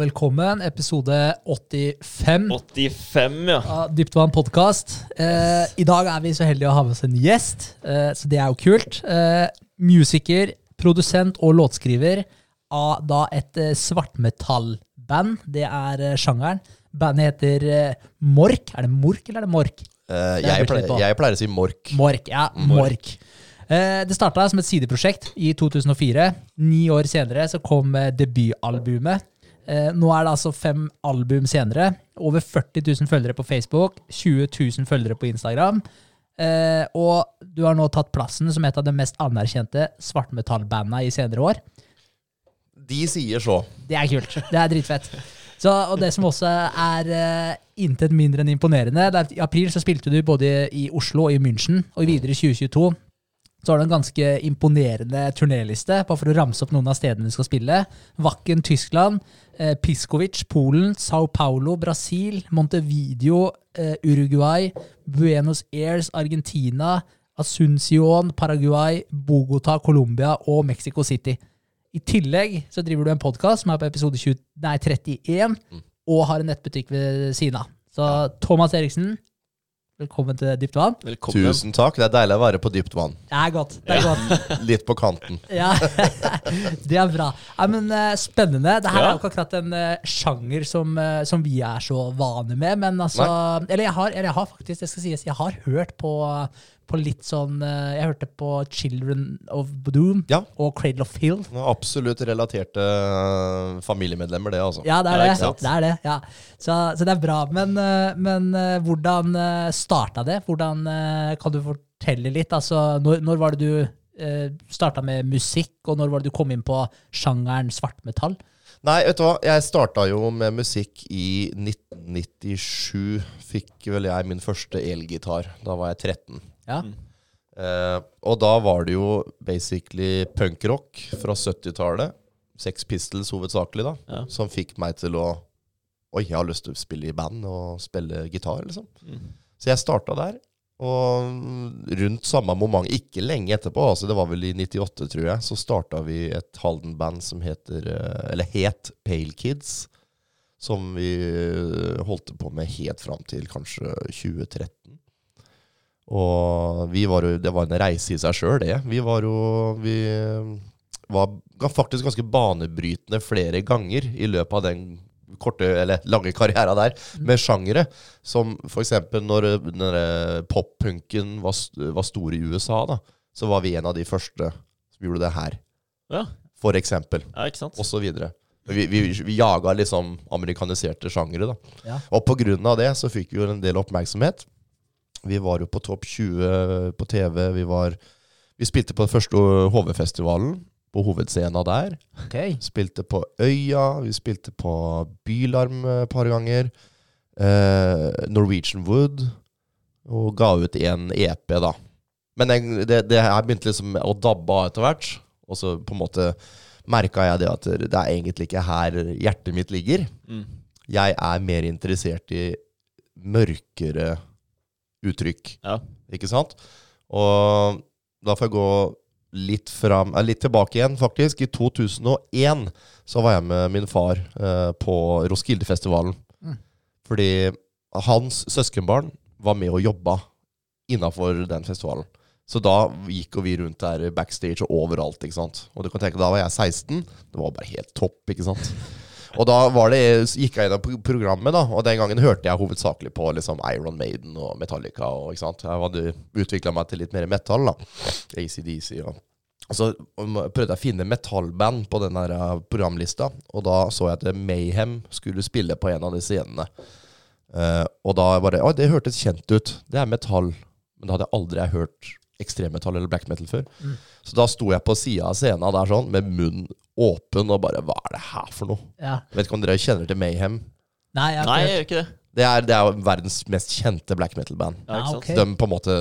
Og velkommen. Episode 85 85, ja. av Dyptvann podkast. Eh, I dag er vi så heldige å ha med oss en gjest, eh, så det er jo kult. Eh, musiker, produsent og låtskriver av da et eh, svartmetallband. Det er eh, sjangeren. Bandet heter eh, Mork. Er det Mork eller er det Mork? Eh, jeg, pleier, på. jeg pleier å si mork. Mork, ja. Mork. Eh, det starta som et sideprosjekt i 2004. Ni år senere så kom eh, debutalbumet. Eh, nå er det altså fem album senere. Over 40 000 følgere på Facebook. 20 000 følgere på Instagram. Eh, og du har nå tatt plassen som et av de mest anerkjente svartmetallbanda i senere år. De sier så. Det er kult. Det er dritfett. Så, og det som også er uh, intet mindre enn imponerende det er at I april så spilte du både i Oslo og i München, og videre i 2022 så har du en ganske imponerende turnéliste, bare for å ramse opp noen av stedene du skal spille. Wacken, Tyskland. Eh, Piskovic, Polen. Sao Paulo, Brasil. Montevideo, eh, Uruguay. Buenos Aires, Argentina. Asuncion, Paraguay. Bogotá, Colombia og Mexico City. I tillegg så driver du en podkast som er på episode 20, nei, 31, og har en nettbutikk ved siden av. Så Thomas Eriksen, velkommen til Dypt vann. Velkommen. Tusen takk. Det er deilig å være på dypt vann. Det er godt. det er godt. Litt på kanten. Ja, det er bra. Ja, men eh, Spennende. Det her Ja. er jo ikke akkurat en eh, sjanger som, eh, som vi er så vane med. Men altså Eller jeg har, eller jeg har faktisk, det skal sies, jeg har hørt på, på litt sånn eh, Jeg hørte på Children of Doom Ja. og Cradle of Hill. Absolutt relaterte eh, familiemedlemmer, det, altså. Ja, det er det. ikke det, er det ja. så, så det er bra. Men, eh, men eh, hvordan starta det? Hvordan eh, Kan du fortelle litt? Altså, når, når var det du uh, starta med musikk, og når var det du kom inn på sjangeren svartmetall? Nei, vet du hva. Jeg starta jo med musikk i 1997. Fikk vel jeg min første elgitar. Da var jeg 13. Ja. Eh, og da var det jo basically punkrock fra 70-tallet. Sex Pistols hovedsakelig, da. Ja. Som fikk meg til å Oi, jeg har lyst til å spille i band og spille gitar, liksom. Mm. Så jeg starta der. Og rundt samme moment, ikke lenge etterpå, altså det var vel i 98, tror jeg, så starta vi et Halden-band som heter eh, Eller het Pale Kids. Som vi eh, holdt på med helt fram til kanskje 2013. Og vi var jo, det var en reise i seg sjøl, det. Vi var jo Vi var faktisk ganske banebrytende flere ganger i løpet av den korte, eller lange karriera der, med sjangere. Som for eksempel når pop-punken var, var stor i USA, da, så var vi en av de første som gjorde det her. Ja. For eksempel. ja, ikke sant? Og så videre. Vi, vi, vi jaga liksom amerikaniserte sjangere, da. Ja. Og på grunn av det så fikk vi jo en del oppmerksomhet. Vi var jo på topp 20 på TV. Vi, var, vi spilte på den første HV-festivalen, på hovedscena der. Okay. Spilte på Øya, vi spilte på Bylarm et par ganger. Eh, Norwegian Wood. Og ga ut en EP, da. Men jeg, det, det her begynte liksom å dabbe av etter hvert. Og så på en måte merka jeg det at det er egentlig ikke her hjertet mitt ligger. Mm. Jeg er mer interessert i mørkere uttrykk. Ja. Ikke sant? Og da får jeg gå litt, fram, eh, litt tilbake igjen, faktisk. I 2001 så var jeg med min far eh, på Roskildefestivalen. Mm. Fordi hans søskenbarn var med og jobba innafor den festivalen. Så da gikk vi rundt der backstage og overalt. ikke sant? Og du kan tenke, Da var jeg 16. Det var bare helt topp. ikke sant? Og da det, gikk jeg gjennom pro- programmet, da, og den gangen hørte jeg hovedsakelig på liksom Iron Maiden og Metallica. og ikke sant? Jeg hadde utvikla meg til litt mer metal. da. ACDC og og så prøvde jeg å finne metallband på den uh, programlista, og da så jeg at Mayhem skulle spille på en av de scenene. Uh, og da bare Å, det hørtes kjent ut. Det er metall. Men det hadde jeg aldri hørt ekstremmetall eller black metal før. Mm. Så da sto jeg på sida av scenen der sånn, med munnen åpen og bare Hva er det her for noe? Ja. Vet ikke om dere kjenner til Mayhem? Nei, jeg Nei, jeg gjør ikke det. Det er, det er verdens mest kjente black metal-band. Ja, Ah, ikke sant? ok. De på en måte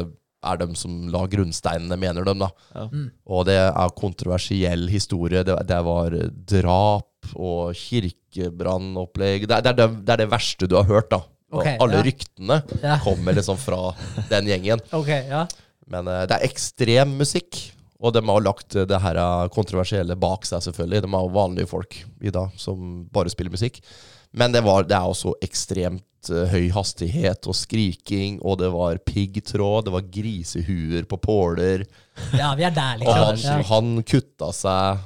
er de som la grunnsteinene, mener de. da. Ja. Mm. Og det er kontroversiell historie. Det, det var drap og kirkebrannopplegg. Det, det, det, det er det verste du har hørt, da. Og alle ja. ryktene Ja. kommer liksom fra den gjengen. Ok, ja. Men eh, det er ekstrem musikk. Og de har lagt eh, det her eh, kontroversielle bak seg, selvfølgelig. De er jo vanlige folk i dag som bare spiller musikk. Men det, var, det er også ekstremt høy hastighet og skriking, og det var piggtråd, det var grisehuer på påler. Ja, vi er der, Og han, liksom. Han kutta seg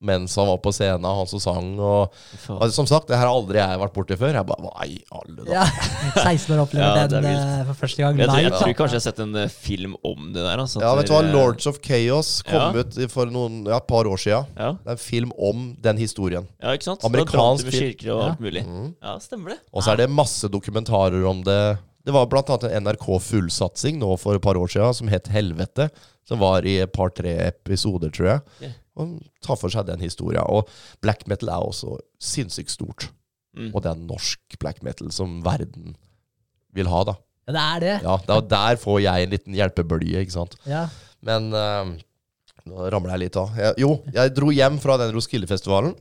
mens han var på scenen, han som sang. Og, og som sagt, det her har aldri jeg vært borti før. Jeg bare Hva i alle dager? Ja, 16 år opplever Ja, den eh, for første gang Jeg, tror- jeg tror kanskje jeg har sett en eh, film om det der. Altså, Ja, vet du hva? Lords of Chaos kom Ja. ut for noen, ja, et par år siden. Ja, Det er en film om den historien. ja ikke sant? Amerikansk film. kirker og Ja. alt mulig. Mm. Ja, stemmer det. Og så er det masse dokumentarer om det. Det var blant annet en NRK fullsatsing nå for et par år siden som het Helvete. Som var i et par-tre episoder, tror jeg. Ja. Og tar for seg den historia. Og black metal er også sinnssykt stort. Mm. Og det er norsk black metal som verden vil ha, da. Ja, det er det. Ja, da, Der får jeg en liten hjelpebølge, ikke sant. Ja. Men uh, nå ramler jeg litt av. Jeg, jo, jeg dro hjem fra den Roskilde-festivalen.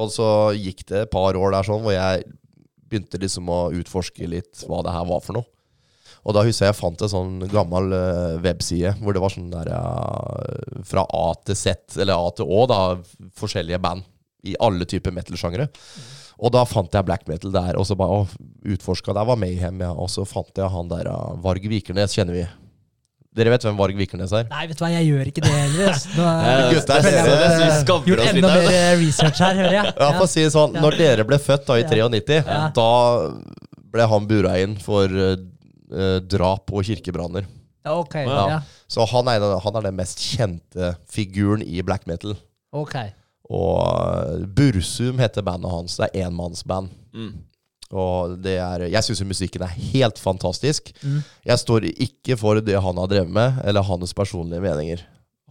Og så gikk det et par år der sånn hvor jeg begynte liksom å utforske litt hva det her var for noe. Og da husker jeg jeg fant en sånn gammel eh, webside hvor det var sånn der ja, Fra A til Z, eller A til Å, da, forskjellige band i alle typer metal-sjangre. Og da fant jeg black metal der, og så bare utforska Der var Mayhem, ja. Og så fant jeg han der ja, Varg Vikernes, kjenner vi. Dere vet hvem Varg Vikernes er? Nei, vet du hva, jeg gjør ikke det heller. er Eh, jeg Gutter, det- det- vi eh, gjort oss litt enda her, da. mer research her, hører jeg. Ja, for å si det sånn, Når dere ble født da i Ja. 93, Ja. da ble han bura inn for eh, eh, drap og kirkebranner. Okay, ok. Ja. Ja. Så han er, han er den mest kjente figuren i black metal. ok. Og eh, Bursum heter bandet hans. Det er enmannsband. Mm. Og det er, jeg syns musikken er helt fantastisk. Mm. Jeg står ikke for det han har drevet med, eller hans personlige meninger.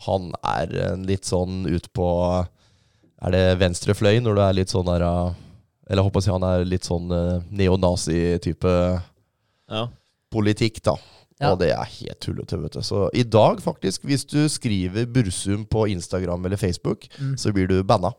Han er litt sånn ut på Er det venstre fløy når du er litt sånn der uh, Eller jeg håper å si han er litt sånn neonazi-type Ja. Politikk, da. Ja. Og det er helt tullete, vet du. Så i dag, faktisk, hvis du skriver Bursum på Instagram eller Facebook, Mm. så blir du banna.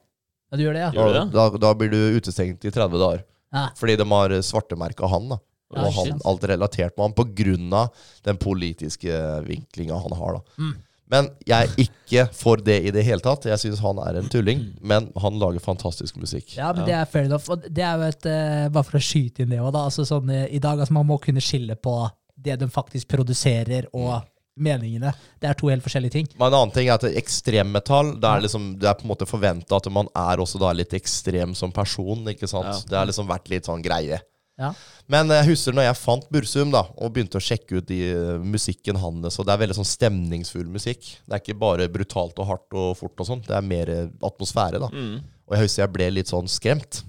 Ja, du gjør det, ja? Gjør det? da, da blir du utestengt i 30 dager. ja. Fordi de har svartemerka han, da. Ja, Og han, alt relatert med han på grunn av den politiske vinklinga han har. da. Mm. Men jeg er ikke for det i det hele tatt. Jeg syns han er en tulling, men han lager fantastisk musikk. Ja, men det er fair enough. Og det er jo et, eh, bare for å skyte inn det òg, da. Altså, sånn, eh, I dag, altså, man må kunne skille på det de faktisk produserer, og meningene. Det er to helt forskjellige ting. Men en annen ting er at ekstremmetall det er, liksom, det er på en måte forventa at man er også da litt ekstrem som person. ikke sant? Ja. Det har liksom vært litt sånn greie. Ja. Men jeg husker når jeg fant Bursum da, og begynte å sjekke ut de, eh, musikken hans, og det er veldig sånn stemningsfull musikk. Det er ikke bare brutalt og hardt og fort og sånn, det er mer eh, atmosfære. da. Mm. Og jeg husker jeg ble litt sånn skremt.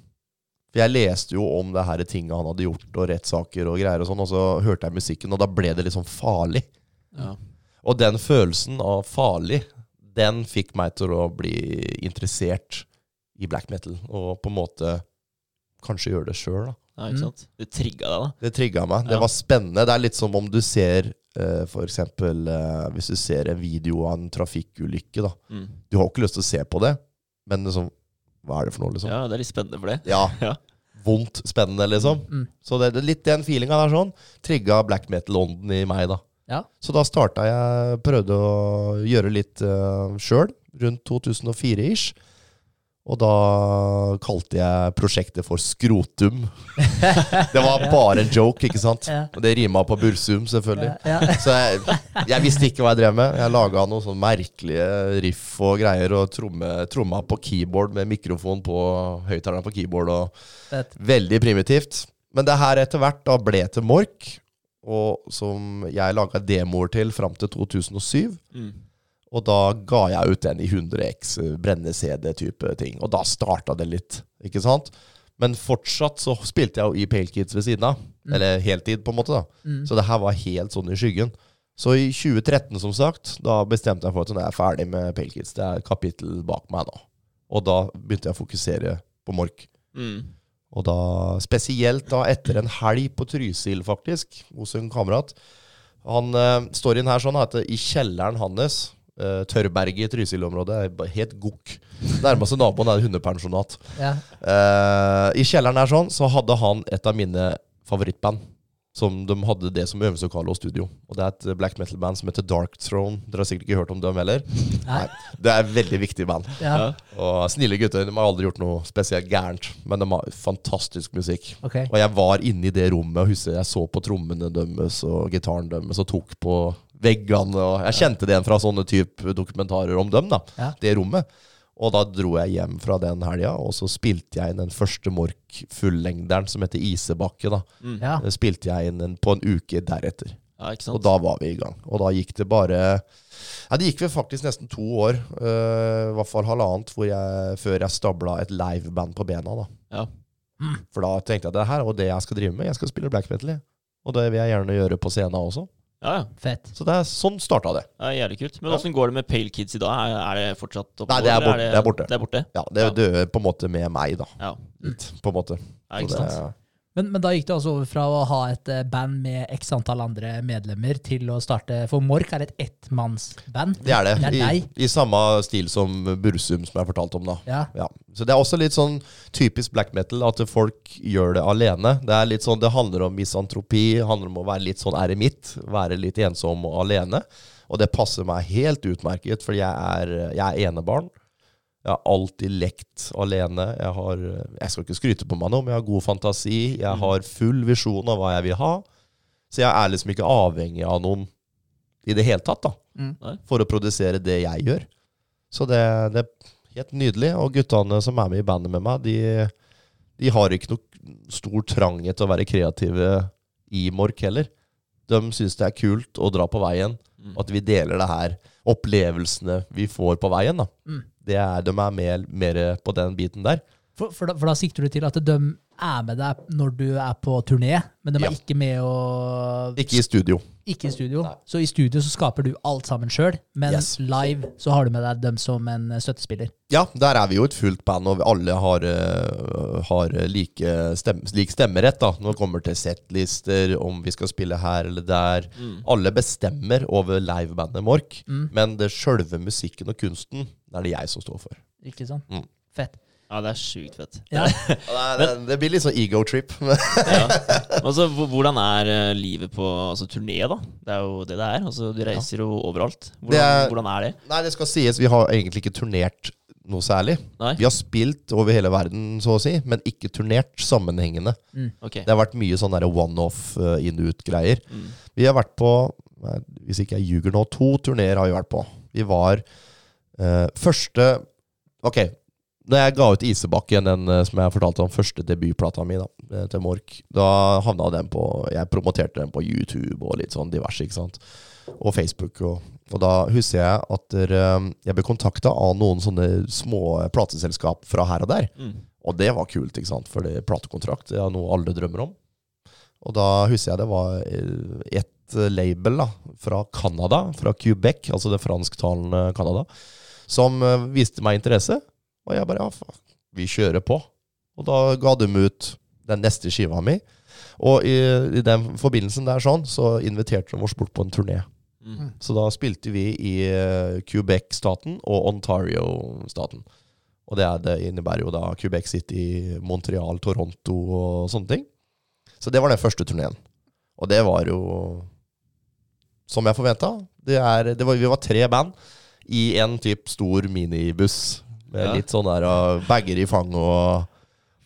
For jeg leste jo om det her tinga han hadde gjort, og rettssaker og greier og sånn, og så hørte jeg musikken, og da ble det litt sånn farlig. Ja. Og den følelsen av farlig, den fikk meg til å bli interessert i black metal. Og på en måte kanskje gjøre det sjøl, da. Ja, ikke sant? Du trigga deg, da. Det trigga meg. Det Ja. var spennende. Det er litt som om du ser eh, for eksempel eh, hvis du ser en video av en trafikkulykke. da. Mm. Du har ikke lyst til å se på det, men liksom, hva er det for noe, liksom? Ja, det er litt spennende for det. Ja. Ja. Vondt spennende, liksom. Mm. Så det, det er litt den feelinga der sånn trigga black metal-ånden i meg, da. Ja. Så da starta jeg Prøvde å gjøre litt uh, sjøl, rundt 2004-ish. Og da kalte jeg prosjektet for Skrotum. det var bare en joke, ikke sant? Og det rima på Bursum, selvfølgelig. Så jeg, jeg visste ikke hva jeg drev med. Jeg laga noen sånn merkelige riff og greier, og tromme, tromma på keyboard med mikrofon på høyttaleren på keyboard. og Veldig primitivt. Men det her etter hvert da ble til Mork, og som jeg laga demoer til fram til 2007. Mm. Og da ga jeg ut den i 100X, eh, brenne-CD-type ting. Og da starta det litt, ikke sant? Men fortsatt så spilte jeg jo i Pale Kids ved siden av. Mm. Eller heltid, på en måte. da. Mm. Så det her var helt sånn i skyggen. Så i 2013, som sagt, da bestemte jeg for at nå er jeg ferdig med Pale Kids. Det er et kapittel bak meg nå. Og da begynte jeg å fokusere på Mork. Mm. Og da spesielt da etter en helg på Trysil, faktisk, hos en kamerat. Han eh, står inn her sånn at i kjelleren hans, eh, Tørrberget i Trysil-området, er helt gokk. Nærmeste naboen er et hundepensjonat. Ja. Uh, I kjelleren her sånn, så hadde han et av mine favorittband. Som de hadde det som øvingslokale og studio. Og det er et black metal-band som heter Dark Throne. Dere har sikkert ikke hørt om dem heller? Nei. Det er et veldig viktig band. Ja, Ja. Og snille gutter. De har aldri gjort noe spesielt gærent, men de har fantastisk musikk. Okay. Og jeg var inne i det rommet og husker jeg så på trommene deres og gitaren deres og tok på veggene. Og jeg kjente det igjen fra sånne type dokumentarer om dem. da, Ja. Det rommet. Og da dro jeg hjem fra den helga, og så spilte jeg inn den første Mork fullengderen som heter Isebakke. da. Mm. Ja. Den spilte jeg inn på en uke deretter. ja, ikke Og da var vi i gang. Og da gikk det bare Ja, det gikk vel faktisk nesten to år, øh, i hvert fall halvannet, hvor jeg, før jeg stabla et liveband på bena. da. Ja. For da tenkte jeg det her er det jeg skal drive med. Jeg skal spille black metal. Og det vil jeg gjerne gjøre på scenen også. Ja, ja. Fett. Så det er sånn starta det. ja, Jævlig kult. Men Ja. åssen går det med Pale Kids i dag? Er, er det fortsatt oppe? Nei, det er eller Er det er borte. Det er borte? Ja, Det Ja. dør på en måte med meg, da. Ja, Litt, på en måte. ja Så ikke det, sant? Men, men da gikk det altså over fra å ha et eh, band med x antall andre medlemmer til å starte For Mork er et ettmannsband. det er det. Det er I. I samme stil som Bursum, som jeg fortalte om, da. Ja. Ja. Så det er også litt sånn typisk black metal at folk gjør det alene. Det er litt sånn, det handler om misantropi, handler om å være litt sånn eremitt. Være litt ensom og alene. Og det passer meg helt utmerket, fordi jeg er, jeg er enebarn. Jeg har alltid lekt alene. Jeg, har, jeg skal ikke skryte på meg noe, men jeg har god fantasi. Jeg har full visjon av hva jeg vil ha. Så jeg er liksom ikke avhengig av noen i det hele tatt, da. Mm. For å produsere det jeg gjør. Så det, det er helt nydelig. Og guttene som er med i bandet med meg, de, de har ikke noe stor trang til å være kreative i Mork heller. De syns det er kult å dra på veien, Mm. at vi deler det her opplevelsene vi får på veien. da. Mm. Er, de er mer, mer på den biten der. For, for, da, for da sikter du til at de er med deg når du er på turné, men de er Ja. ikke med å Ikke i studio. Ikke i studio. Nei. Så i studio så skaper du alt sammen sjøl, men Yes. live så har du med deg dem som en eh, støttespiller. Ja, der er vi jo et fullt band, og alle har, eh, har like stem, lik stemmerett da, når det kommer til settlister, om vi skal spille her eller der. Mm. Alle bestemmer over livebandet Mork, Mm. men det sjølve musikken og kunsten, det er det jeg som står for. Ikke sant? Mm. Fett. Ja, det er sjukt fett. Ja. Det, det, det blir litt sånn ego-trip. Ja. Altså, hvordan er eh, livet på altså, turné, da? Det er jo det det er. Altså, du reiser jo overalt. Hvordan, Det er- hvordan er det? Nei, det skal sies, vi har egentlig ikke turnert noe særlig. Nei? Vi har spilt over hele verden, så å si, men ikke turnert sammenhengende. Ok. Det har vært mye sånn one-off, uh, in-ut-greier. Mm. Vi har vært på, nei, hvis ikke jeg ljuger nå, to turneer har vi vært på. Vi var uh, første Ok, når jeg ga ut Isebakken, den eh, som jeg fortalte om, første debutplata mi da, eh, til Mork, da havna den på Jeg promoterte den på YouTube og litt sånn diverse, ikke sant. Og Facebook. Og, og da husker jeg at dere, jeg ble kontakta av noen sånne små plateselskap fra her og der. Mm. Og det var kult, ikke sant? for platekontrakt det er noe alle drømmer om. Og da husker jeg det var ett et eh, label da, fra Canada, fra Quebec, altså det fransktalende Canada, som eh, viste meg interesse. Og jeg bare ja, faen, vi kjører på. Og da ga de ut den neste skiva mi. Og i, i den forbindelsen der sånn, så inviterte de oss bort på en turné. Mm. Så da spilte vi i eh, Quebec-staten og Ontario-staten. Og det, er, det innebærer jo da Quebec City, Montreal, Toronto og sånne ting. Så det var den første turneen. Og det var jo som jeg forventa. Det er, det var, vi var tre band i en type stor minibuss med Ja. litt sånn der uh, bager i fanget og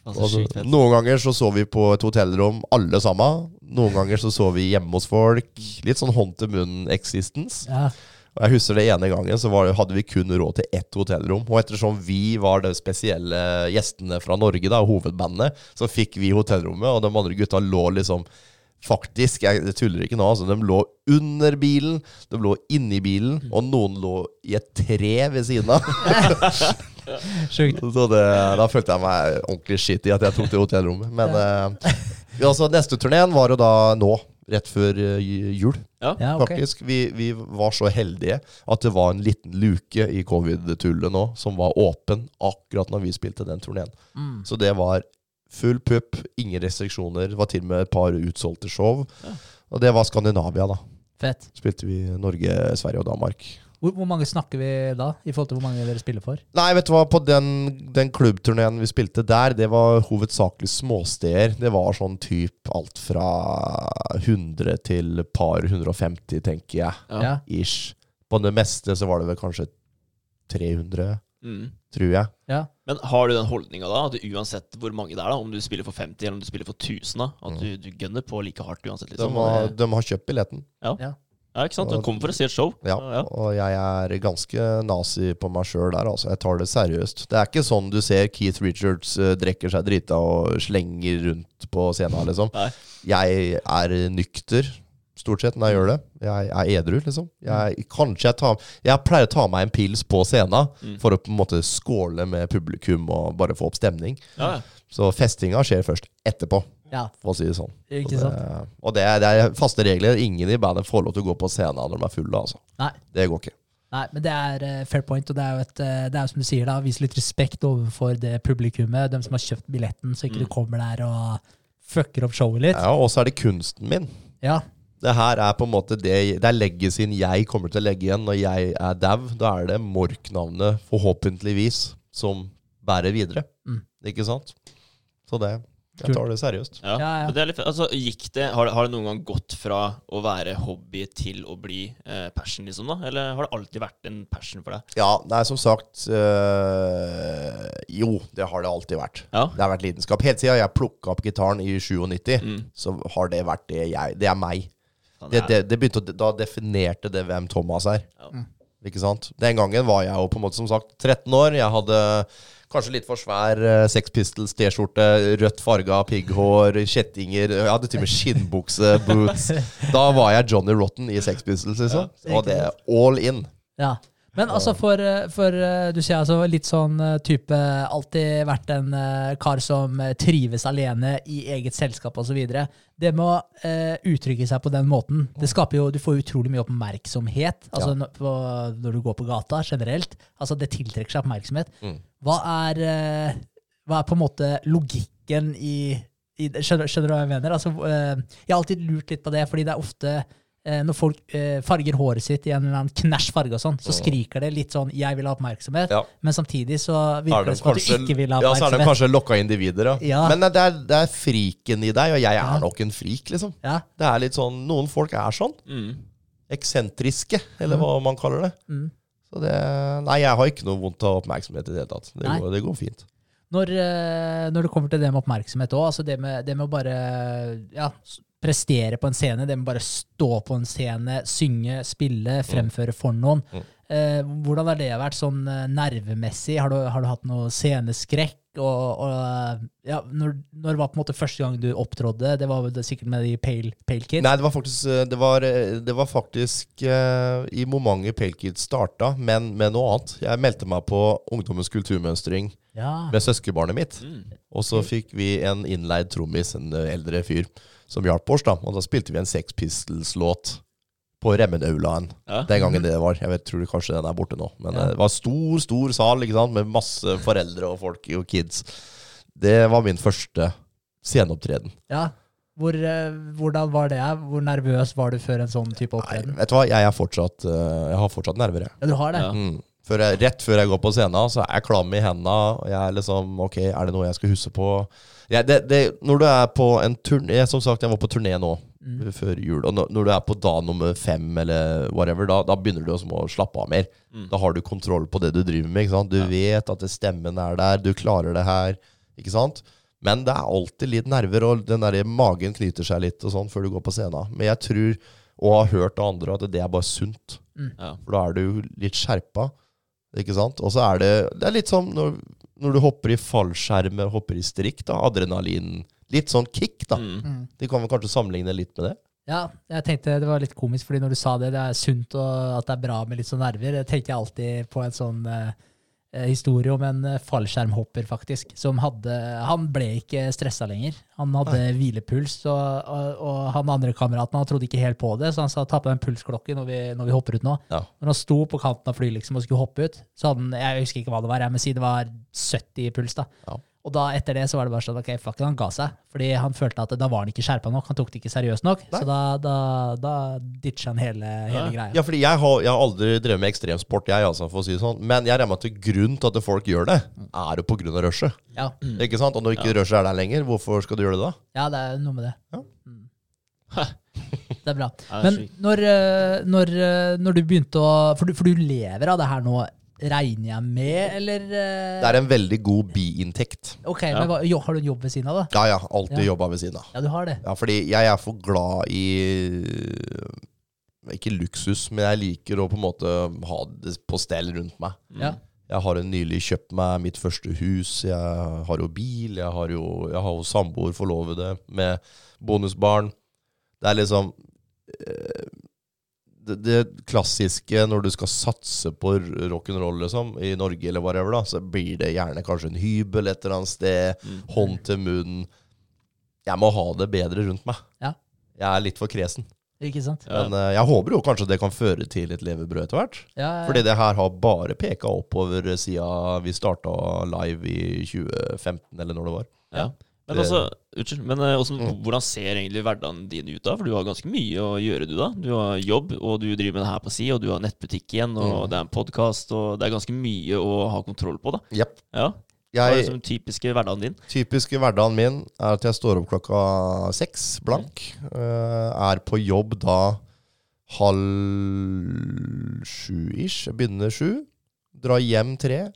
Altså, noen ganger så så vi på et hotellrom, alle sammen. Noen ganger så så vi hjemme hos folk. Litt sånn hånd til munn-existence. Ja. Og jeg husker det ene gangen så var, det- hadde vi kun råd til ett hotellrom. Og ettersom vi var de spesielle gjestene fra Norge, da, hovedbandet, så fikk vi hotellrommet, og de andre gutta lå liksom Faktisk, jeg tuller ikke nå, altså, de lå under bilen, de lå inni bilen, og noen lå i et tre ved siden av. Sjukt. Så det, da følte jeg meg ordentlig shitty at jeg tok det hotellrommet. Men ja. uh, altså, neste turneen var jo da nå, rett før eh, jul. Ja. Faktisk, vi, vi var så heldige at det var en liten luke i covid-tullet nå som var åpen akkurat når vi spilte den turneen. Mm. Så det var full pupp, ingen restriksjoner. Det var til og med et par utsolgte show. Ja. Og det var Skandinavia, da. Fett. Spilte vi Norge, Sverige og Danmark. Hvor, hvor mange snakker vi da, i forhold til hvor mange dere spiller for? Nei, vet du hva, på den, den klubbturneen vi spilte der, det var hovedsakelig småsteder. Det var sånn typ alt fra 100 til par 150, tenker jeg. Ja. Ish. På det meste så var det vel kanskje 300, Mm. tror jeg. Ja. Men har du den holdninga da, at du uansett hvor mange det er, da, om du spiller for 50 eller om du spiller for 1000, da, at du, du gønner på like hardt uansett? De liksom? har, Det- de har kjøpt billetten. ja. Ja. Ja, ikke sant? Du kommer for å se et show. Ja, ja. og jeg er ganske nazi på meg sjøl der, altså. Jeg tar det seriøst. Det er ikke sånn du ser Keith Richards uh, drikker seg drita og slenger rundt på scenen, liksom. Nei. Jeg er nykter, stort sett, når jeg gjør det. Jeg er edru, liksom. Jeg, kanskje jeg tar Jeg pleier å ta meg en pils på scenen Mm. for å på en måte skåle med publikum og bare få opp stemning. Ja, ja. Så festinga skjer først etterpå, Ja, for å si det sånn. ikke sant? det, og det er, det er faste regler. Ingen i bandet får lov til å gå på scenen når de er fulle, altså. Nei. Det går ikke. Nei, men det er uh, fair point, og det er jo et, uh, det er som du sier, da, vise litt respekt overfor det publikummet, dem som har kjøpt billetten, så ikke Mm. du kommer der og fucker opp showet litt. Ja, og så er det kunsten min. Ja, Det her er på en måte det, det er legacyen jeg kommer til å legge igjen når jeg er dau. Da er det Mork-navnet, forhåpentligvis, som bærer videre. Mm. Ikke sant? Så det Jeg tar det seriøst. Ja, Ja, ja. Det er litt, altså, gikk det, har, det- har det noen gang gått fra å være hobby til å bli eh, passion, liksom? da? Eller har det alltid vært en passion for deg? Ja, nei, som sagt øh, Jo, det har det alltid vært. Ja. Det har vært lidenskap. Helt siden jeg plukka opp gitaren i 97, Mm. så har det vært det jeg Det er meg. Det, er- det, det begynte å, Da definerte det hvem Thomas er. Ja. Mm. Ikke sant? Den gangen var jeg jo på en måte som sagt 13 år. Jeg hadde kanskje litt for svær uh, Sex Pistols T-skjorte, rødt farga pigghår, kjettinger Jeg hadde til og med skinnbukse, boots. Da var jeg Johnny Rotten i Sex Pistols, liksom. Ja. Og det er all in. Ja. Men altså for, eh, for eh, du sier altså litt sånn eh, type alltid vært en kar som trives alene i eget selskap osv. Det med å uh, uttrykke seg på den måten, det skaper jo Du får utrolig mye oppmerksomhet altså Ja. på, når du går på gata generelt. Altså Det tiltrekker seg oppmerksomhet. Mm. Hva er uh, Hva er på en måte logikken i, i skjønner, skjønner du hva jeg mener? Altså, uh, jeg har alltid lurt litt på det, fordi det er ofte når folk eh, farger håret sitt i en eller annen knæsj farge, og sånn, så skriker det litt sånn 'jeg vil ha oppmerksomhet', Ja. men samtidig så Er virker de det som at du ikke vil ha oppmerksomhet. ja, så er de kanskje lokka individer, ja. Ja. Men det er, det er friken i deg, og jeg er Ja. nok en frik, liksom. Ja, Det er litt sånn Noen folk er sånn. Mm. Eksentriske, eller hva man kaller det. Mm. Så det Nei, jeg har ikke noe vondt av oppmerksomhet i det hele tatt. Det, går, det går fint. Når, eh, når det kommer til det med oppmerksomhet òg, altså det med, det med å bare ja, prestere på en scene, det med bare stå på en scene, synge, spille, fremføre for noen. Mm. Eh, hvordan har det vært sånn eh, nervemessig? Har du, har du hatt noe sceneskrekk? Og, og eh, ja, når, når var på en måte første gang du opptrådde? Det var det sikkert med de Pale, pale Kids? Nei, det var faktisk eh, Det var, det var faktisk eh, i momentet Pale Kids starta, men med noe annet. Jeg meldte meg på Ungdommens kulturmønstring Ja. med søskenbarnet mitt. Mm. Og så fikk vi en innleid trommis, en eldre fyr, som hjalp oss. da Og da spilte vi en Sex Pistols-låt på Remmenaulaen. Ja. Den gangen det var. Jeg vet, tror kanskje den er borte nå. Men Ja. eh, det var stor, stor sal ikke sant? med masse foreldre og folk og kids. Det var min første sceneopptreden. ja. Hvor, eh, hvordan var det? Hvor nervøs var du før en sånn type Nei, vet du hva, jeg, er fortsatt, eh, jeg har fortsatt nerver, jeg. Ja, du har det? Mm. Før jeg, rett før jeg går på scenen, så er jeg klam i hendene. Og jeg er liksom Ok, er det noe jeg skal huske på? Ja, det, det, når du er på en turné Som sagt, jeg var på turné nå Mm. før jul. Og når, når du er på dag nummer fem eller whatever, da, da begynner du også å slappe av mer. Mm. Da har du kontroll på det du driver med. ikke sant? Du Ja. vet at stemmen er der, du klarer det her. ikke sant? Men det er alltid litt nerver, og den der magen knyter seg litt og sånn før du går på scenen. Men jeg tror, og har hørt av andre, at det er bare sunt. Ja. For da er du litt skjerpa. Ikke sant? Og så er det Det er litt som når, når du hopper i fallskjerm, hopper i strikk. da, Adrenalin. Litt sånn kick, da. Mm. Mm. De kan vel kanskje sammenligne litt med det? Ja, jeg tenkte det var litt komisk, fordi når du sa det, det er sunt og at det er bra med litt sånn nerver, det tenker jeg alltid på en sånn eh, eh, historie om en eh, fallskjermhopper, faktisk, som hadde Han ble ikke stressa lenger. Han hadde hvilepuls, og, og, og han andre kameraten han trodde ikke helt på det, så han sa ta på den pulsklokken når vi, når vi hopper ut nå. Ja. Når han sto på kanten av flyet liksom, og skulle hoppe ut, så hadde han Jeg husker ikke hva det var, jeg, må si det var 70 i puls, da. Ja. Og da etter det så var det bare sånn, ok, fuck it, han ga seg. Fordi han følte at da var han ikke skjerpa nok, han tok det ikke seriøst nok. Nei. Så da, da, da ditcha han hele, hele greia. Ja, fordi jeg har, jeg har aldri drevet med ekstremsport, jeg, altså, for å si det sånn. Men jeg regner med at grunnen til at folk gjør det, er jo på grunn av rushet. Ja. Ikke sant? Og når ikke rushet er der lenger, hvorfor skal du gjøre det da? ja, det er noe med det. Ja. Mm. Det er bra. Ja, Men når, eh, når, eh, når du begynte å for du, for du lever av det her nå, regner jeg med, eller eh, Det er en veldig god biinntekt. Ok, Ja. men hva, jo, har du en jobb ved siden av det? Ja, ja. Alltid Ja. jobba ved siden av. Ja, du har det. Ja, fordi jeg er for glad i Ikke luksus, men jeg liker å på en måte ha det på stell rundt meg. Ja. Jeg har nylig kjøpt meg mitt første hus. Jeg har jo bil. Jeg har jo, jeg har jo samboer, forlovede, med bonusbarn. Det er liksom eh, det, det klassiske når du skal satse på rock'n'roll liksom, i Norge, eller whatever, da, så blir det gjerne kanskje en hybel et eller annet sted. Mm. Hånd til munn. Jeg må ha det bedre rundt meg. Ja. Jeg er litt for kresen. Ikke sant? Ja. Men uh, jeg håper jo kanskje det kan føre til et levebrød etter hvert. Ja, ja. Fordi det her har bare peka oppover siden vi starta live i 2015, eller når det var. Ja. Men altså, unnskyld, men også, hvordan, Mm. ser egentlig hverdagen din ut da? For du har ganske mye å gjøre, du da. Du har jobb, og du driver med det her på si, og du har nettbutikk igjen, og Mm. det er en podkast, og det er ganske mye å ha kontroll på, da. Yep. Ja. Hva er liksom typiske hverdagen din? typiske hverdagen min er at jeg står opp klokka seks blank. Mm. er på jobb da halv sju-ish. Jeg begynner sju. Drar hjem tre.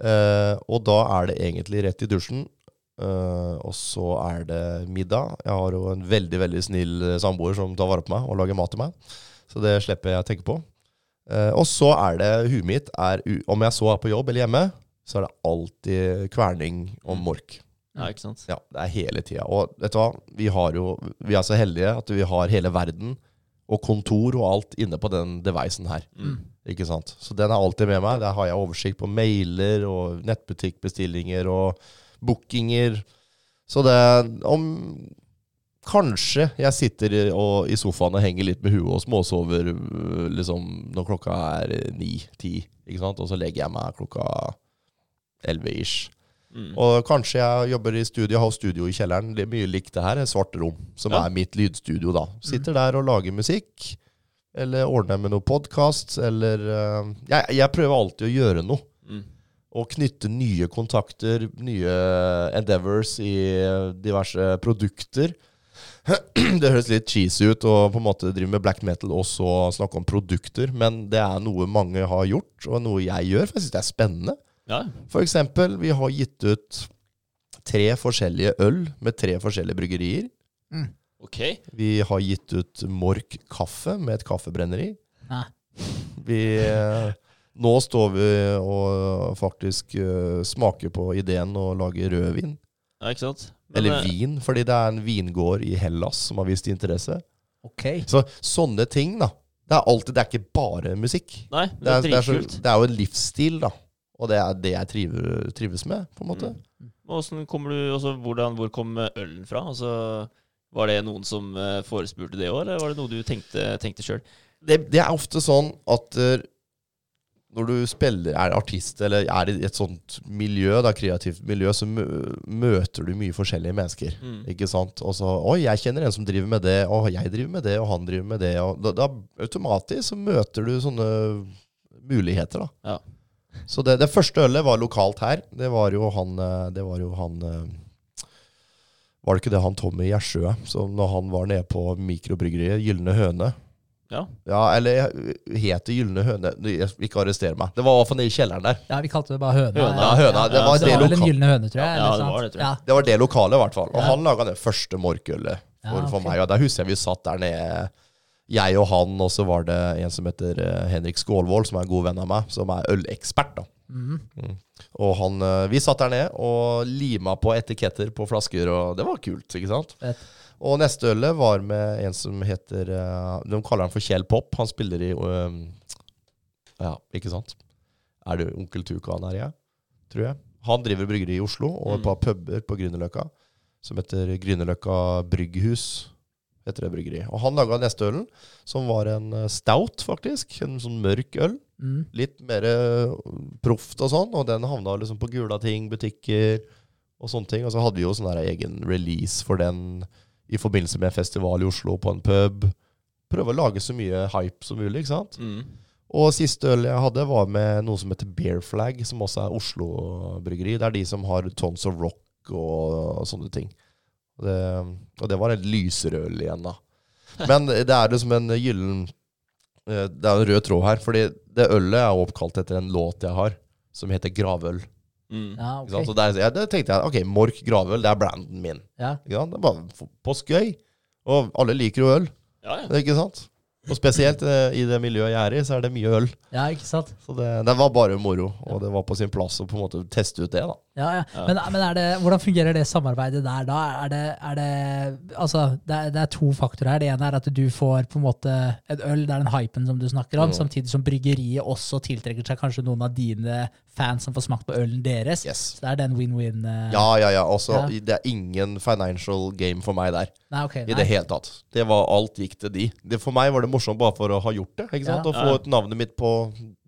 eh, og da er det egentlig rett i dusjen. Eh, og så er det middag. Jeg har jo en veldig veldig snill eh, samboer som tar vare på meg og lager mat til meg. Så det slipper jeg å tenke på. Uh, og så er det huet mitt er, Om jeg så er på jobb eller hjemme, så er det alltid kverning om Mm. mork. Ja, ikke sant? Ja, det er hele tida. Og vet du hva? Vi, har jo, vi er så heldige at vi har hele verden og kontor og alt inne på den devicen her. Mm. Ikke sant? Så den er alltid med meg. Der har jeg oversikt på mailer og nettbutikkbestillinger og bookinger. Så det om Kanskje jeg sitter i- og, i sofaen og henger litt med huet og småsover øh, liksom, når klokka er ni-ti. Ikke sant? Og så legger jeg meg klokka elleve ish. Mm. Og kanskje jeg jobber i studio, har studio i kjelleren. Det er mye likt det her. Svart rom, som Ja. er mitt lydstudio, da. Sitter der og lager musikk. Eller ordner med noe podkast, eller uh, jeg, jeg prøver alltid å gjøre noe. Mm. Og knytte nye kontakter, nye endeavors i diverse produkter. Det høres litt cheesy ut å på en måte drive med black metal og så snakke om produkter, men det er noe mange har gjort, og noe jeg gjør, for jeg syns det er spennende. Ja. For eksempel, vi har gitt ut tre forskjellige øl med tre forskjellige bryggerier. Ok. Vi har gitt ut Mork kaffe med et kaffebrenneri. Nei. Vi, eh, nå står vi og faktisk uh, smaker på ideen å lage rødvin. Ja, ikke sant? Men, Eller det... vin, fordi det er en vingård i Hellas som har vist interesse. Ok. Så sånne ting, da. Det er alltid, det er ikke bare musikk. Nei, Det det er, er det er, så, det er jo en livsstil, da. Og det er det jeg triver, trives med, på en måte. Mm. Hvordan kommer du, også, hvordan, hvor kom eh, ølen fra? Altså, var det noen som eh, forespurte det òg, eller var det noe du tenkte, tenkte sjøl? det, det er ofte sånn at eh, når du spiller, er artist eller er i et sånt miljø, da, kreativt miljø, så møter du mye forskjellige mennesker. Mm. Ikke sant? Og så Oi, jeg kjenner en som driver med det, og jeg driver med det, og han driver med det. Da, da automatisk så møter du sånne muligheter, da. Ja. Så det, det første ølet var lokalt her. Det var jo han eh, Det var jo han eh, Var det ikke det han Tommy Gjersjø, som når han var nede på mikrobryggeriet, Gylne høne Ja. ja, eller het heter Gylne høne. Ikke arrester meg. Det var i hvert fall nede i kjelleren der. Ja, vi kalte det bare høna. Høna. Ja, høna. Det var det, det var vel en gylne høne, tror jeg. Ja, det var det, tror jeg. Ja. det var det lokale, i hvert fall. Og Ja. han laga det første morkølet for, Ja, for meg. Og der husker jeg vi satt der nede, jeg og han, og så var det en som heter eh, Henrik Skålvold, som er en god venn av meg, som er ølekspert. da. Mhm. Og han, eh, vi satt der nede og lima på etiketter på flasker, og det var kult. ikke sant? Fett. Og neste ølet var med en som heter eh, De kaller han for Kjell Pop. Han spiller i um, Ja, ikke sant? Er det Onkel Tuka han er i? ja? Tror jeg. Han driver bryggeri i Oslo og et Mm. par puber på Grünerløkka som heter Grünerløkka Brygghus. Heter det bryggeriet. Og han laga neste ølen, som var en eh, stout, faktisk. En sånn mørk øl. Mm. Litt mer eh, proft og sånn. Og den havna liksom på gula ting, butikker. og sånne ting. Og så hadde vi jo sånn egen release for den i forbindelse med en festival i Oslo på en pub. Prøve å lage så mye hype som mulig, ikke sant. Mm. Og siste øl jeg hadde, var med noe som heter Bear Flag, som også er Oslo-bryggeri. Det er de som har Tons of Rock og sånne ting. Og det, og det var en lysere igjen, da. Men det er liksom en gyllen eh, Det er en rød tråd her. Fordi det ølet er oppkalt etter en låt jeg har, som heter Gravøl. Mm. Ja, okay. ok. Så der, jeg, tenkte jeg ok, Mork Gravøl, det er branden min. Ja. Ikke sant? Det er bare påskegøy. Og alle liker jo øl, Ja, ja. ikke sant? Og spesielt eh, i det miljøet jeg er i, så er det mye øl. ja, ikke sant? Så det, det var bare moro, og det var på sin plass å på en måte teste ut det. da. Ja, ja. Ja. Men, men er det, hvordan fungerer det samarbeidet der da? Er det, er det Altså, det er, det er to faktorer her. Det ene er at du får på en måte en øl, det er den hypen som du snakker om, Mm. samtidig som bryggeriet også tiltrekker seg kanskje noen av dine fans som får smakt på ølen deres. Yes. Så det er den win-win. Uh, Ja, ja, ja. Også, Ja. Det er ingen financial game for meg der. Nei, ok. I det hele tatt. Det var Alt gikk til de. Det, for meg var det morsomt bare for å ha gjort det. ikke sant? Ja. Å få ut navnet mitt på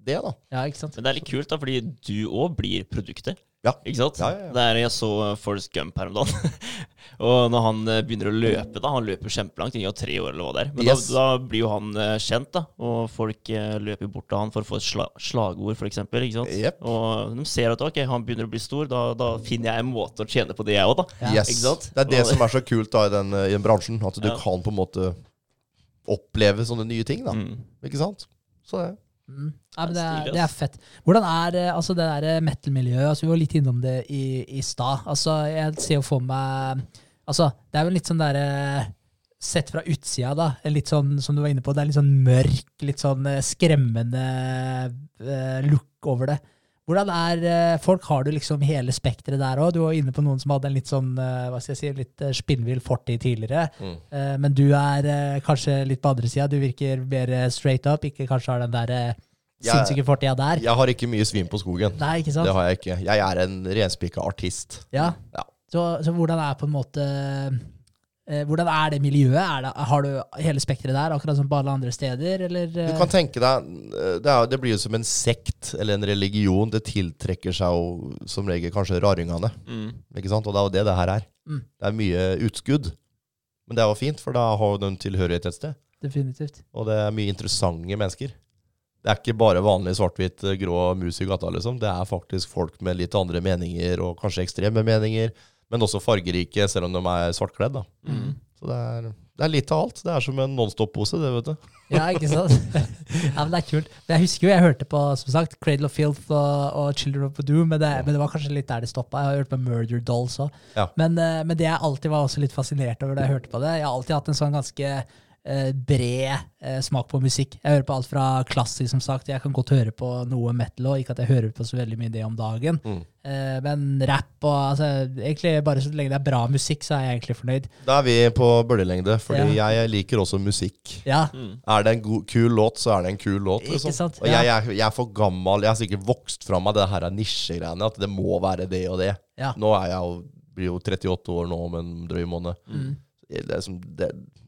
det, da. Ja, ikke sant? Men det er litt kult, da, fordi du òg blir produktet. Ja. Ikke sant? Ja, ja, ja. Det er, jeg så Forest Forrest Gump her om dagen. og når han eh, begynner å løpe, da Han løper kjempelangt, ingen av tre år eller hva det er. Men Yes. da, da blir jo han eh, kjent, da. Og folk eh, løper bort til han for å få et sla slagord, f.eks. Yep. Og de ser at ok, han begynner å bli stor, da, da finner jeg en måte å tjene på det, jeg òg, da. Ja. Yes. Ikke sant? Det er det som er så kult da i den, i den bransjen. At du Ja. kan på en måte oppleve sånne nye ting. da. Mm. Ikke sant? Så det. Mm. Men det, er, det er fett. Hvordan er eh, altså, det der eh, metal-miljøet? Altså, vi var litt innom det i, i stad. Altså, jeg ser jo for meg altså, Det er vel litt sånn derre Sett fra utsida, da. Litt sånn som du var inne på. Det er litt sånn mørk, litt sånn eh, skremmende eh, look over det. Hvordan er eh, Folk har du liksom hele spekteret der òg. Du var inne på noen som hadde en litt sånn eh, hva skal jeg si, litt eh, spinnvill fortid tidligere. Mm. Eh, men du er eh, kanskje litt på andre sida. Du virker mer eh, straight up. Ikke kanskje har den der eh, Jeg- sinnssyke fortida der. Jeg har ikke mye svin på skogen. Nei, ikke sant? Det har jeg ikke. Jeg er en renspikka artist. Ja. Ja. Så, så hvordan er på en måte eh, Hvordan er det miljøet? Er det, har du hele spekteret der, akkurat som på alle andre steder, eller? Du eh, kan tenke deg eh, det, er, det blir jo som en sekt eller en religion. Det tiltrekker seg jo som regel kanskje raringene. Mm. Ikke sant? Og det er jo det det her er. Mm. Det er mye utskudd. Men det er jo fint, for da har du de tilhørighet et sted. Definitivt. Og det er mye interessante mennesker. Det er ikke bare vanlig svart-hvitt eh, grå mus i gata, liksom. Det er faktisk folk med litt andre meninger, og kanskje ekstreme meninger. Men også fargerike, selv om de er svartkledd. da. Mm. Så det er, det er litt av alt. Det er som en Nonstop-pose, det, vet du. Ja, ikke sant? ja, men det er kult. Men Jeg husker jo jeg hørte på som sagt, Cradle of Filth og, og Children of Doom, men det, men det var kanskje litt der det stoppa. Jeg har hørt på Murder Dolls òg. Ja. Men, eh, men det jeg alltid var også litt fascinert over da jeg hørte på det, jeg har alltid hatt en sånn ganske bred eh, smak på musikk. Jeg hører på alt fra klassisk, som sagt. Jeg kan godt høre på noe metal òg, ikke at jeg hører på så veldig mye det om dagen. Mm. Eh, men rap og altså, egentlig bare så lenge det er bra musikk, så er jeg egentlig fornøyd. Da er vi på bølgelengde, fordi jeg liker også musikk. Ja, Mm. Er det en god, kul låt, så er det en kul låt. Ikke Liksom. Ja. Og jeg, jeg, jeg er for gammel. Jeg har sikkert vokst fra meg det her nisjegreiene. At det må være det og det. Ja. Nå er jeg jo, blir jo 38 år nå om en drøy måned. Mm. Det, er som, det, det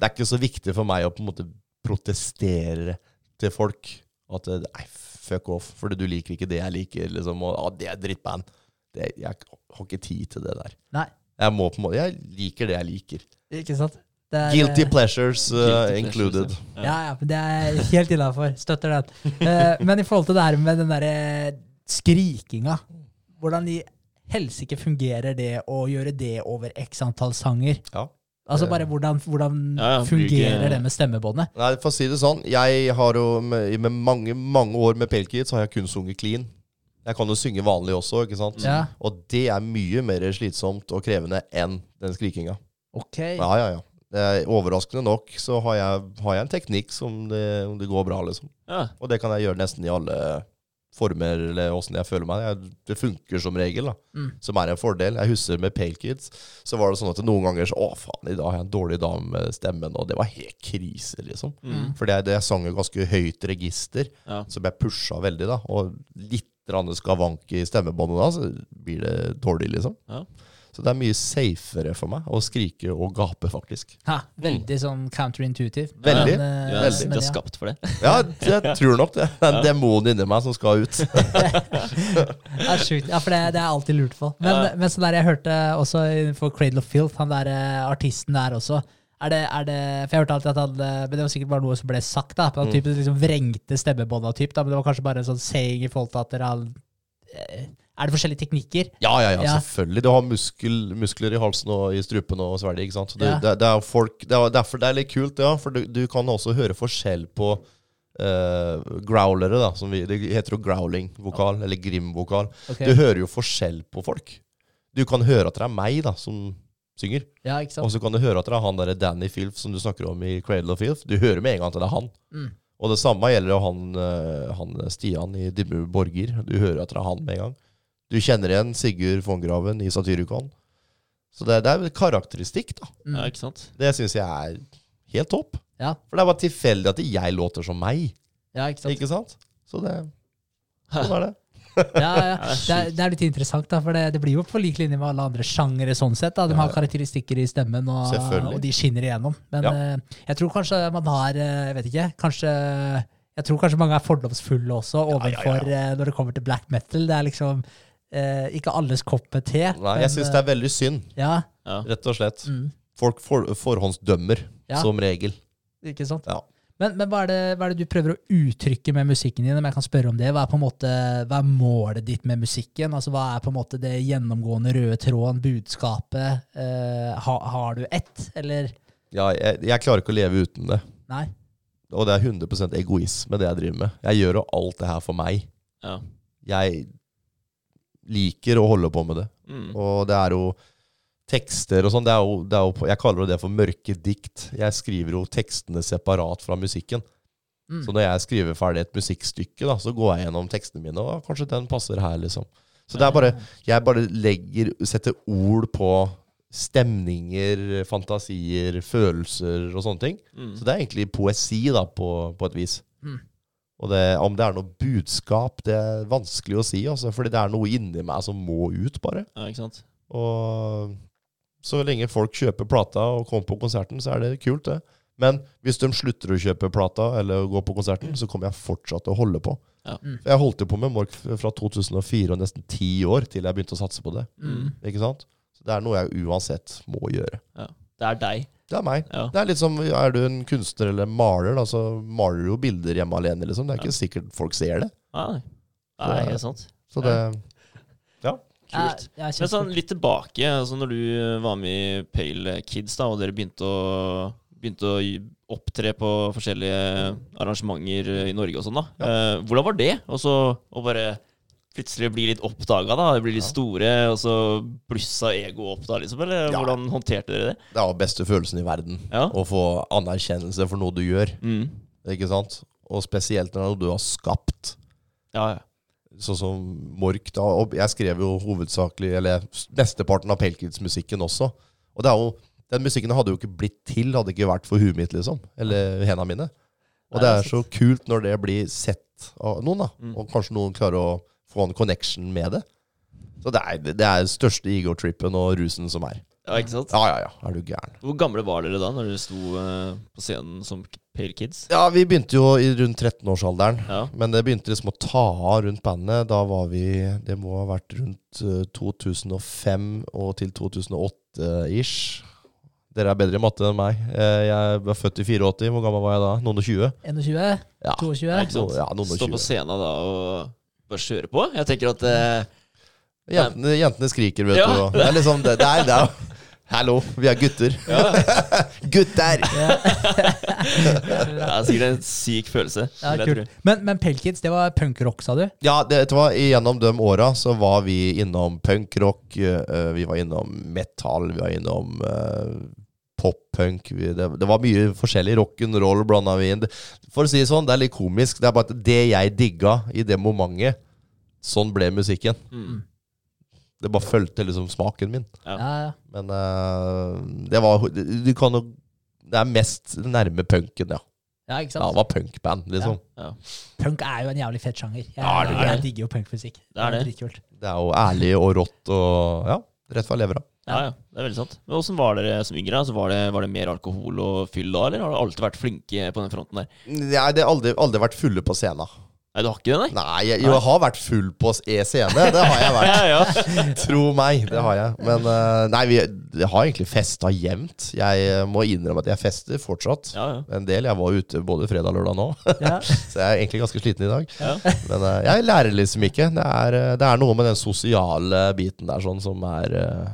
er ikke så viktig for meg å på en måte protestere til folk. At nei, fuck off, fordi du liker ikke det jeg liker. Liksom, og ah, det er drittband. Det, jeg har ikke tid til det der. Nei, Jeg, må på en måte, jeg liker det jeg liker. ikke sant? Det er, Guilty eh, pleasures uh, Guilty included. pleasures, ja. Ja, ja, men det er jeg helt innafor. Støtter den. Uh, men i forhold til det her med den derre skrikinga, hvordan i helsike fungerer det å gjøre det over x antall sanger? Ja. Altså bare hvordan, hvordan Ja, ja, fungerer det med stemmebåndet? Nei, for å si det sånn, jeg har jo med, med mange, mange år med Pelkit, så har jeg kun sunget clean. Jeg kan jo synge vanlig også, ikke sant? Ja. Og det er mye mer slitsomt og krevende enn den skrikinga. Ok. Ja, ja, ja. Det er overraskende nok så har jeg, har jeg en teknikk som det, om det går bra, liksom. Ja. Og det kan jeg gjøre nesten i alle former, eller åssen jeg føler meg. Jeg, det funker som regel, da. Mm. Som er en fordel. Jeg husker med Pale Kids, så var det sånn at noen ganger så Å, faen, i dag har jeg en dårlig dag med stemmen, og det var helt krise, liksom. Mm. For det, det jeg sang jo ganske høyt register, Ja. som jeg pusha veldig, da. Og litt skavank i stemmebåndet da, så blir det dårlig, liksom. Ja. Så det er mye safere for meg å skrike og gape, faktisk. Ha, veldig sånn counterintuitive. Veldig, Men, Du er, veldig. du er skapt for det. Ja, jeg tror nok det. Det er en demon inni meg som skal ut. Det er sjukt. Ja, for det, det er alltid lurt på. Men, Ja. men sånn der jeg hørte også for Cradle of Filth, han der eh, artisten der også er det, er det, for jeg hørte alltid at han, eh, men Det var sikkert bare noe som ble sagt. da, på Mm. den typen liksom Vrengte stemmebånda, typ, da, men det var kanskje bare en sånn saying i forhold til at dere har eh, Er det forskjellige teknikker? Ja, ja, ja, Ja. selvfølgelig. Du har muskel, muskler i halsen og i strupen og svelget. ikke sant? Så det, Ja. det, det er folk, det er derfor det er litt kult, ja. For du, du kan også høre forskjell på Uh, growlere, da. Som vi, det heter jo growling-vokal, eller grim-vokal. Okay. Du hører jo forskjell på folk. Du kan høre at det er meg da, som synger. Ja, ikke sant? Og så kan du høre at det er han der Danny Filth som du snakker om i Cradle of Filth. Du hører med en gang at det er han. Mm. Og det samme gjelder jo han, eh, han Stian i Dimmu Borger. Du hører at det er han med en gang. Du kjenner igjen Sigurd von Graven i Satyricon. Så det, det er jo karakteristikk, da. Mm. Ja, ikke sant? Det syns jeg er helt topp. Ja. For det er bare tilfeldig at jeg låter som meg. Ja, ikke sant? Ikke sant? Så det Sånn er det. Ja, ja. Det er Det, er, litt interessant, da, for det, det blir jo på lik linje med alle andre sjangere. sånn sett. Da. De har karakteristikker i stemmen, og, og de skinner igjennom. Men Ja. eh, jeg tror kanskje man har eh, Jeg vet ikke. kanskje jeg tror kanskje mange er fordomsfulle også ja, overfor eh, når det kommer til black metal. Det er liksom eh, ikke alles kopp med te. Nei, jeg syns det er veldig synd, Ja, Ja. rett og slett. mm, Folk for, forhåndsdømmer, Ja. som regel. ikke sant? Ja. Men, men hva, er det, hva er det du prøver å uttrykke med musikken din? Om jeg kan spørre om det? Hva er på en måte, hva er målet ditt med musikken? Altså, hva er på en måte det gjennomgående røde tråden, budskapet? Eh, ha, har du ett, eller? Ja, jeg, jeg klarer ikke å leve uten det. Nei? Og det er 100 egoisme, det jeg driver med. Jeg gjør jo alt det her for meg. Ja. Jeg liker å holde på med det. Mm. Og det er jo tekster og sånn. Jeg kaller det for mørke dikt. Jeg skriver jo tekstene separat fra musikken. Mm. Så når jeg skriver ferdig et musikkstykke, da, så går jeg gjennom tekstene mine, og kanskje den passer her, liksom. Så det er bare Jeg bare legger Setter ord på stemninger, fantasier, følelser og sånne ting. Mm. Så det er egentlig poesi, da, på, på et vis. Mm. Og det, om det er noe budskap, det er vanskelig å si, altså. Fordi det er noe inni meg som må ut, bare. Ja, ikke sant? Og så lenge folk kjøper plata og kommer på konserten, så er det kult, det. Men hvis de slutter å kjøpe plata eller gå på konserten, så kommer jeg fortsatt til å holde på. Ja. Mm. Jeg holdt jo på med Mork fra 2004 og nesten ti år til jeg begynte å satse på det. Mm. Ikke sant? Så det er noe jeg uansett må gjøre. Det er deg. Det er meg. Ja. Det er litt som, Er du en kunstner eller maler, da, så maler du jo bilder hjemme alene. liksom. Det er ikke sikkert folk ser det. Nei, det er helt sant. Så det Ja, Kult. ja, Men sånn litt tilbake, altså når du var med i Pale Kids, da, og dere begynte å, begynte å opptre på forskjellige arrangementer i Norge og sånn, da. Eh, hvordan var det? Og så å bare plutselig blir litt oppdaga, da. Blir litt Ja. store, og så blussa egoet opp da, liksom? Eller Ja. hvordan håndterte dere det? Det den beste følelsen i verden. Ja. Å få anerkjennelse for noe du gjør. Mm. Ikke sant? Og spesielt når du har skapt. Ja, ja. Sånn som Mork. da, og Jeg skrev jo hovedsakelig, eller mesteparten av Pelkids-musikken også. Og det er jo, den musikken hadde jo ikke blitt til hadde ikke vært for huet mitt, liksom. Eller hendene mine. Og Nei, det er så kult når det blir sett av noen, da. Mm. Og kanskje noen klarer å få en connection med det. Så det er det er største Igor-trippen og rusen som er. ja, ikke sant? Ja, ja, ja. Er du gæren. Hvor gamle var dere da, når dere sto eh, på scenen som Pale Kids? Ja, vi begynte jo i rundt 13-årsalderen. Ja. Men det begynte liksom å ta av rundt bandet. Da var vi Det må ha vært rundt eh, 2005 og til 2008-ish. Dere er bedre i matte enn meg. Eh, Jeg var født i 84. Hvor gammel var jeg da? Noen og 20? 21? Ja. 22? Ja, ikke sant? Ja, noen og Stå på scenen da og bare kjøre på? Jeg tenker at uh, Jentene, jentene skriker, vet Ja. du. og Det er liksom det, det er, det er Hallo, vi er gutter. Gutter! det er sikkert en syk følelse. Ja, kult. Men, men Pelkids, det var punkrock, sa du? Ja, det, det var, gjennom de åra så var vi innom punkrock, eh, vi var innom metal, vi var innom uh, pop-punk. Det, det var mye forskjellig. Rock'n'roll blanda vi inn. For å si det sånn, det er litt komisk. Det er bare at det jeg digga i det momentet, sånn ble musikken. Mm. Det bare fulgte liksom smaken min. Ja. Ja, ja. Men uh, det var du, kan jo Det er mest nærme punken, ja. Ja, ikke sant? det var punkband, liksom. Ja. Punk er jo en jævlig fett sjanger. Jeg, Ja, det er jeg, digger jo punkmusikk. Det er det. Det er jo ærlig og rått og Ja. Rett fra levra. Ja, ja, det er veldig sant. Men Åssen var dere som yngre? Altså, var, det, var det mer alkohol og fyll da, eller har dere alltid vært flinke på den fronten der? Nei, det har aldri, aldri vært fulle på scenen. Nei, du har ikke det, nei? Nei, jeg, jo, jeg har vært full på E-scene. Det har jeg vært. Ja, ja. Tro meg, det har jeg. Men uh, nei, vi jeg har egentlig festa jevnt. Jeg eh, må innrømme at jeg fester fortsatt. ja. En del. Jeg var ute både fredag og lørdag nå, Ja. så jeg er egentlig ganske sliten i dag. Ja. Men uh, jeg lærer liksom ikke. Det er, det er noe med den sosiale biten der sånn som er uh,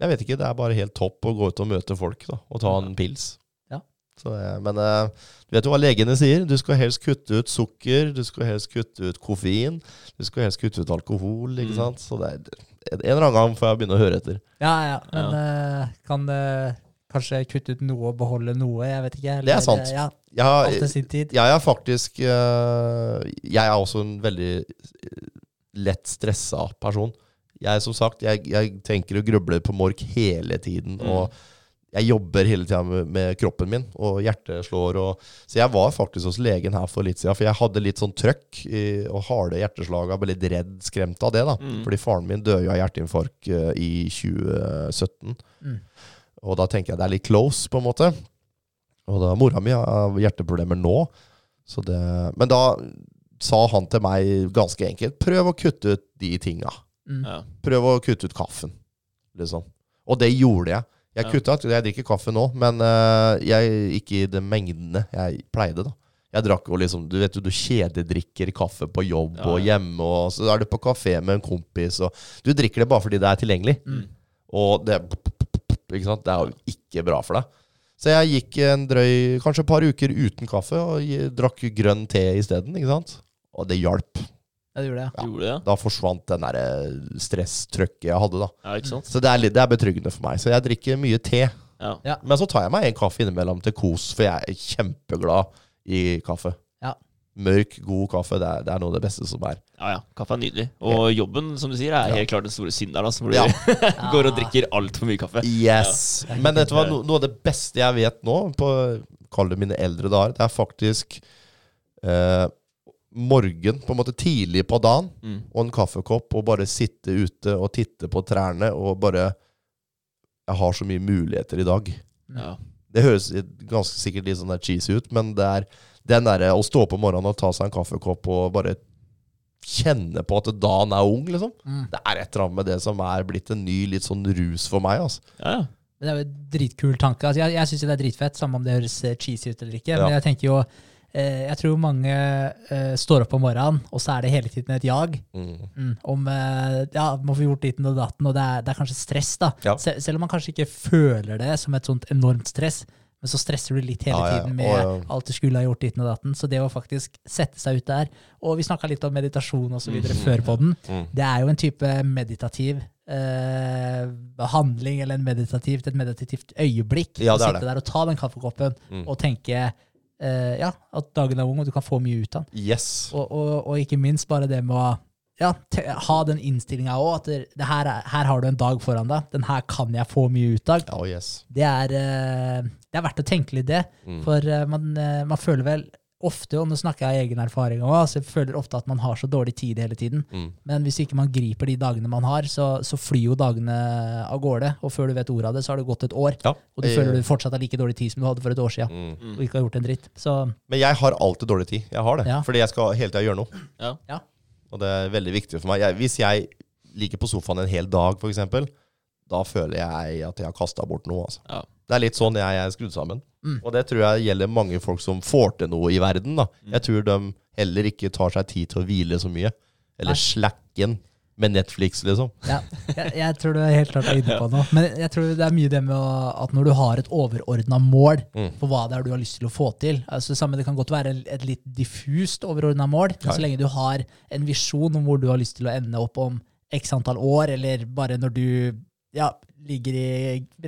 Jeg vet ikke, det er bare helt topp å gå ut og møte folk da, og ta en pils. Ja. Så, men du vet jo hva legene sier? Du skal helst kutte ut sukker, du skal helst kutte ut koffein, du skal helst kutte ut alkohol, ikke Mm. sant? Så det er, en eller annen gang får jeg begynne å høre etter. Ja, ja. Men eh, kan det kanskje kutte ut noe og beholde noe? Jeg vet ikke. Det er sant. Ja, Jeg har, alt sin tid. jeg er faktisk eh, Jeg er også en veldig eh, lett stressa person. Jeg som sagt, jeg, jeg tenker og grubler på mork hele tiden. Mm. Jeg jobber hele tida med, med kroppen min, og hjertet slår. Og, så jeg var faktisk hos legen her for litt siden, for jeg hadde litt sånn trøkk i, og harde hjerteslag. Jeg ble litt redd, skremt av det. da Mm. Fordi faren min døde jo av hjerteinfarkt uh, i 2017. Mm. Og da tenker jeg det er litt close, på en måte. Og da mora mi har hjerteproblemer nå. Så det, men da sa han til meg ganske enkelt prøv å kutte ut de tinga. Mm. Prøv å kutte ut kaffen. Liksom. Og det gjorde jeg. Jeg Ja. kutta ut. Jeg drikker kaffe nå, men uh, jeg, ikke i de mengdene jeg pleide. da Jeg drakk jo liksom Du vet jo, du kjededrikker kaffe på jobb Ja, og hjemme, og så er du på kafé med en kompis, og du drikker det bare fordi det er tilgjengelig. Mm. Og det, ikke sant? det er jo ikke bra for deg. Så jeg gikk en drøy, kanskje et par uker uten kaffe, og drakk grønn te isteden. Og det hjalp. Ja, det gjorde det. Ja. Gjorde det? Da forsvant den der stresstrøkket jeg hadde. da Ja, ikke sant? Så det er, litt, det er betryggende for meg. Så jeg drikker mye te. Ja. Men så tar jeg meg en kaffe innimellom til kos, for jeg er kjempeglad i kaffe. Ja. Mørk, god kaffe, det er, det er noe av det beste som er. Ja, ja. Kaffe er nydelig. Og jobben, som du sier, er Ja. helt klart den store synderen. Altså, hvor du Ja. går og drikker altfor mye kaffe. Yes! Ja. Men dette var no, noe av det beste jeg vet nå, på kall det mine eldre dager, det er faktisk eh, morgen, på en måte tidlig på dagen, Mm. og en kaffekopp, og bare sitte ute og titte på trærne, og bare Jeg har så mye muligheter i dag. Ja. Det høres ganske sikkert litt sånn der cheesy ut, men det er den derre å stå opp om morgenen og ta seg en kaffekopp og bare kjenne på at dagen er ung, liksom. Mm. Det er et eller annet med det som er blitt en ny litt sånn rus for meg, altså. ja, ja. Det er jo en dritkul tanke. Altså, jeg jeg syns det er dritfett, samme om det høres eh, cheesy ut eller ikke. Ja. Men jeg tenker jo eh, Jeg tror mange uh, står opp om morgenen, og så er det hele tiden et jag. Mm. Mm, om uh, ja, må få gjort ditten og datten, og det er, det er kanskje stress. da. Ja. Sel selv om man kanskje ikke føler det som et sånt enormt stress, men så stresser du litt hele Ja, tiden med og, alt du skulle ha gjort ditten og datten. Så det å faktisk sette seg ut der Og vi snakka litt om meditasjon og så videre Mm. før på den. Mm. Det er jo en type meditativ eh, handling, eller en meditativt, et meditativt øyeblikk. Ja, å sitte det. der og ta den kaffekoppen Mm. og tenke eh, ja, at dagen er ung, og du kan få mye ut av den. Yes. Og, og, og ikke minst bare det med å ja, te, ha den innstillinga òg, at det, det her, er, her har du en dag foran deg. Den her kan jeg få mye ut av. Oh, yes. Det er, eh, det er verdt å tenke litt det. Mm. For eh, man, eh, man føler vel ofte, og nå snakker jeg av egen erfaring òg, altså jeg føler ofte at man har så dårlig tid hele tiden. Mm. Men hvis ikke man griper de dagene man har, så, så flyr jo dagene av gårde. Og før du vet ordet av det, så har det gått et år. Ja. Og du Jeg- føler du fortsatt har like dårlig tid som du hadde for et år siden. Mm. Mm. Og ikke har gjort en dritt. Så Men jeg har alltid dårlig tid. Jeg har det. Ja. Fordi jeg skal hele tida gjøre noe. Ja. Ja. Og det er veldig viktig for meg. Jeg, hvis jeg ligger på sofaen en hel dag, f.eks., da føler jeg at jeg har kasta bort noe. Altså. Ja. Det er litt sånn jeg er skrudd sammen. Mm. Og det tror jeg gjelder mange folk som får til noe i verden. Da. Mm. Jeg tror de heller ikke tar seg tid til å hvile så mye. Eller Nei. slacken med Netflix, liksom. ja, jeg, jeg tror du er helt klart er inne på noe. Men jeg tror det er mye det med å, at når du har et overordna mål Mm. for hva det er du har lyst til å få til altså samme, Det kan godt være et litt diffust overordna mål, men så lenge du har en visjon om hvor du har lyst til å ende opp om x antall år, eller bare når du ja, ligger i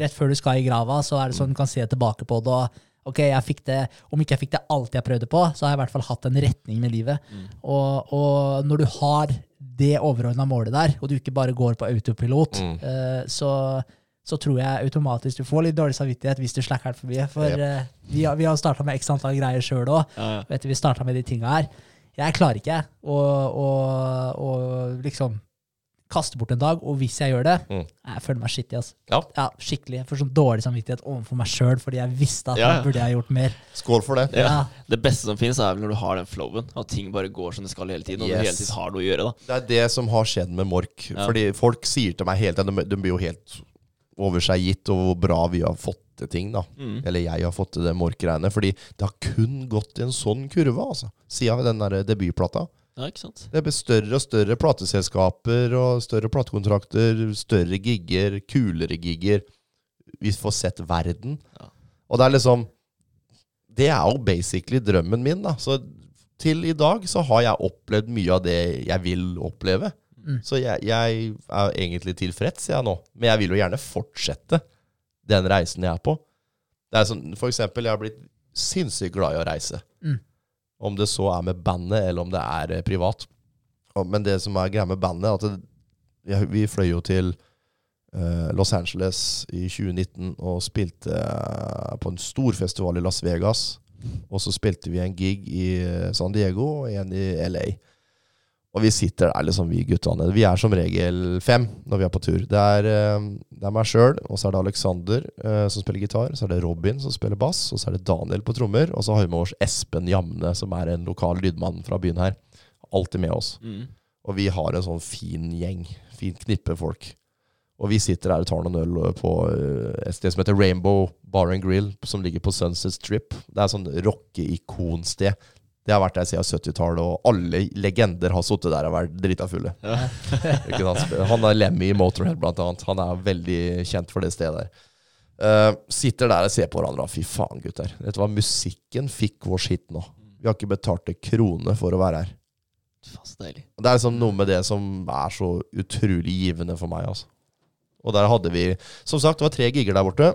Rett før du skal i grava, så er det sånn du kan se tilbake på det. og Ok, jeg fikk det, Om ikke jeg fikk det alt jeg prøvde på, så har jeg i hvert fall hatt en retning med livet. Mm. Og, og når du har det overordna målet der, og du ikke bare går på autopilot, Mm. uh, så, så tror jeg automatisk du får litt dårlig samvittighet hvis du slacker for mye. For eh, vi, har, vi har starta med x antall greier sjøl òg. Ja, ja. Vi starta med de tinga her. Jeg klarer ikke å liksom kaste bort en dag, og hvis jeg gjør det, Mm. jeg føler meg skittig. Altså. Ja. Ja, skikkelig. Jeg får sånn dårlig samvittighet overfor meg sjøl fordi jeg visste at Ja, ja. burde jeg gjort mer. Skål for det. Ja. Ja. Det beste som finnes, er vel når du har den flowen. At ting bare går som det skal hele tiden. Og Yes. du hele tiden har noe å gjøre. da Det er det som har skjedd med Mork. Ja. Fordi folk sier til meg hele tiden De, de blir jo helt over seg gitt over hvor bra vi har fått til ting. da Mm. Eller jeg har fått til det Mork-greiene. Fordi det har kun gått i en sånn kurve, altså. Siden den der debutplata. Ja, ikke sant? Det blir større og større plateselskaper og større platekontrakter, større gigger, kulere gigger. Vi får sett verden. Ja. Og det er liksom Det er jo basically drømmen min, da. Så til i dag så har jeg opplevd mye av det jeg vil oppleve. Mm. Så jeg, jeg er egentlig tilfreds, jeg nå. Men jeg vil jo gjerne fortsette den reisen jeg er på. Det er sånn, For eksempel, jeg har blitt sinnssykt glad i å reise. Om det så er med bandet, eller om det er eh, privat. Men det som er greia med bandet, er at det, ja, vi fløy jo til uh, Los Angeles i 2019 og spilte uh, på en stor festival i Las Vegas. Og så spilte vi en gig i San Diego og en i LA. Og vi sitter der, liksom, vi guttene. Vi er som regel fem når vi er på tur. Det er, eh, det er meg sjøl, og så er det Alexander eh, som spiller gitar. Så er det Robin som spiller bass, og så er det Daniel på trommer. Og så har vi med oss Espen Jamne, som er en lokal lydmann fra byen her. Alltid med oss. Mm. Og vi har en sånn fin gjeng. Fint knippe folk. Og vi sitter her og tar noen øl på eh, et sted som heter Rainbow Bar and Grill, som ligger på Sunset Strip. Det er sånn rockeikonsted. Det har vært der siden 70-tallet, og alle legender har sittet der og vært drita fulle. Ja. Han er Lemmy i Motorhead, blant annet. Han er veldig kjent for det stedet der. Uh, sitter der og ser på hverandre. Fy faen, gutter. Vet du hva? Musikken fikk vår skitt nå. Vi har ikke betalt en krone for å være her. Faen, deilig. Det er liksom noe med det som er så utrolig givende for meg. Altså. Og der hadde vi Som sagt, det var tre gigger der borte.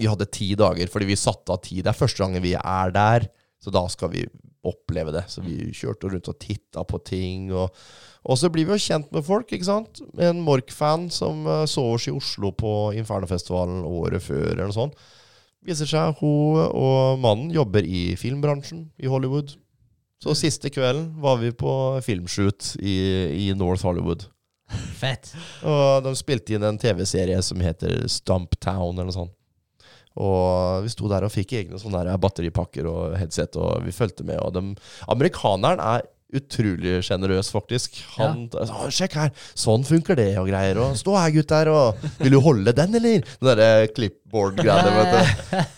Vi hadde ti dager fordi vi satte av tid. Det er første gangen vi er der, så da skal vi oppleve det. Så vi kjørte rundt og titta på ting. Og, og så blir vi jo kjent med folk, ikke sant. En Mork-fan som eh, så oss i Oslo på Infernofestivalen året før, eller noe sånt. Viser seg hun og mannen jobber i filmbransjen i Hollywood. Så siste kvelden var vi på filmshoot i, i North Hollywood. Fett. Og de spilte inn en TV-serie som heter Stumptown, eller noe sånt. Og vi sto der og fikk egne sånne der batteripakker og headset, og vi fulgte med. Og de, amerikaneren er utrolig sjenerøs, faktisk. Han ja. 'Sjekk her, sånn funker det', og greier. Og 'Stå her, gutter', og 'Vil du holde den, eller?' Den derre clipboard-greiene, vet du.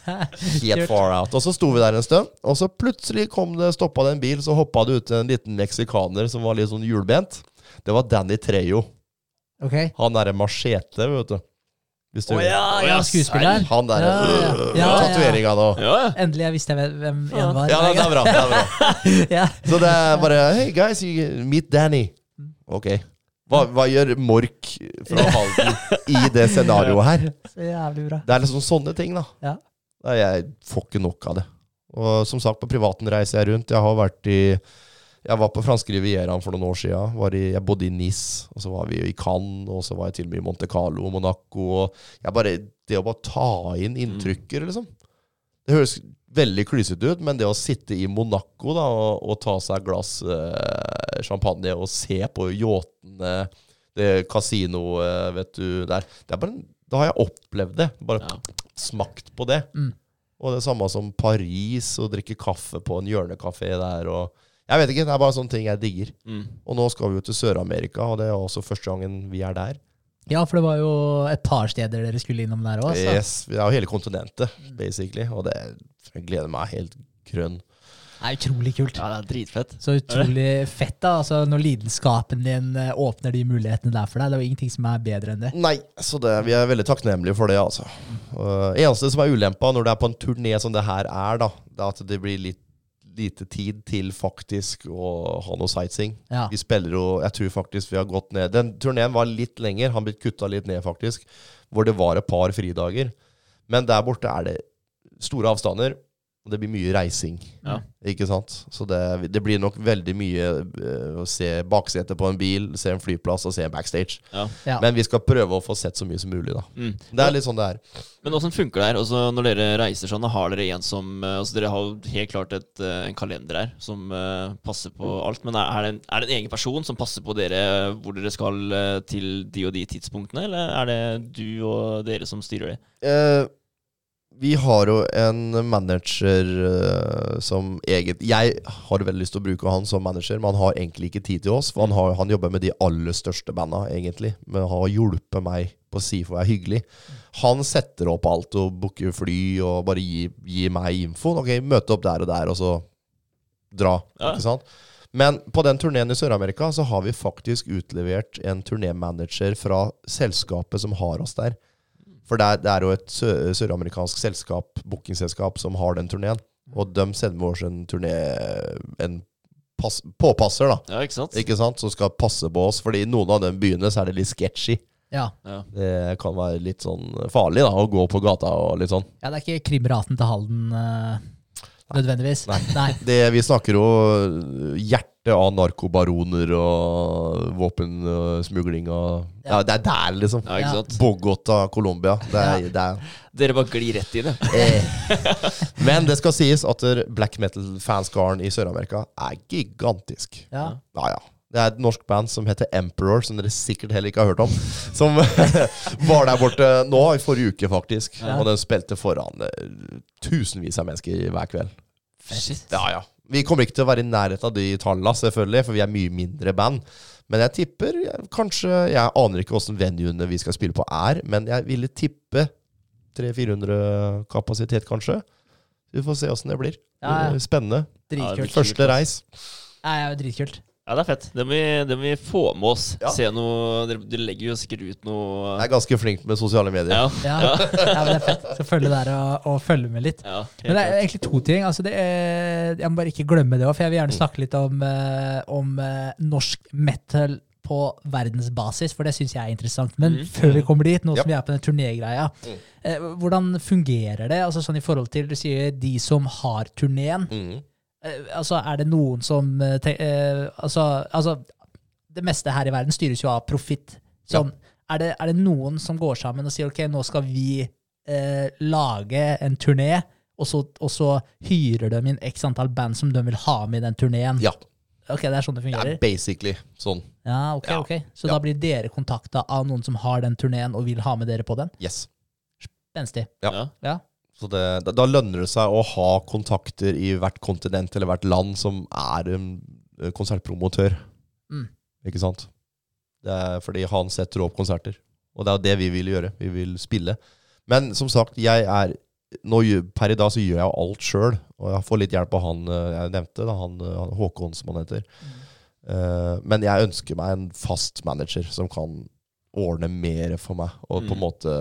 Helt far out. Og så sto vi der en stund, og så plutselig kom det, stoppa det en bil, så hoppa det ut en liten meksikaner som var litt sånn hjulbent. Det var Danny Trejo. Okay. Han derre machete, vet du. Hvis du oh, ja, ja, skuespilleren. Han der. Ja, ja. tatoveringa nå. Ja, ja. Endelig jeg visste jeg hvem en var. Ja, det er bra. det er bra Ja. Så det er bare Hey guys, meet Danny. Ok. Hva, hva gjør Mork fra Halden i det scenarioet her? Så jævlig bra. Det er liksom sånne ting, da. Ja. Jeg får ikke nok av det. Og som sagt, på privaten reiser jeg rundt. Jeg har vært i Jeg var på franske Rivieraen for noen år siden. Var i, jeg bodde i Nis, og så var vi i Cannes, og så var jeg til og med i Monte Carlo og Monaco. Og bare, det å bare ta inn inntrykket, liksom. Det høres veldig klysete ut, men det å sitte i Monaco da, og, og ta seg et glass eh, champagne og se på yachtene, det kasinoet, vet du der det er bare, Da har jeg opplevd det. Bare Ja. smakt på det. Mm. Og det samme som Paris, og drikke kaffe på en hjørnekafé der. og Jeg vet ikke, det er bare sånne ting jeg digger. Mm. Og nå skal vi jo til Sør-Amerika, og det er også første gangen vi er der. ja, for det var jo et par steder dere skulle innom der òg. Yes, det er jo hele kontinentet, basically. Og det jeg gleder meg helt grønn. Det er utrolig kult. ja, det er dritfett. Så utrolig fett da, altså når lidenskapen din eh, åpner de mulighetene der for deg. Det er jo ingenting som er bedre enn det. Nei, så det, vi er veldig takknemlige for det, altså. Uh, eneste som er ulempa når det er på en turné som det her er, da, det er at det blir litt lite tid til faktisk å ha noe sightseeing. Ja. Vi spiller jo Jeg tror faktisk vi har gått ned Den turneen var litt lenger, han blitt kutta litt ned, faktisk. Hvor det var et par fridager. Men der borte er det store avstander. Og det blir mye reising. Ja. Ikke sant? Så det, det blir nok veldig mye eh, å se baksetet på en bil, se en flyplass og se en backstage. Ja. Ja. Men vi skal prøve å få sett så mye som mulig, da. Mm. Det er litt sånn det er. Men åssen funker det her? Altså, når dere reiser sånn, har dere en som eh, altså, Dere har helt klart et, eh, en kalender her som uh, passer på alt. Men er, det en, er det en egen person som passer på dere hvor dere skal til de og de tidspunktene, eller er det du og dere som styrer det? Eh, vi har jo en manager uh, som eget Jeg har veldig lyst til å bruke han som manager, men han har egentlig ikke tid til oss. For han, har, han jobber med de aller største banda, egentlig. Men har hjulpet meg på SIFO er hyggelig. Han setter opp alt og booker fly og bare gir, gir meg infoen. Ok, møte opp der og der, og så dra. Ja. Ikke sant? Men på den turneen i Sør-Amerika så har vi faktisk utlevert en turnémanager fra selskapet som har oss der. For det er, det er jo et sø- søramerikansk selskap, bookingselskap, som har den turneen. Og de sender oss en turné En pass, påpasser, da. Ja, ikke sant? Ikke sant? Som skal passe på oss. Fordi i noen av de byene så er det litt sketchy. Ja. Ja. Det kan være litt sånn farlig da, å gå på gata og litt sånn. ja, det er ikke krimraten til Halden Uh, nødvendigvis. Nei. Nei. Det, vi snakker jo hjertet av narkobaroner og våpensmugling og ja. Ja. det er der, liksom. Ja, ikke sant? Bogota, Colombia. Det er, det er Dere bare glir rett i det. Eh. Men det skal sies at black metal-fanskaren i Sør-Amerika er gigantisk. Ja. Ja, ja. Det er et norsk band som heter Emperor, som dere sikkert heller ikke har hørt om. Som var der borte nå, i forrige uke, faktisk. Ja. Og den spilte foran eh, tusenvis av mennesker hver kveld. Shit. Ja, ja. Vi kommer ikke til å være i nærheten av de tallene, selvfølgelig, for vi er mye mindre band. Men jeg tipper jeg, kanskje Jeg aner ikke åssen venuene vi skal spille på, er, men jeg ville tippe 300-400 kapasitet, kanskje. Vi får se åssen det blir. Ja, ja. Spennende. Dritkult. Første reis. Nei, ja, dritkult. Ja, det er fett. Det må vi, det må vi få med oss. Ja. Se noe Dere, dere legger jo sikkert ut noe Jeg er ganske flink med sosiale medier. Ja. Ja, ja. men det er fett. Skal følge der og, og følge med litt. ja Men det er egentlig to ting. Altså det er, jeg må bare ikke glemme det òg, for jeg vil gjerne snakke litt om, eh, om eh, norsk metal på verdensbasis, for det syns jeg er interessant. Men mm. før vi kommer dit, nå Ja. som vi er på den turnégreia, Mm. eh, hvordan fungerer det? Altså sånn i forhold til Du sier de som har turneen. Mhm. Eh, altså, er det noen som eh, eh, altså, altså, det meste her i verden styres jo av profitt. Sånn, er, det, er det noen som går sammen og sier ok, nå skal vi eh, lage en turné, og så, og så hyrer de inn x antall band som de vil ha med i den turneen? Ja. Ok, det er sånn det fungerer? Det er basically sånn. Ja, ok, Ja. ok. Så Ja. da blir dere kontakta av noen som har den turneen og vil ha med dere på den? Yes. Spenstig. Ja. Ja. Så det, da, lønner det seg å ha kontakter i hvert kontinent eller hvert land som er en konsertpromotør. Mm. Ikke sant? Det er fordi han setter opp konserter. Og det er jo det vi vil gjøre. Vi vil spille. Men som sagt, jeg er nå, Per i dag så gjør jeg alt sjøl. Og jeg får litt hjelp av han eh, jeg nevnte, da, han, eh, han Håkon, som han heter. Eh, men jeg ønsker meg en fast manager som kan ordne mer for meg. Og på en Mm. måte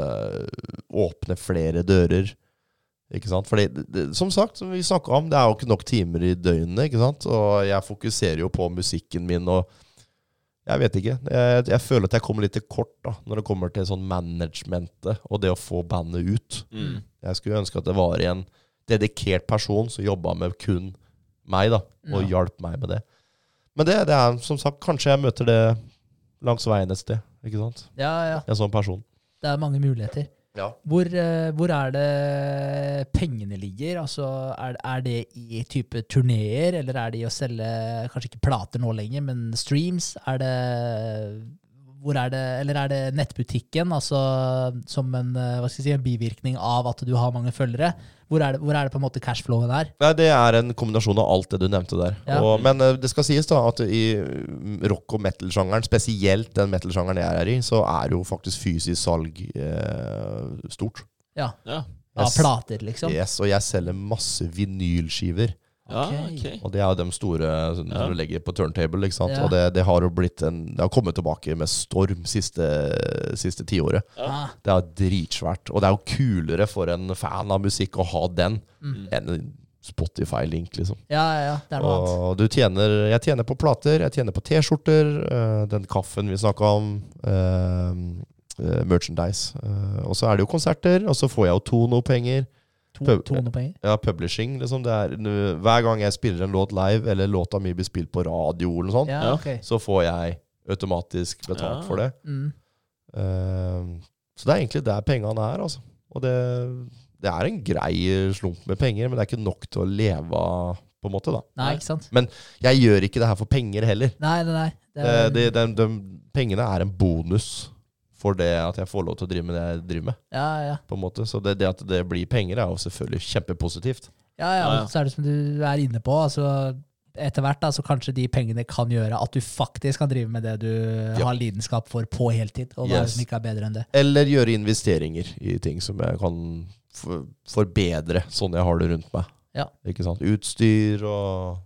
åpne flere dører. Ikke sant? Fordi, det, som sagt, som vi snakka om, det er jo ikke nok timer i døgnet. ikke sant? Og jeg fokuserer jo på musikken min og Jeg vet ikke. Jeg, jeg føler at jeg kommer litt til kort da, når det kommer til sånn managementet og det å få bandet ut. Mm. Jeg skulle ønske at det var en dedikert person som jobba med kun meg, da, og Ja. hjalp meg med det. Men det, det er som sagt, kanskje jeg møter det langs veien et sted. Ikke sant? Ja, ja. En sånn person. Det er mange muligheter. Ja. Hvor, eh, hvor er det pengene ligger? Altså, er, er det i type turneer, eller er det i å selge kanskje ikke plater nå lenger, men streams? Er det hvor er det, eller er det nettbutikken, altså som en, eh, hva skal jeg si, en bivirkning av at du har mange følgere? Hvor er det, hvor er det på en måte cashflowen er? Nei, Det er en kombinasjon av alt det du nevnte der. Ja. Og, men eh, det skal sies da at i mm, rock- og metal-sjangeren, spesielt den metal-sjangeren jeg er i, så er jo faktisk fysisk salg eh, stort. Ja, Ja. Av ja, plater, liksom? Yes, og jeg selger masse vinylskiver. Ja, Ok. ok. Og det er jo de store som Ja. du legger på turntable. ikke sant? Ja. Og det, det har jo blitt en Det har kommet tilbake med storm siste, siste tiåret. Ja. Det er dritsvært. Og det er jo kulere for en fan av musikk å ha den mm. enn en Spotify-link, liksom. Ja, ja, ja, det er noe annet. Du tjener Jeg tjener på plater, jeg tjener på T-skjorter, eh, den kaffen vi snakka om, eh, merchandise. Og så er det jo konserter, og så får jeg jo Tono-penger. To, Pub- 200 poeng. Ja, publishing, liksom. Det er, nu- hver gang jeg spiller en låt live, eller låta mi blir spilt på radio, eller sånt, Ja, okay. så får jeg automatisk betalt Ja. for det. Mm. Uh, så det er egentlig der pengene er, altså. Og det, det er en grei slump med penger, men det er ikke nok til å leve av, på en måte, da. Nei, ikke sant? Jeg gjør ikke det her for penger heller. Nei, nei, nei. Det, De, det, de, de, pengene er en bonus for det at jeg får lov til å drive med det jeg driver med. ja, ja. på en måte. Så det, det at det blir penger, er jo selvfølgelig kjempepositivt. Ja, ja, Ja, ja. Så er det som du er inne på. altså etter hvert da, så kanskje de pengene kan gjøre at du faktisk kan drive med det du Ja. har lidenskap for på heltid. Og er Yes. som ikke er bedre enn det? Eller gjøre investeringer i ting som jeg kan forbedre sånn jeg har det rundt meg. Ja. Ikke sant? Utstyr og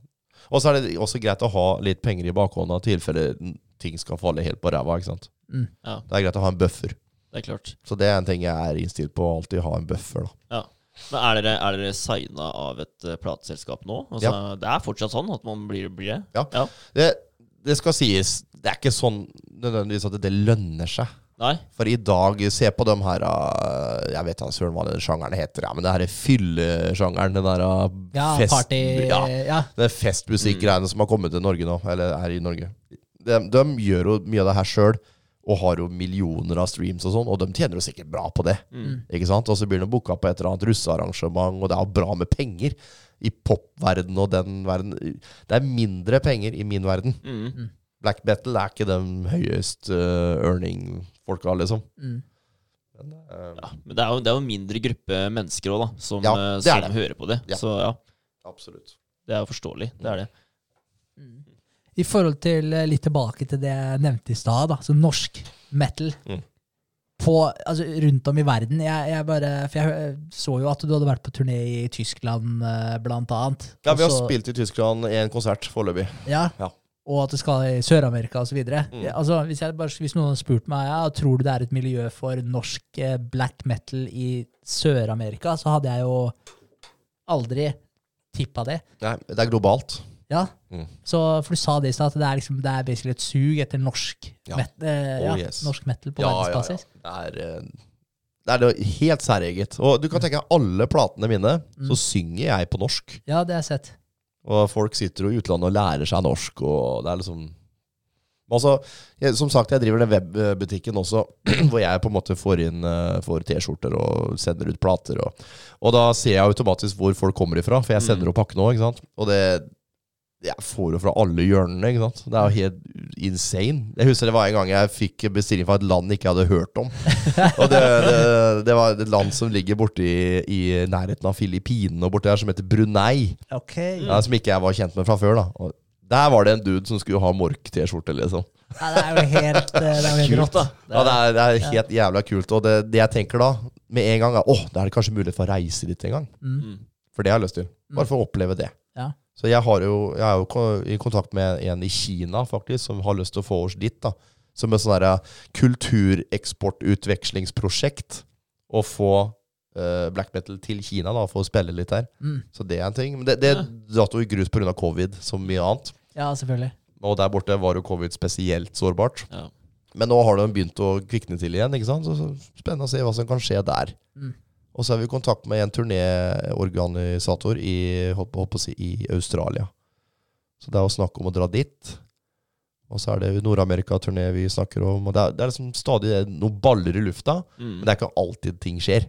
Og så er det også greit å ha litt penger i bakhånda i tilfelle ting skal falle helt på ræva. ikke sant? Mm. Ja, Det er greit å ha en buffer. det er klart. Så det er en ting jeg er innstilt på, å alltid ha en buffer. da. Men er dere, er dere signa av et uh, plateselskap nå? Altså, Det er fortsatt sånn at man blir, blir det? Ja. ja. Det, det skal sies, det er ikke sånn nødvendigvis at det lønner seg. Nei? For i dag, se på de her uh, Jeg vet da søren hva den sjangeren heter, ja, men det her er fyllesjangeren. Den der uh, Ja, fest, party ja, ja. den festmusikkgreiene som har kommet til Norge nå. Eller er i Norge. De, de gjør jo mye av det her sjøl, og har jo millioner av streams og sånn, og de tjener jo sikkert bra på det. Mm. Ikke sant? Og så blir de booka på et eller annet russearrangement, og det er bra med penger. I popverden og den verden. Det er mindre penger i min verden. Mm. Black Battle er ikke de høyest uh, earning-folka, liksom. Mm. Men, uh, Ja, men det er, jo, det er jo en mindre gruppe mennesker òg, da, som, Ja, eh, som hører på det. Ja. Så ja, absolutt. det er jo forståelig. Det er det. I forhold til eh, litt tilbake til det jeg nevnte i stad, altså så norsk metal Mm. på, altså, rundt om i verden. Jeg, jeg bare, for jeg så jo at du hadde vært på turné i Tyskland, eh, blant annet. Ja, vi har Også, spilt i Tyskland i en konsert foreløpig. Ja. Ja. Og at du skal i Sør-Amerika osv. Mm. Altså, hvis, jeg bare- hvis noen hadde spurt meg ja, tror du det er et miljø for norsk eh, black metal i Sør-Amerika, så hadde jeg jo aldri tippa det. Nei, det er globalt. Ja, Mm. så For du sa det i stad, at det er, liksom, det er basically et sug etter norsk, Ja. met, eh, Oh, ja, yes. norsk metal på Ja, ja, ja. verdensbasis. Det er, eh, det er helt særeget. Og du kan tenke deg alle platene mine, Mm. så synger jeg på norsk. Ja, det har jeg sett. Og folk sitter jo i utlandet og lærer seg norsk, og det er liksom Altså, jeg, som sagt, jeg driver den webbutikken også, hvor jeg på en måte får inn eh, får T-skjorter og sender ut plater. Og, og da ser jeg automatisk hvor folk kommer ifra, for jeg Mm. sender opp pakkene òg. Og det jeg får jo fra alle hjørnene. ikke sant? Det er jo helt insane. Jeg husker det var en gang jeg fikk bestilling fra et land jeg ikke hadde hørt om. Og det, det, det var et land som ligger borte i, i nærheten av Filippinene og borte der, som heter Brunei. Okay. Ja, som ikke jeg var kjent med fra før. da Og Der var det en dude som skulle ha Mork-T-skjorte. liksom Ja, det er jo helt, eh, det er jo helt rått. da. Ja, Det er, det er helt jævla kult. Og det, det jeg tenker da, med en gang, er åh, da er det kanskje mulighet for å reise dit en gang. Mm. Mm. For det har jeg lyst til. Bare for å oppleve det. Så jeg, har jo, jeg er jo i kontakt med en i Kina faktisk, som har lyst til å få oss dit. da Som et sånn kultureksportutvekslingsprosjekt. Å få uh, black metal til Kina, da for å spille litt der. Mm. Så det er en ting. Men det, det Ja. datt jo i grus pga. covid, som mye annet. ja, selvfølgelig. Og der borte var jo covid spesielt sårbart. Ja. Men nå har de begynt å kvikne til igjen. ikke sant? Så, så Spennende å se hva som kan skje der. Mm. Og så er vi i kontakt med en turnéorganisator i, si, i Australia. Så det er å snakke om å dra dit. Og så er det Nord-Amerika-turné vi snakker om. Og det er, det er liksom stadig noen baller i lufta, Mm. men det er ikke alltid ting skjer.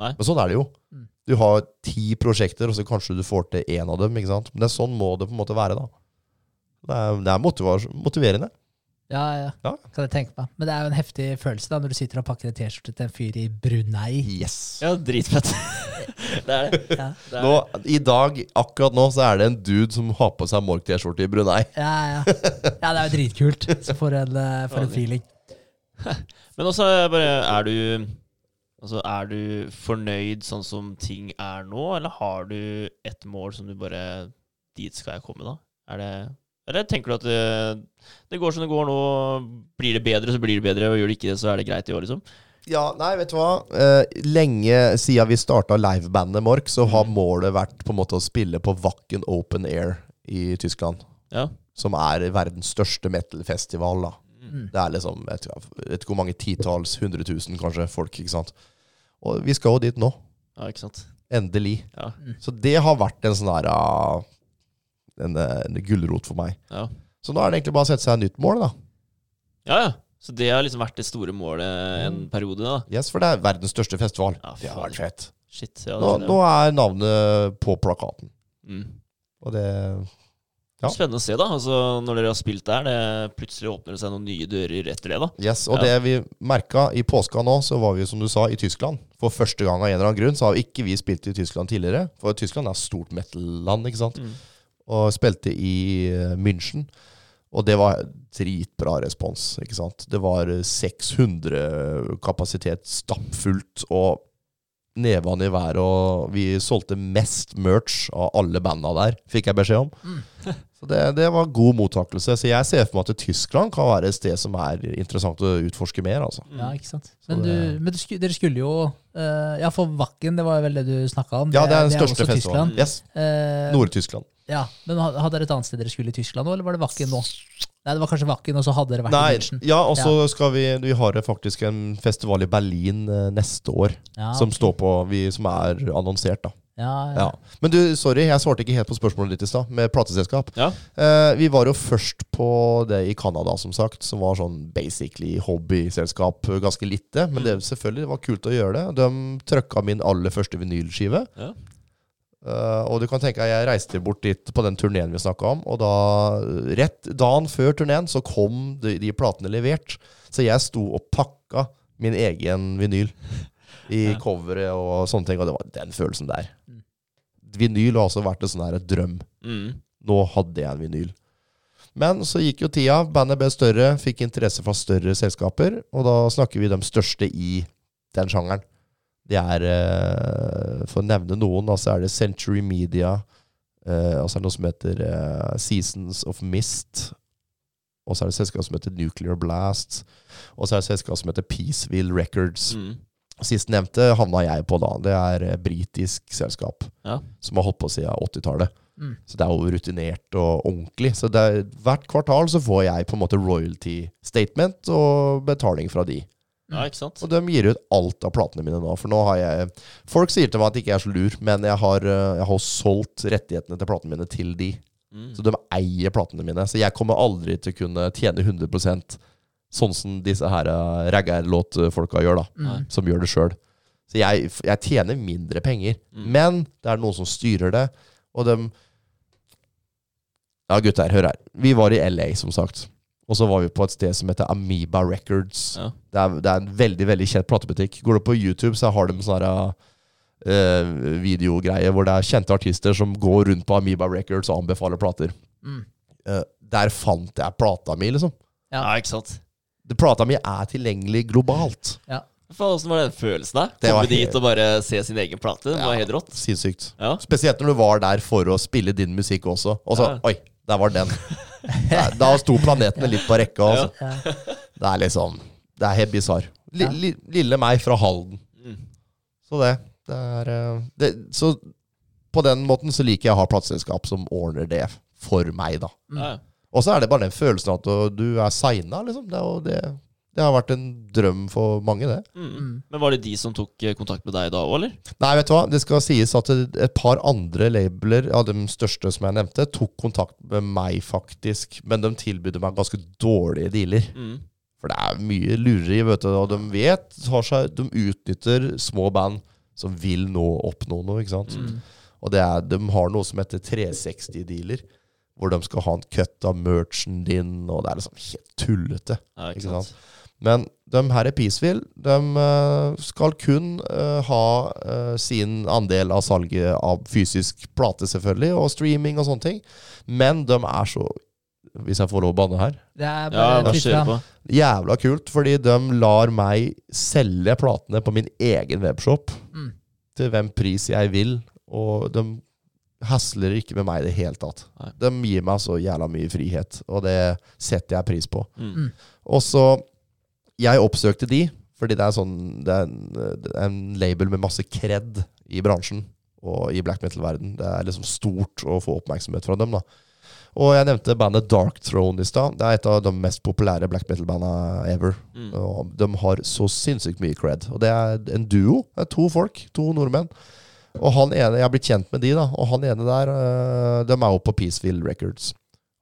Nei. Men sånn er det jo. Mm. Du har ti prosjekter, og så kanskje du får til én av dem. ikke sant? Men det er sånn må det på en måte være. da. Det er, det er motiverende. Ja, ja, Ja. Kan jeg tenke meg. Men det er jo en heftig følelse da, når du sitter og pakker en T-skjorte til en fyr i Brunei. Yes. ja, dritfett. det er det. Ja, det er, Nå, I dag, akkurat nå, så er det en dude som har på seg Mork-T-skjorte i Brunei. ja, ja. ja det er jo dritkult. Så for en, eh, for en feeling. Men også er bare Er du Altså, er du fornøyd sånn som ting er nå, eller har du et mål som du bare Dit skal jeg komme, da? Er det Eller tenker du at det, det går som det går nå? Blir det bedre, så blir det bedre, og gjør det ikke det, så er det greit i år, liksom? Ja, nei, vet du hva? Eh, lenge siden vi starta livebandet Mork, så har Mm. målet vært på en måte å spille på Wacken Open Air i Tyskland. Ja. Som er verdens største metal-festival. da. Mm. Det er liksom, jeg vet ikke jeg vet hvor mange titalls, hundre tusen kanskje, folk. ikke sant? Og vi skal jo dit nå. Ja, ikke sant? Endelig. Ja. Så det har vært en sånn der ah, en, en gulrot for meg. Ja. Så nå er det egentlig bare å sette seg et nytt mål, da. ja, ja. Så det har liksom vært det store målet en periode, da. Yes, For det er verdens største festival. Ja, det har vært fett. Shit. Ja, Nå, nå er navnet på plakaten. Mm. Og det Ja. Spennende å se, da. Altså, når dere har spilt der, det plutselig åpner det seg noen nye dører etter det, da. Yes, og Ja. det vi merka i påska nå, så var vi som du sa i Tyskland. For første gang av en eller annen grunn så har ikke vi spilt i Tyskland tidligere. For Tyskland er stort metal-land, ikke sant. Mm. Og spilte i eh, München. Og det var dritbra respons, ikke sant. Det var eh, 600 kapasitet stappfullt og nevene i været, og vi solgte mest merch av alle banda der, fikk jeg beskjed om. Så det, det var god mottakelse. Så jeg ser for meg at Tyskland kan være et sted som er interessant å utforske mer, altså. Ja, ikke sant. Men, det, du, men du, sku- dere skulle jo uh, Ja, for Wacken, det var vel det du snakka om? Ja, det er den største festivalen. Yes, Uh, Nord-Tyskland. ja, men Hadde dere et annet sted dere skulle i Tyskland nå, eller var det Wacken nå? Nei, det var kanskje Wacken, og så hadde dere vært i Nei, München. ja, og så skal vi Vi har faktisk en festival i Berlin eh, neste år, Ja, som står på vi, Som er annonsert, da. Ja, ja. Ja. Men du, sorry, jeg svarte ikke helt på spørsmålet ditt i stad, med plateselskap. Ja. Eh, vi var jo først på det i Canada, som sagt, som var sånn basically hobbyselskap. Ganske lite, men det selvfølgelig var kult å gjøre det. De trøkka min aller første vinylskive. Ja. Uh, og du kan tenke at jeg reiste bort dit på den turneen vi snakka om, og da, rett dagen før turneen, så kom de, de platene levert. Så jeg sto og pakka min egen vinyl i Ja. coveret og sånne ting, og det var den følelsen der. Vinyl har også vært en sånn her drøm. Mm. Nå hadde jeg en vinyl. Men så gikk jo tida, bandet ble større, fikk interesse fra større selskaper, og da snakker vi de største i den sjangeren. Det er, eh, for å nevne noen, da, så er det Century Media, eh, og så er det noe som heter eh, Seasons of Mist, og så er det et selskap som heter Nuclear Blast, og så er det et selskap som heter Peaceville Records. Mm. Sistnevnte havna jeg på da. Det er britisk selskap Ja. som har holdt på siden 80-tallet. Mm. Så det er jo rutinert og ordentlig. Så er, hvert kvartal så får jeg på en måte royalty statement og betaling fra de. ja, ikke sant? Og de gir ut alt av platene mine nå. For nå har jeg Folk sier til meg at jeg ikke er så lur, men jeg har, eh, jeg har solgt rettighetene til platene mine til de. Mm. Så de eier platene mine. Så jeg kommer aldri til å kunne tjene 100 sånn som disse her uh, raggarlåtfolka gjør, da. Mm. Som gjør det sjøl. Så jeg, jeg tjener mindre penger. Mm. Men det er noen som styrer det, og dem Ja, gutter, hør her. Vi var i LA, som sagt. Og så var vi på et sted som heter Amoeba Records. Ja. Det, er, det er en veldig veldig kjent platebutikk. Går du på YouTube, så har de sånne eh, videogreier hvor det er kjente artister som går rundt på Amoeba Records og anbefaler plater. Mm. Uh, der fant jeg plata mi, liksom. ja, ikke sant? Det, plata mi er tilgjengelig globalt. Ja. Åssen var den følelsen da? Det Komme dit og bare se sin egen plate? Det var Ja. helt rått. Sinnssykt. Ja. Spesielt når du var der for å spille din musikk også. Og så, Ja. oi, der var den. Der, da sto planetene litt på rekka. Altså. Ja. Det er liksom Det er helt bisarr. Li, li, lille meg fra Halden. Mm. Så det. det er eh, det, Så på den måten så liker jeg å ha plateselskap som ordner det for meg, da. Ja. Og så er det bare den følelsen at du- er signa, liksom. Det, det, det har vært en drøm for mange, det. Mm. Mm. Men var det de som tok eh, kontakt med deg da òg, eller? Nei, vet du hva? Det skal sies at et par andre labeler av de største som jeg nevnte, tok kontakt med meg, faktisk. Men de tilbød meg ganske dårlige dealer. Mm. For det er mye lureri, vet du. Og de vet har seg, De utnytter små band som vil nå oppnå noe, ikke sant. Mm. Og det er, de har noe som heter 360-dealer. Hvor de skal ha en cut av merchen din, og det er liksom helt tullete. Ja, ikke Ikke sant? Men de her i Peaceville de eh, skal kun eh, ha eh, sin andel av salget av fysisk plate, selvfølgelig, og streaming og sånne ting. Men de er så Hvis jeg får lov å banne her Det er bare ja, på. Jævla kult, fordi de lar meg selge platene på min egen webshop Mm. til hvem pris jeg vil, og de hasler ikke med meg i det hele tatt. Nei. De gir meg så jævla mye frihet, og det setter jeg pris på. Mm. Mm. Og så Jeg oppsøkte de, fordi det er, sånn, det er, en, det er en label med masse kred i bransjen og i black metal-verden. Det er liksom stort å få oppmerksomhet fra dem. da Og jeg nevnte bandet Dark Throne i stad. Det er et av de mest populære black metal-banda ever. Mm. Og de har så sinnssykt mye cred. Og det er en duo. Det er to folk. To nordmenn. Og han ene, Jeg har blitt kjent med de, da. Og han ene der, øh, de er jo på Peaceville Records.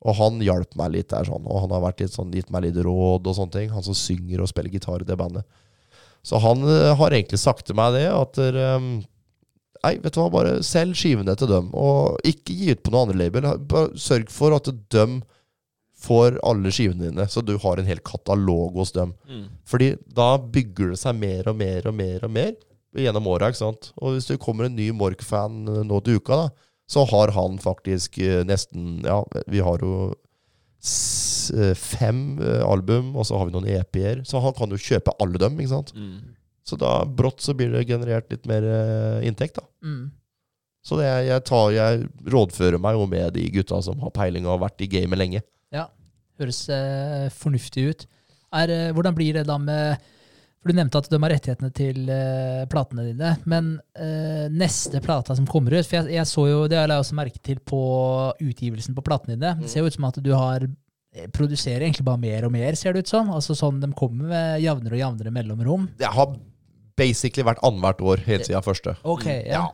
Og han hjalp meg litt der, sånn. Og han har vært litt sånn, gitt meg litt råd og sånne ting. Han som synger og spiller gitar i det bandet. Så han øh, har egentlig sagt til meg det, at um, Nei, vet du hva, bare selg skivene til dem. Og ikke gi ut på noen andre label. Bare sørg for at dem får alle skivene dine, så du har en hel katalog hos dem. Mm. Fordi da bygger det seg mer og mer og mer og mer gjennom åra. ikke sant? Og hvis det kommer en ny Mork-fan eh, nå til uka, da, så har han faktisk eh, nesten Ja, vi har jo eh, fem album, og så har vi noen EP-er. Så han kan jo kjøpe alle dem. ikke sant? Mm. Så da brått så blir det generert litt mer inntekt, da. Mm. Så det, jeg, tar, jeg rådfører meg jo med de gutta som har peiling og har vært i gamet lenge. Ja, Høres eh, fornuftig ut. Er, eh, hvordan blir det da med For du nevnte at de har rettighetene til uh, platene dine. Men uh, neste plata som kommer ut For jeg, jeg så jo, det la jeg også merke til på utgivelsen på platene dine. Det ser jo ut som at du har eh, produserer egentlig bare mer og mer, ser det ut som. Altså sånn De kommer med jevnere og jevnere mellomrom. Jeg har basically vært annethvert år helt siden første. Ok, ja. Ja.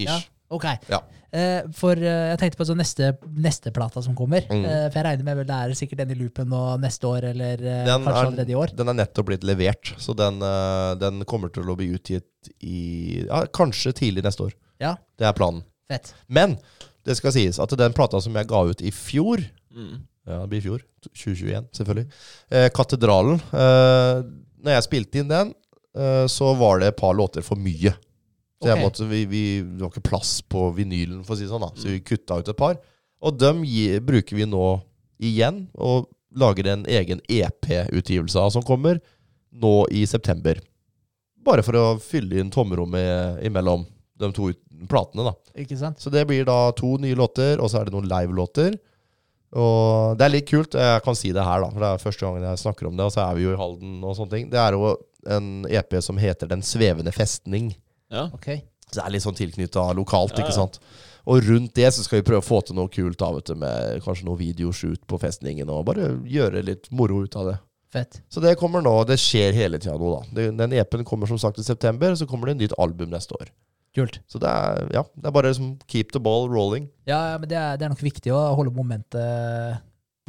Ish. Ja. Ok. Ja. Eh, for eh, jeg tenkte på så neste, neste plata som kommer. Mm. Eh, for jeg regner med vel det er sikkert den i loopen nå neste år, eller eh, Den kanskje er, allerede i år. den er nettopp blitt levert, så den, eh, den kommer til å bli utgitt i ja, kanskje tidlig neste år. Ja. Det er planen. Fett. Men det skal sies at den plata som jeg ga ut i fjor Mm. Ja, det blir i fjor. 2021, selvfølgelig. Eh, Katedralen. Eh, når jeg spilte inn den, eh, så var det et par låter for mye. Så jeg Ok. måtte, vi, vi, det var ikke plass på vinylen, for å si det sånn. da Så vi kutta ut et par. Og dem gi, bruker vi nå igjen, og lager en egen EP-utgivelse av som kommer nå i september. Bare for å fylle inn tomrommet imellom de to platene, da. Ikke sant? Så det blir da to nye låter, og så er det noen live-låter. Og det er litt kult. Jeg kan si det her, da, for det er første gangen jeg snakker om det. Og så er vi jo i Halden og sånne ting. Det er jo en EP som heter Den svevende festning. Ja. Okay. Så det er litt sånn tilknytta lokalt, Ja, ja. ikke sant. Og rundt det så skal vi prøve å få til noe kult, da, vet du, med kanskje noe videoshoot på festningen, og bare gjøre litt moro ut av det. Fett. Så det kommer nå. Det skjer hele tida nå, da. Den EP-en kommer som sagt i september, så kommer det et nytt album neste år. Kult. Så det er, ja, det er bare liksom keep the ball rolling. Ja, ja, men det er, det er nok viktig å holde momentet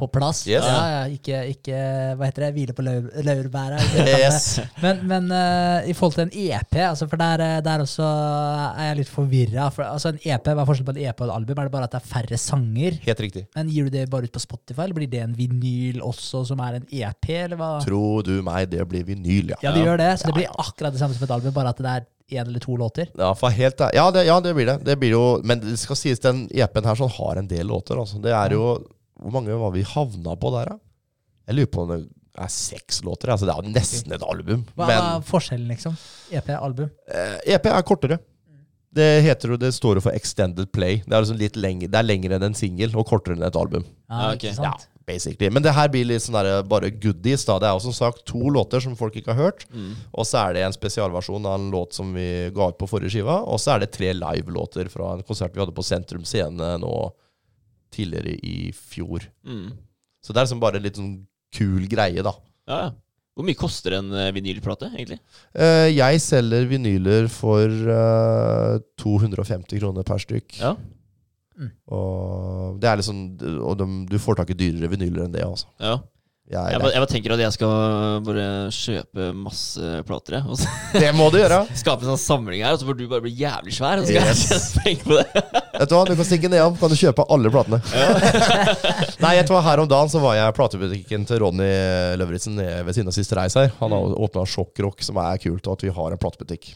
på plass. Yes. Ja, ja, ikke, ikke hva heter det, hvile på lau- laurbæra. yes. Men, men uh, i forhold til en EP, altså for der, eh, der også er jeg litt forvirra. For, altså en EP, Hva er forskjellen på en EP og et album? Er det bare at det er færre sanger? Helt riktig. Men Gir du det bare ut på Spotify, eller blir det en vinyl også, som er en EP? eller hva? Tro du meg, det blir vinyl, ja. Ja, det gjør det. Så det blir akkurat det samme som et album, bare at det er én eller to låter. Ja, for helt, ja, det, ja, det blir det. det blir jo, men det skal sies, den EP-en her sånn har en del låter. Altså. Det er jo Hvor mange var vi havna på der, da? Jeg lurer på om det er seks låter. Altså, det er nesten et album. Hva Men er forskjellen, liksom? EP, album? eh, EP er kortere. Det heter det står jo for Extended Play. Det er, liksom litt lengre, det er lengre enn en singel og kortere enn et album. Ja, okay. sant? Basically. Men det her blir litt sånn der, bare goodies. da Det er jo som sagt to låter som folk ikke har hørt. Mm. Og så er det en spesialversjon av en låt som vi ga ut på forrige skiva. Og så er det tre live-låter fra en konsert vi hadde på Sentrum Scene nå tidligere i fjor. Mm. Så det er liksom bare en litt sånn kul greie, da. Ja, ja. Hvor mye koster en eh, vinylplate, egentlig? Eh, jeg selger vinyler for eh, 250 kroner per stykk. Ja. Og det er liksom Og de, du får tak i dyrere vinyler enn det, altså. ja. Jeg, Jeg, bare, jeg bare tenker at jeg skal bare kjøpe masse plater. Det må du gjøre! skape en sånn samling her, og så får du bare bli jævlig svær. Og så skal Yes. jeg tjene penger på det. Vet du hva, du kan stikke nedom, kan du kjøpe alle platene. Nei, jeg tror her om dagen så var jeg i platebutikken til Ronny Løvritsen ved siden av Siste Reis her. Han har åpna Sjokkrock, som er kult, og at vi har en platebutikk.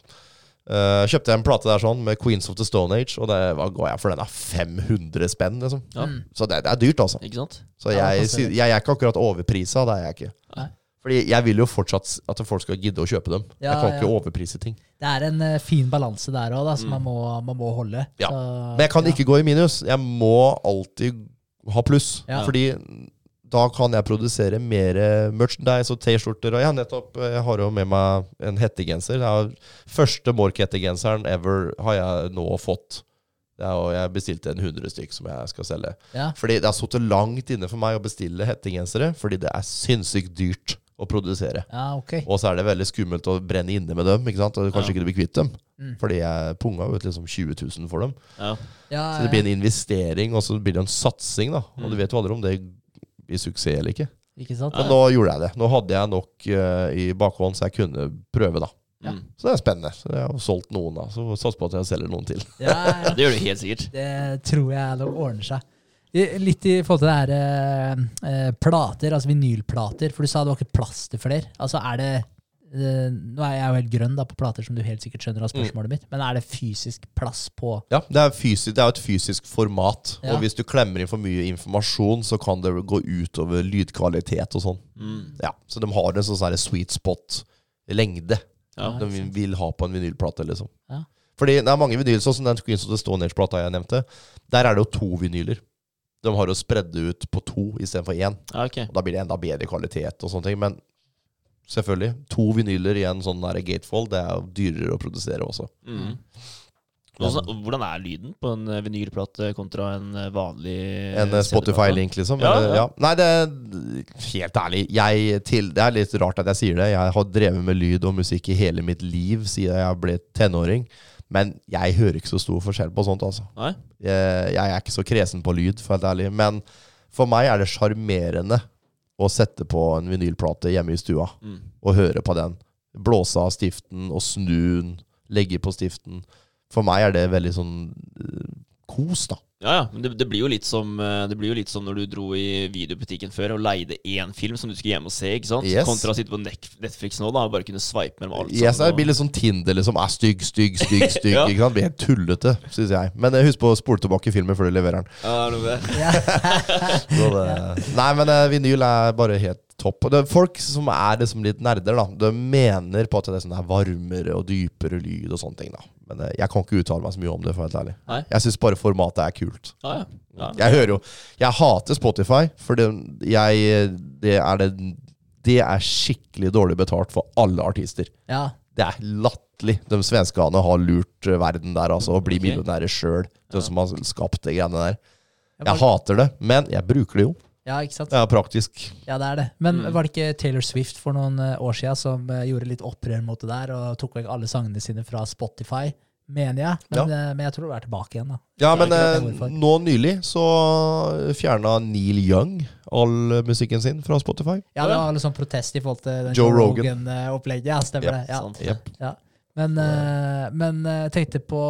Uh, kjøpte jeg en plate der sånn med Queens of the Stone Age, og det hva går jeg for den? er 500 spenn, liksom. Ja. Så det, det er dyrt, altså. Ikke sant? Så Ja, jeg, si- jeg, er ikke akkurat overprisa, det er jeg ikke. Nei. Fordi jeg vil jo fortsatt at folk skal gidde å kjøpe dem. Ja, jeg kan ikke overprise ting. Det er en uh, fin balanse der òg, som man, må, man må holde. Ja. Så, Men jeg kan ja. ikke gå i minus. Jeg må alltid ha pluss. Ja. Fordi da kan jeg produsere mer merchandise og T-skjorter. Og jeg nettopp Jeg har jo med meg en hettegenser. Det er første Mork-hettegenseren ever har jeg nå fått. Det og jeg bestilte en 100 stykk som jeg skal selge. Ja. Fordi det har sittet langt inne for meg å bestille hettegensere, fordi det er sinnssykt dyrt å produsere. Ja, okay. Og så er det veldig skummelt å brenne inne med dem. ikke sant? Og kanskje Ja. ikke du blir kvitt dem. Mm. Fordi jeg punga ut liksom 20 000 for dem. Ja. Ja, Så det blir en investering, og så blir det en satsing. da Og Mm. du vet jo aldri om det blir suksess eller ikke. Ikke sant? Men nå gjorde jeg det. Nå hadde jeg nok uh, i bakhånd, så jeg kunne prøve, da. Ja. Så det er spennende. Så jeg har solgt noen, da. Så sats på at jeg selger noen til. Ja, ja, det gjør du helt sikkert. Det tror jeg nok ordner seg. Litt i forhold til det her eh, eh, plater, altså vinylplater, for du sa det var ikke plass til flere. Altså er det eh, Nå er jeg jo helt grønn da på plater, som du helt sikkert skjønner av spørsmålet mitt, men er det fysisk plass på Ja, det er, fysisk, det er et fysisk format. Ja. Og hvis du klemmer inn for mye informasjon, så kan det gå utover lydkvalitet og sånn. Mm. Ja, Så de har en sånn sånn sweet spot-lengde Ja. Ja. de vil- vil ha på en vinylplate. liksom. Ja. Fordi det er mange vinyler, sånn som den Queens of the Stone Age-plata jeg nevnte. Der er det jo to vinyler. De har jo spredd det ut på to istedenfor én. Ja, okay. Og Da blir det enda bedre kvalitet og sånne ting. Men selvfølgelig, to vinyler i en sånn der gatefold, det er jo dyrere å produsere også. Mm. Hvordan, hvordan er lyden på en eh, vinylplate kontra en eh, vanlig En eh, Spotify-link, liksom. Ja, ja. ja. Nei, det er helt ærlig. Jeg til, det er litt rart at jeg sier det. Jeg har drevet med lyd og musikk i hele mitt liv siden jeg ble tenåring. Men jeg hører ikke så stor forskjell på sånt, altså. Jeg, jeg er ikke så kresen på lyd, for helt ærlig. Men for meg er det sjarmerende å sette på en vinylplate hjemme i stua Mm. og høre på den. Blåse av stiften og snu den, legge på stiften. For meg er det veldig sånn uh, kos, da. Ja, ja. Men det, det, blir jo litt som, eh, det blir jo litt som når du dro i videobutikken før og leide én film som du skulle hjem og se. ikke sant? Yes. Kontra å sitte på Netflix nå da og bare kunne swipe mellom alt Yes, det blir litt sånn Tinder, liksom. Er stygg, stygg, stygg, stygg. Ja. ikke sant? Blir helt tullete, syns jeg. Men eh, husk på å spole tilbake filmen før du leverer den. ja, det er noe med. Så det, nei, men eh, vinyl er bare helt topp. Og folk som er liksom litt nerder, da. De mener på at det er sånn varmere og dypere lyd og sånne ting, da. Men eh, jeg kan ikke uttale meg så mye om det, for helt ærlig. Nei. Jeg syns bare formatet er kult. Ja, ja. ja. Jeg hører jo Jeg hater Spotify, for det, jeg, det, er det, det er skikkelig dårlig betalt for alle artister. ja. Det er latterlig. De svenskene har lurt eh, verden der, altså, og blir okay. millionærer sjøl. De som har skapt de greiene der. Jeg hater det, men jeg bruker det jo. Ja, ikke sant? Det er praktisk. Ja, det er det. Men Mm. var det ikke Taylor Swift for noen eh, år siden som eh, gjorde litt opprør mot det der, og tok vekk alle sangene sine fra Spotify, mener jeg. Men, ja. men jeg tror det er tilbake igjen, da. Ja, men eh, nå nylig så fjerna Neil Young all musikken sin fra Spotify. Ja, det var litt sånn protest i forhold til den Joe Joe Rogan. Rogan-opplegget. Ja, stemmer yep. det. Ja. sant. Yep. Eh, men eh, jeg tenkte på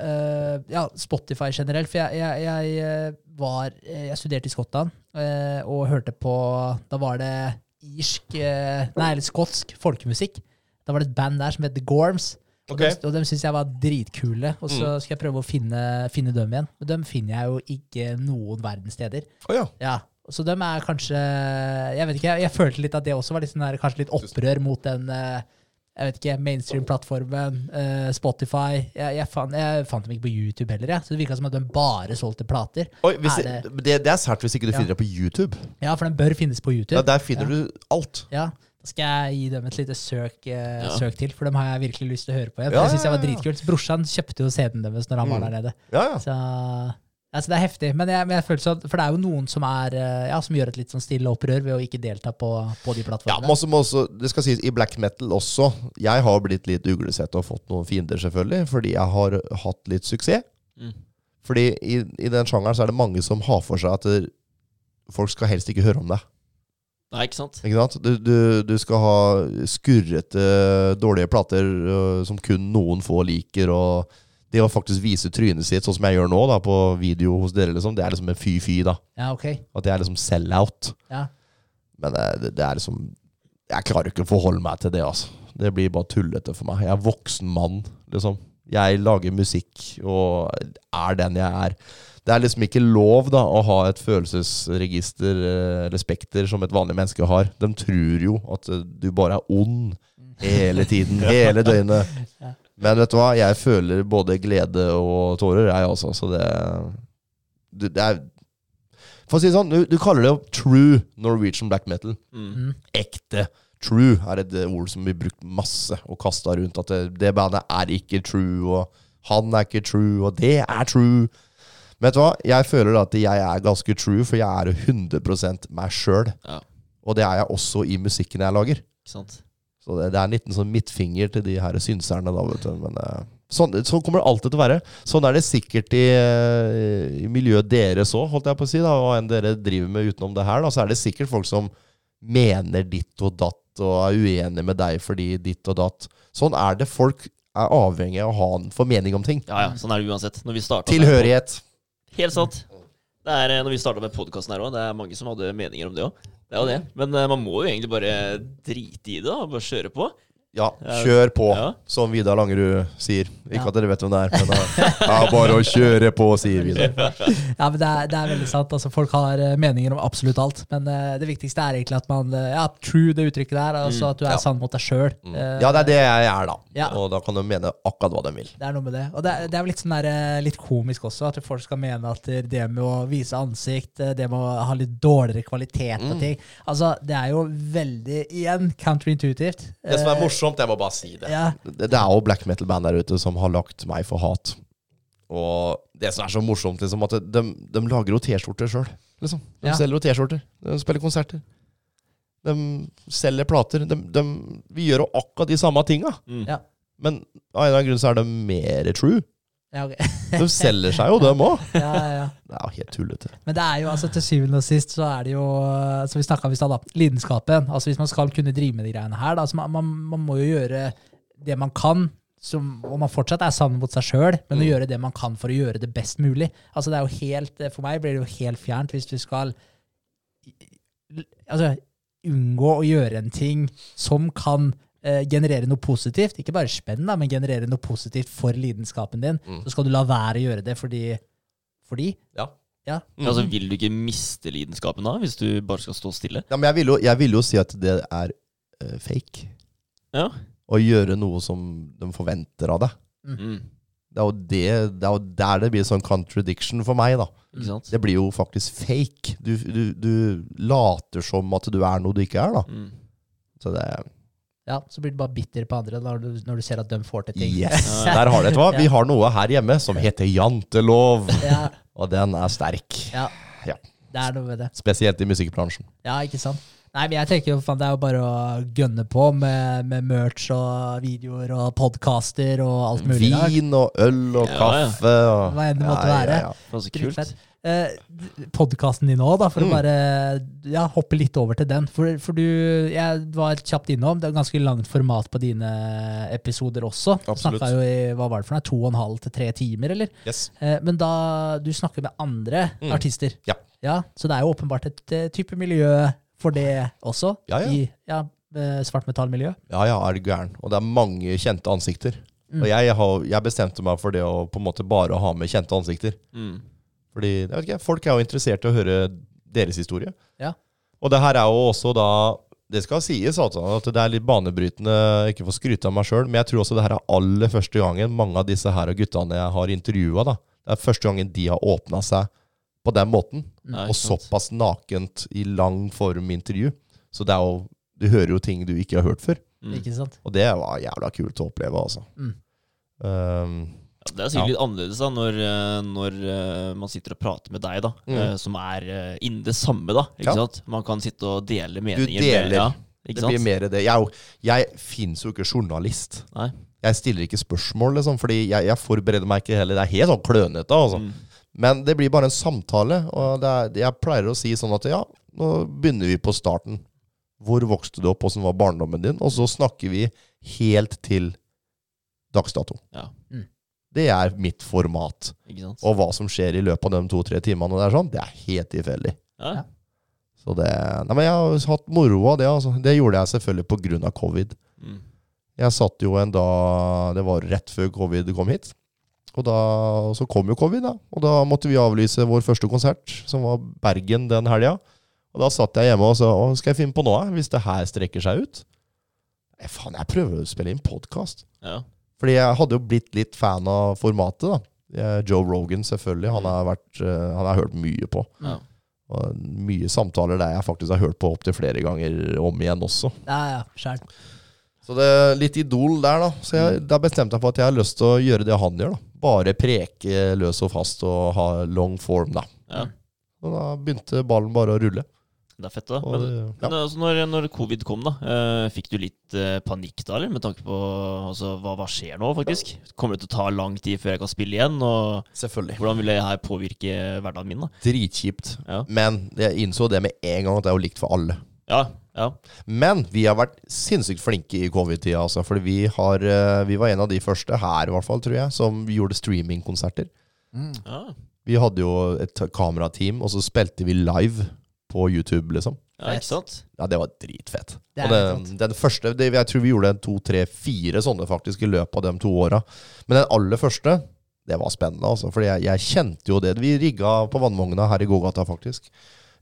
eh, ja, Spotify generelt. For jeg, jeg, jeg eh, var eh, Jeg studerte i Skottland eh, og hørte på Da var det irsk eh, Nei, eller skotsk folkemusikk. Da var det et band der som het The Gorms. Og de, dem, og dem syns jeg var dritkule. Og så Mm. skal jeg prøve å finne, finne dem igjen. Men dem finner jeg jo ikke noen verdens steder. Oh, ja. Ja, så dem er kanskje Jeg vet ikke, jeg, jeg følte litt at det også var litt sånn der, kanskje litt opprør mot den eh, jeg vet ikke, mainstream-plattformen, eh, Spotify. Jeg, jeg, fant, jeg fant dem ikke på YouTube heller, jeg. så det virka som at de bare solgte plater. Oi, Er det, det, det er sært hvis ikke du Ja. finner det på YouTube. Ja, for den bør finnes på YouTube. Ja, Der finner du alt. Ja, Da skal jeg gi dem et lite søk, eh, Ja. søk til, for dem har jeg virkelig lyst til å høre på igjen. Ja, det syns jeg var ja, ja. dritkult. Brorsan kjøpte jo CD-en deres når han var Mm. der nede. Ja, ja. Så, altså det er heftig. Men jeg, men jeg føler sånn, for det er jo noen som, er, eh, ja, som gjør et litt sånn stille opprør ved å ikke delta på, på de Ja, plattformene. men også, det skal sies, I black metal også. Jeg har blitt litt uglesett og fått noen fiender, selvfølgelig, fordi jeg har hatt litt suksess. Mm. Fordi i, i den sjangeren så er det mange som har for seg at det, folk skal helst ikke høre om deg. Nei, ikke sant? Ikke sant? Du, du, du skal ha skurrete, dårlige plater øh, som kun noen få liker. Og det å faktisk vise trynet sitt, sånn som jeg gjør nå da, på video hos dere, liksom, det er liksom en fy-fy. da Ja, ok. At det er liksom sell-out. Ja. Men eh, det, det er liksom Jeg klarer ikke å forholde meg til det. altså Det blir bare tullete for meg. Jeg er voksen mann, liksom. Jeg lager musikk og er den jeg er. Det er liksom ikke lov da å ha et følelsesregister eh, eller spekter som et vanlig menneske har. De tror jo at eh, du bare er ond hele tiden, hele døgnet. Ja. Men vet du hva, jeg føler både glede og tårer, jeg også. Så det, det, det er For å si det sånn, du, du kaller det jo true Norwegian black metal. Mm. Ekte. True er et ord som blir brukt masse og kasta rundt. At det, det bandet er ikke true, og han er ikke true, og det er true. Men vet du hva? Jeg føler at jeg er ganske true, for jeg er 100 meg sjøl. Ja. Og det er jeg også i musikken jeg lager. Sant? Så det, det er en liten sånn midtfinger til de her synserne, da, vet du. Men eh, sånn, sånn kommer det alltid til å være. Sånn er det sikkert i, eh, i miljøet deres òg, holdt jeg på å si. da, Hva enn dere driver med utenom det her. da, Så er det sikkert folk som mener ditt og datt og er uenige med deg fordi ditt og datt. Sånn er det. Folk er avhengig av å ha en formening om ting. Ja, ja, sånn er det uansett. Med- Tilhørighet. Helt sant. Det er, eh, når vi starta med podkasten her òg, det er mange som hadde meninger om det òg. Det er jo det. Men eh, man må jo egentlig bare drite i det og bare kjøre på. Ja, kjør på, Ja. som Vidar Langerud sier. Ikke Ja. at dere vet hvem det er, men det er bare å kjøre på, sier Vidar. Ja, men det er, det er veldig sant. Altså, folk har eh, meninger om absolutt alt. Men uh, det viktigste er egentlig at man eh, Ja, true det uttrykket der. Altså at du er Ja. sann mot deg sjøl. Ja, det er det jeg er, da. Ja. Og da kan de mene akkurat hva de vil. Det er noe med det. Og det er, det er jo litt, sånn der, eh, litt komisk også, at folk skal mene at det med å vise ansikt, eh, det med å ha litt dårligere kvalitet Mm. ting Altså, det er jo veldig, igjen, counterintuitivt. Det som er Eh, morsomt, jeg må bare si det. Ja, Det, det er jo black metal-band der ute som har lagt meg for hat. Og det som er så morsomt, liksom, at de, de lager jo T-skjorter sjøl. Liksom. De Ja. selger jo T-skjorter. De spiller konserter. De selger plater. De, de, vi gjør jo akkurat de samme tinga. Mm. Ja. Men av en eller annen grunn så er de mer true. Ja, okay. De selger seg jo, dem òg. ja, ja, ja. Det er jo helt tullete. Men det er jo altså til syvende og sist så er det jo Som vi snakka om i stad. Lidenskapen. Altså Hvis man skal kunne drive med de greiene her, da, så man, man, man må jo gjøre det man kan. Som, og man fortsatt er sann mot seg sjøl, men å gjøre det man kan for å gjøre det best mulig. Altså det er jo helt, For meg blir det jo helt fjernt hvis du skal altså, unngå å gjøre en ting som kan generere noe positivt. Ikke bare spenn, da, men generere noe positivt for lidenskapen din. Mm. Så skal du la være å gjøre det fordi, fordi Ja. Ja. Mm. Altså, vil du ikke miste lidenskapen da, hvis du bare skal stå stille? Ja, men jeg vil, jo, jeg vil jo si at det er uh, fake. Ja. Å gjøre noe som de forventer av deg. Mm. Det er jo det, det er jo der det blir sånn contradiction for meg, da. Ikke sant? Det blir jo faktisk fake. Du, du, du later som at du er noe du ikke er, da. Mm. Så det Ja, så blir du bare bitter på andre når du, når du ser at de får til ting. Yes! Der har du et hva. Vi har noe her hjemme som heter jantelov, ja, og den er sterk. ja. Ja. Det er noe med det. Spesielt i musikkbransjen. Ja, ikke sant? Nei, men jeg tenker jo faen, Det er jo bare å gønne på med, med merch og videoer og podcaster og alt mulig. Vin og øl og Ja, ja. kaffe og Hva enn det måtte være. Det var så kult. Eh, Podkasten din òg, for Mm. å bare ja, hoppe litt over til den. For, for du, jeg var kjapt innom, det er ganske langt format på dine episoder også. Absolutt. Snakka jo i hva var det for noe, to og en halv til tre timer, eller? Yes. Eh, men da du snakker med andre Mm. artister, Ja. ja. så det er jo åpenbart et eh, type miljø for det også, Ja, ja. i ja, eh, svartmetallmiljø. Ja, ja, er du gæren. Og det er mange kjente ansikter. Mm. Og jeg, har, jeg bestemte meg for det å på en måte bare ha med kjente ansikter. Mm. Fordi jeg vet ikke, folk er jo interessert i å høre deres historie. Ja. Og det her er jo også da Det skal sies altså, at det er litt banebrytende, ikke for å skryte av meg sjøl, men jeg tror også det her er aller første gangen mange av disse her og guttene jeg har intervjua, det er første gangen de har åpna seg på den måten. Nei, og såpass nakent i lang form intervju. Så det er jo Du hører jo ting du ikke har hørt før. Mm. Ikke sant? Og det var jævla kult å oppleve, altså. Mm. Um, Ja, det er sikkert litt annerledes da, når, eh, når eh, man sitter og prater med deg, da, Mm. eh, som er innen det samme. da, ikke Ja. sant? Man kan sitte og dele meninger. Du deler. Med, ja, det sant? blir mer det. Jeg, jeg fins jo ikke journalist. Nei. Jeg stiller ikke spørsmål, liksom, fordi jeg, jeg forbereder meg ikke heller. Det er helt sånn klønete. Altså. Mm. Men det blir bare en samtale. Og det er, jeg pleier å si sånn at ja, nå begynner vi på starten. Hvor vokste du opp, åssen var barndommen din? Og så snakker vi helt til dags dato. Ja. Mm. Det er mitt format. Ikke sant? Og hva som skjer i løpet av de to-tre timene, det er sånn, det er helt tilfeldig. Ja. Ja. Så det, nei, men jeg har hatt moro av det. Altså. Det gjorde jeg selvfølgelig pga. covid. Mm. Jeg satt jo en dag Det var rett før covid kom hit. Og da, så kom jo covid, da. Og da måtte vi avlyse vår første konsert, som var Bergen den helga. Og da satt jeg hjemme og sa hva skal jeg finne på nå, hvis det her strekker seg ut? Nei, faen, jeg prøver å spille inn podkast. Ja. Fordi jeg hadde jo blitt litt fan av formatet, da. Joe Rogan, selvfølgelig. Han har, vært, eh, han har hørt mye på. Ja. Og mye samtaler der jeg faktisk har hørt på opptil flere ganger om igjen også. Ja, ja, selv. Så det er litt idol der, da. Så jeg, da bestemte jeg for at jeg har lyst til å gjøre det han gjør. da. Bare preke løs og fast og ha long form, da. Ja. Og da begynte ballen bare å rulle. Det er fett, da. Og, Men, ja. men altså, når, når covid kom, da, eh, fikk du litt eh, panikk da, eller? Med tanke på altså, hva, hva skjer nå, faktisk? Kommer det til å ta lang tid før jeg kan spille igjen? Og Selvfølgelig. hvordan vil det her påvirke hverdagen min, da? Dritkjipt. Ja. Men jeg innså det med en gang at det er jo likt for alle. Ja, ja. Men vi har vært sinnssykt flinke i covid-tida, altså. Fordi vi, har, eh, vi var en av de første her, i hvert fall, tror jeg, som gjorde streamingkonserter. ja. Vi hadde jo et kamerateam, og så spilte vi live på YouTube, liksom. ja ikke sant? Ja, det var dritfett. Det er og det, den første, det, Jeg tror vi gjorde to, tre, fire sånne faktisk i løpet av de to åra. Men den aller første, det var spennende, altså. For jeg, jeg kjente jo det. Vi rigga på Vannvogna her i gågata, faktisk.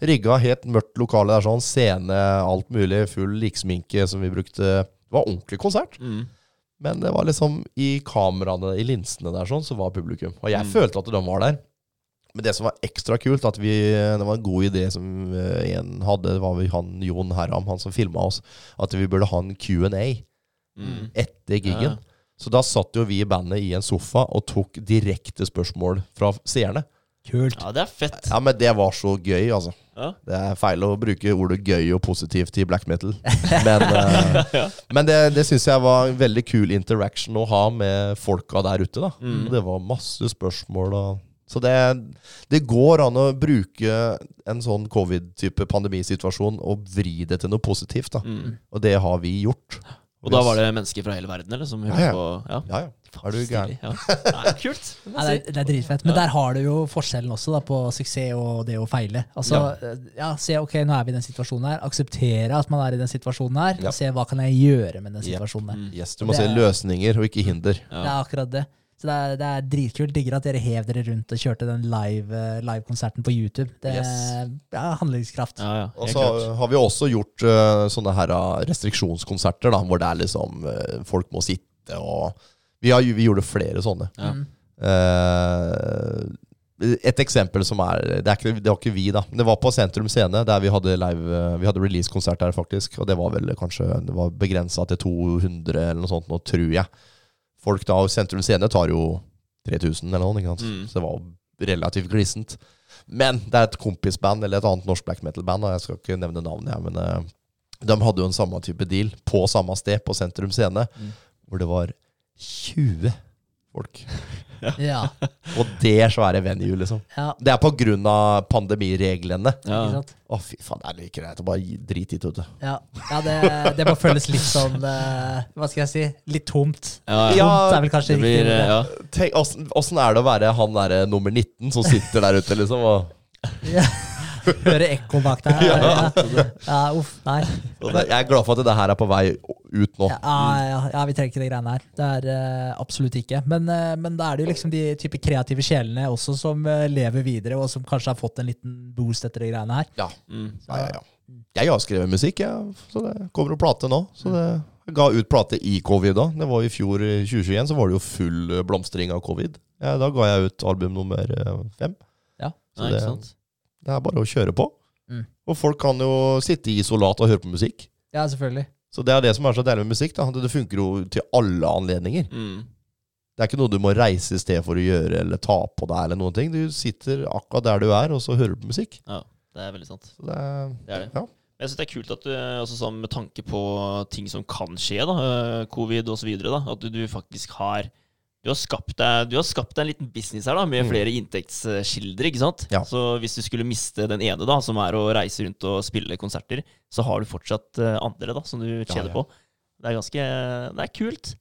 Rigga helt mørkt lokale der, sånn. Scene, alt mulig. Full liksminke som vi brukte. Det var ordentlig konsert. Mm. Men det var liksom i kameraene, i linsene der, sånn, så var publikum. Og jeg Mm. følte at de var der. Men det som var ekstra kult, at vi, det var en god idé som eh, en hadde, det var vi han Jon Herram, han som filma oss, at vi burde ha en Q&A Mm. etter giggen. Ja. Så da satt jo vi i bandet i en sofa og tok direkte spørsmål fra seerne. Kult. ja, det er fett. Ja, men det var så gøy, altså. Ja. Det er feil å bruke ordet gøy og positivt i black metal. Men, ja. men det, det syns jeg var en veldig kul interaction å ha med folka der ute. da. Mm. Det var masse spørsmål. Og, så det, det går an å bruke en sånn covid-type pandemisituasjon og vri det til noe positivt. da. Mm. Og det har vi gjort. Og da var det mennesker fra hele verden, eller? Som hørte Ja, ja. på Ja. Ja, ja. Er du gæren? Ja. Er kult. jeg det, er, det er dritfett. Men der har du jo forskjellen også, da, på suksess og det å feile. Altså, ja. se, ok, nå er vi i den situasjonen her. Akseptere at man er i den situasjonen her, Ja. og se hva kan jeg gjøre med den situasjonen her. Mm. Yes, du må Det se er- løsninger og ikke hinder. Det er akkurat det. Så det er, det er dritkult. Digger at dere hev dere rundt og kjørte den live-konserten live-konserten på YouTube. Det er ja, handlingskraft. Ja, ja. Og så har vi også gjort uh, sånne her uh, restriksjonskonserter, da, hvor det er liksom uh, folk må sitte og Vi, har, vi gjorde flere sånne. Ja. Mm. Eh, et eksempel som er det, er ikke, det var ikke vi, da. Det var på Sentrum Scene, der vi hadde live eh, Vi hadde release-konsert der, faktisk. Og det var vel kanskje Det var begrensa til 200 eller noe sånt, nå tror jeg. Folk da, Sentrum Scene tar jo 3000 eller noe, ikke sant? Mm. så det var relativt glissent. Men det er et kompisband, eller et annet norsk black metal-band, og jeg skal ikke nevne navnet, jeg, men eh, de hadde jo en samme type deal på samme sted, på Sentrum Scene, Mm. hvor det var 20 folk. Ja, Og det svære venue, liksom. ja, Det er på grunn av pandemireglene. Ja. ikke sant? Å, fy faen, det er like greit å bare drite i det, vet du. Ja, ja det, det må føles litt sånn uh, Hva skal jeg si? Litt tomt. Ja, Ja, Tomt er vel kanskje det blir riktig. eh, ja. Tenk, åssen, åssen er det å være han derre nummer 19 som sitter der ute, liksom? Og, Ja. Høre ekko bak deg. Ja. ja, uff, nei. jeg er glad for at det her er på vei ut nå. Ja, ja, ja, vi trenger ikke de greiene her. Det er uh, absolutt ikke. Men, uh, men da er det jo liksom de type kreative sjelene også som uh, lever videre, og som kanskje har fått en liten boost etter de greiene her. Ja, Mm. ja, ja, ja. Jeg har skrevet musikk, jeg. Så det kommer jo plate nå. Så det ga ut plate i covid da. Det var i fjor, 2021, så var det jo full blomstring av covid. Ja, da ga jeg ut album nummer fem. Ja, Så Nei, det- ikke sant? Det er bare å kjøre på. Mm. Og folk kan jo sitte i isolat og høre på musikk. Ja, selvfølgelig. Så det er det som er så deilig med musikk. da. Det funker jo til alle anledninger. Mm. Det er ikke noe du må reise i sted for å gjøre eller ta på deg. eller noen ting. Du sitter akkurat der du er, og så hører du på musikk. Ja, Det er veldig sant. Så det er, Det er det. Ja. Jeg synes det er kult at du, altså sånn med tanke på ting som kan skje, da, eh, covid osv., at du, du faktisk har du har, skapt deg, du har skapt deg en liten business her da, med Mm. flere inntektskilder. ikke sant? Ja. Så hvis du skulle miste den ene, da, som er å reise rundt og spille konserter, så har du fortsatt eh, andre da, som du tjener ja. på. Det er ganske Det er kult.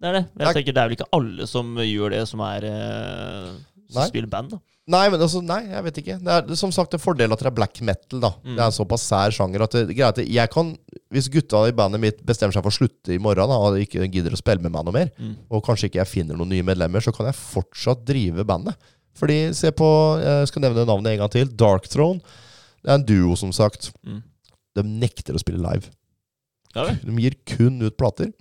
Det er det. Jeg er- tenker Det er vel ikke alle som gjør det, som er eh, Som spiller band. da. Nei, men altså, nei, jeg vet ikke. Det er som sagt en fordel at det er black metal. da Mm. Det er en såpass sær sjanger at det, greit, jeg kan Hvis gutta i bandet mitt bestemmer seg for å slutte i morgen da og ikke gidder å spille med meg noe mer, Mm. og kanskje ikke jeg finner noen nye medlemmer, så kan jeg fortsatt drive bandet. Fordi, se på Jeg skal nevne navnet en gang til. Dark Throne. Det er en duo, som sagt. Mm. De nekter å spille live. Ja. De gir kun ut plater.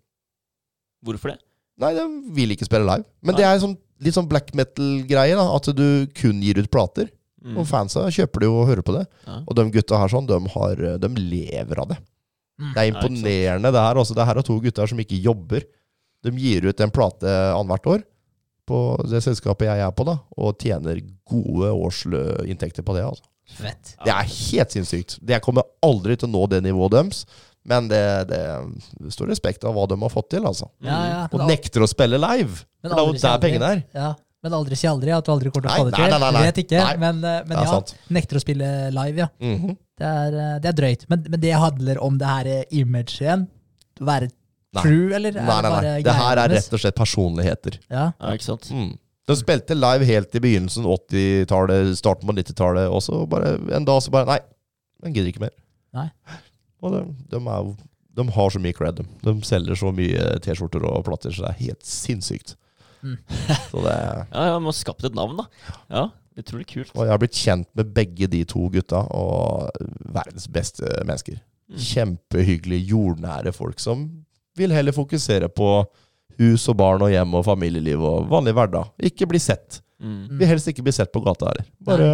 Hvorfor det? Nei, de vil ikke spille live. Men Nei. det er sånn, litt sånn black metal-greie. da At du kun gir ut plater. Mm. Og fansa kjøper det jo og hører på det. Ja. Og de gutta her sånn, de, har, de lever av det. Mm. Det er imponerende, det her. Også. Det her er to gutter som ikke jobber. De gir ut en plate annethvert år på det selskapet jeg er på, da og tjener gode årsinntekter på det. altså. Fett. Det er helt sinnssykt. Jeg kommer aldri til å nå det nivået deres. Men det, det står respekt av hva de har fått til, altså. Ja, ja. Og nekter å spille live. men For det er jo der pengene er. Ja, men aldri si aldri at du aldri kommer til å få det til. nei, nei, nei. Vet ikke, Nei. men, eh, men ja. sant. Nekter å spille live, ja. Mhm. Det er, eh, det er drøyt. Men, men det handler om det her eh, image igjen. Være true, eller? er Nei, nei, det bare nei. Det her er rett og slett personligheter. Ja. Ja, ikke sant? Mm. De spilte live helt i begynnelsen, 80-tallet, starten på 90-tallet, og så bare en dag så bare Nei, den gidder ikke mer. Nei. Og de, de, er, de har så mye cred. De, selger så mye T-skjorter og plater, så det er helt sinnssykt. Mm. så det Ja, ja, Man har skapt et navn, da. Ja, Utrolig kult. Og jeg har blitt kjent med begge de to gutta, og verdens beste mennesker. Mm. Kjempehyggelige, jordnære folk som vil heller fokusere på hus og barn og hjem og familieliv og vanlig hverdag. Ikke bli sett. Mm. Vil helst ikke bli sett på gata heller. Bare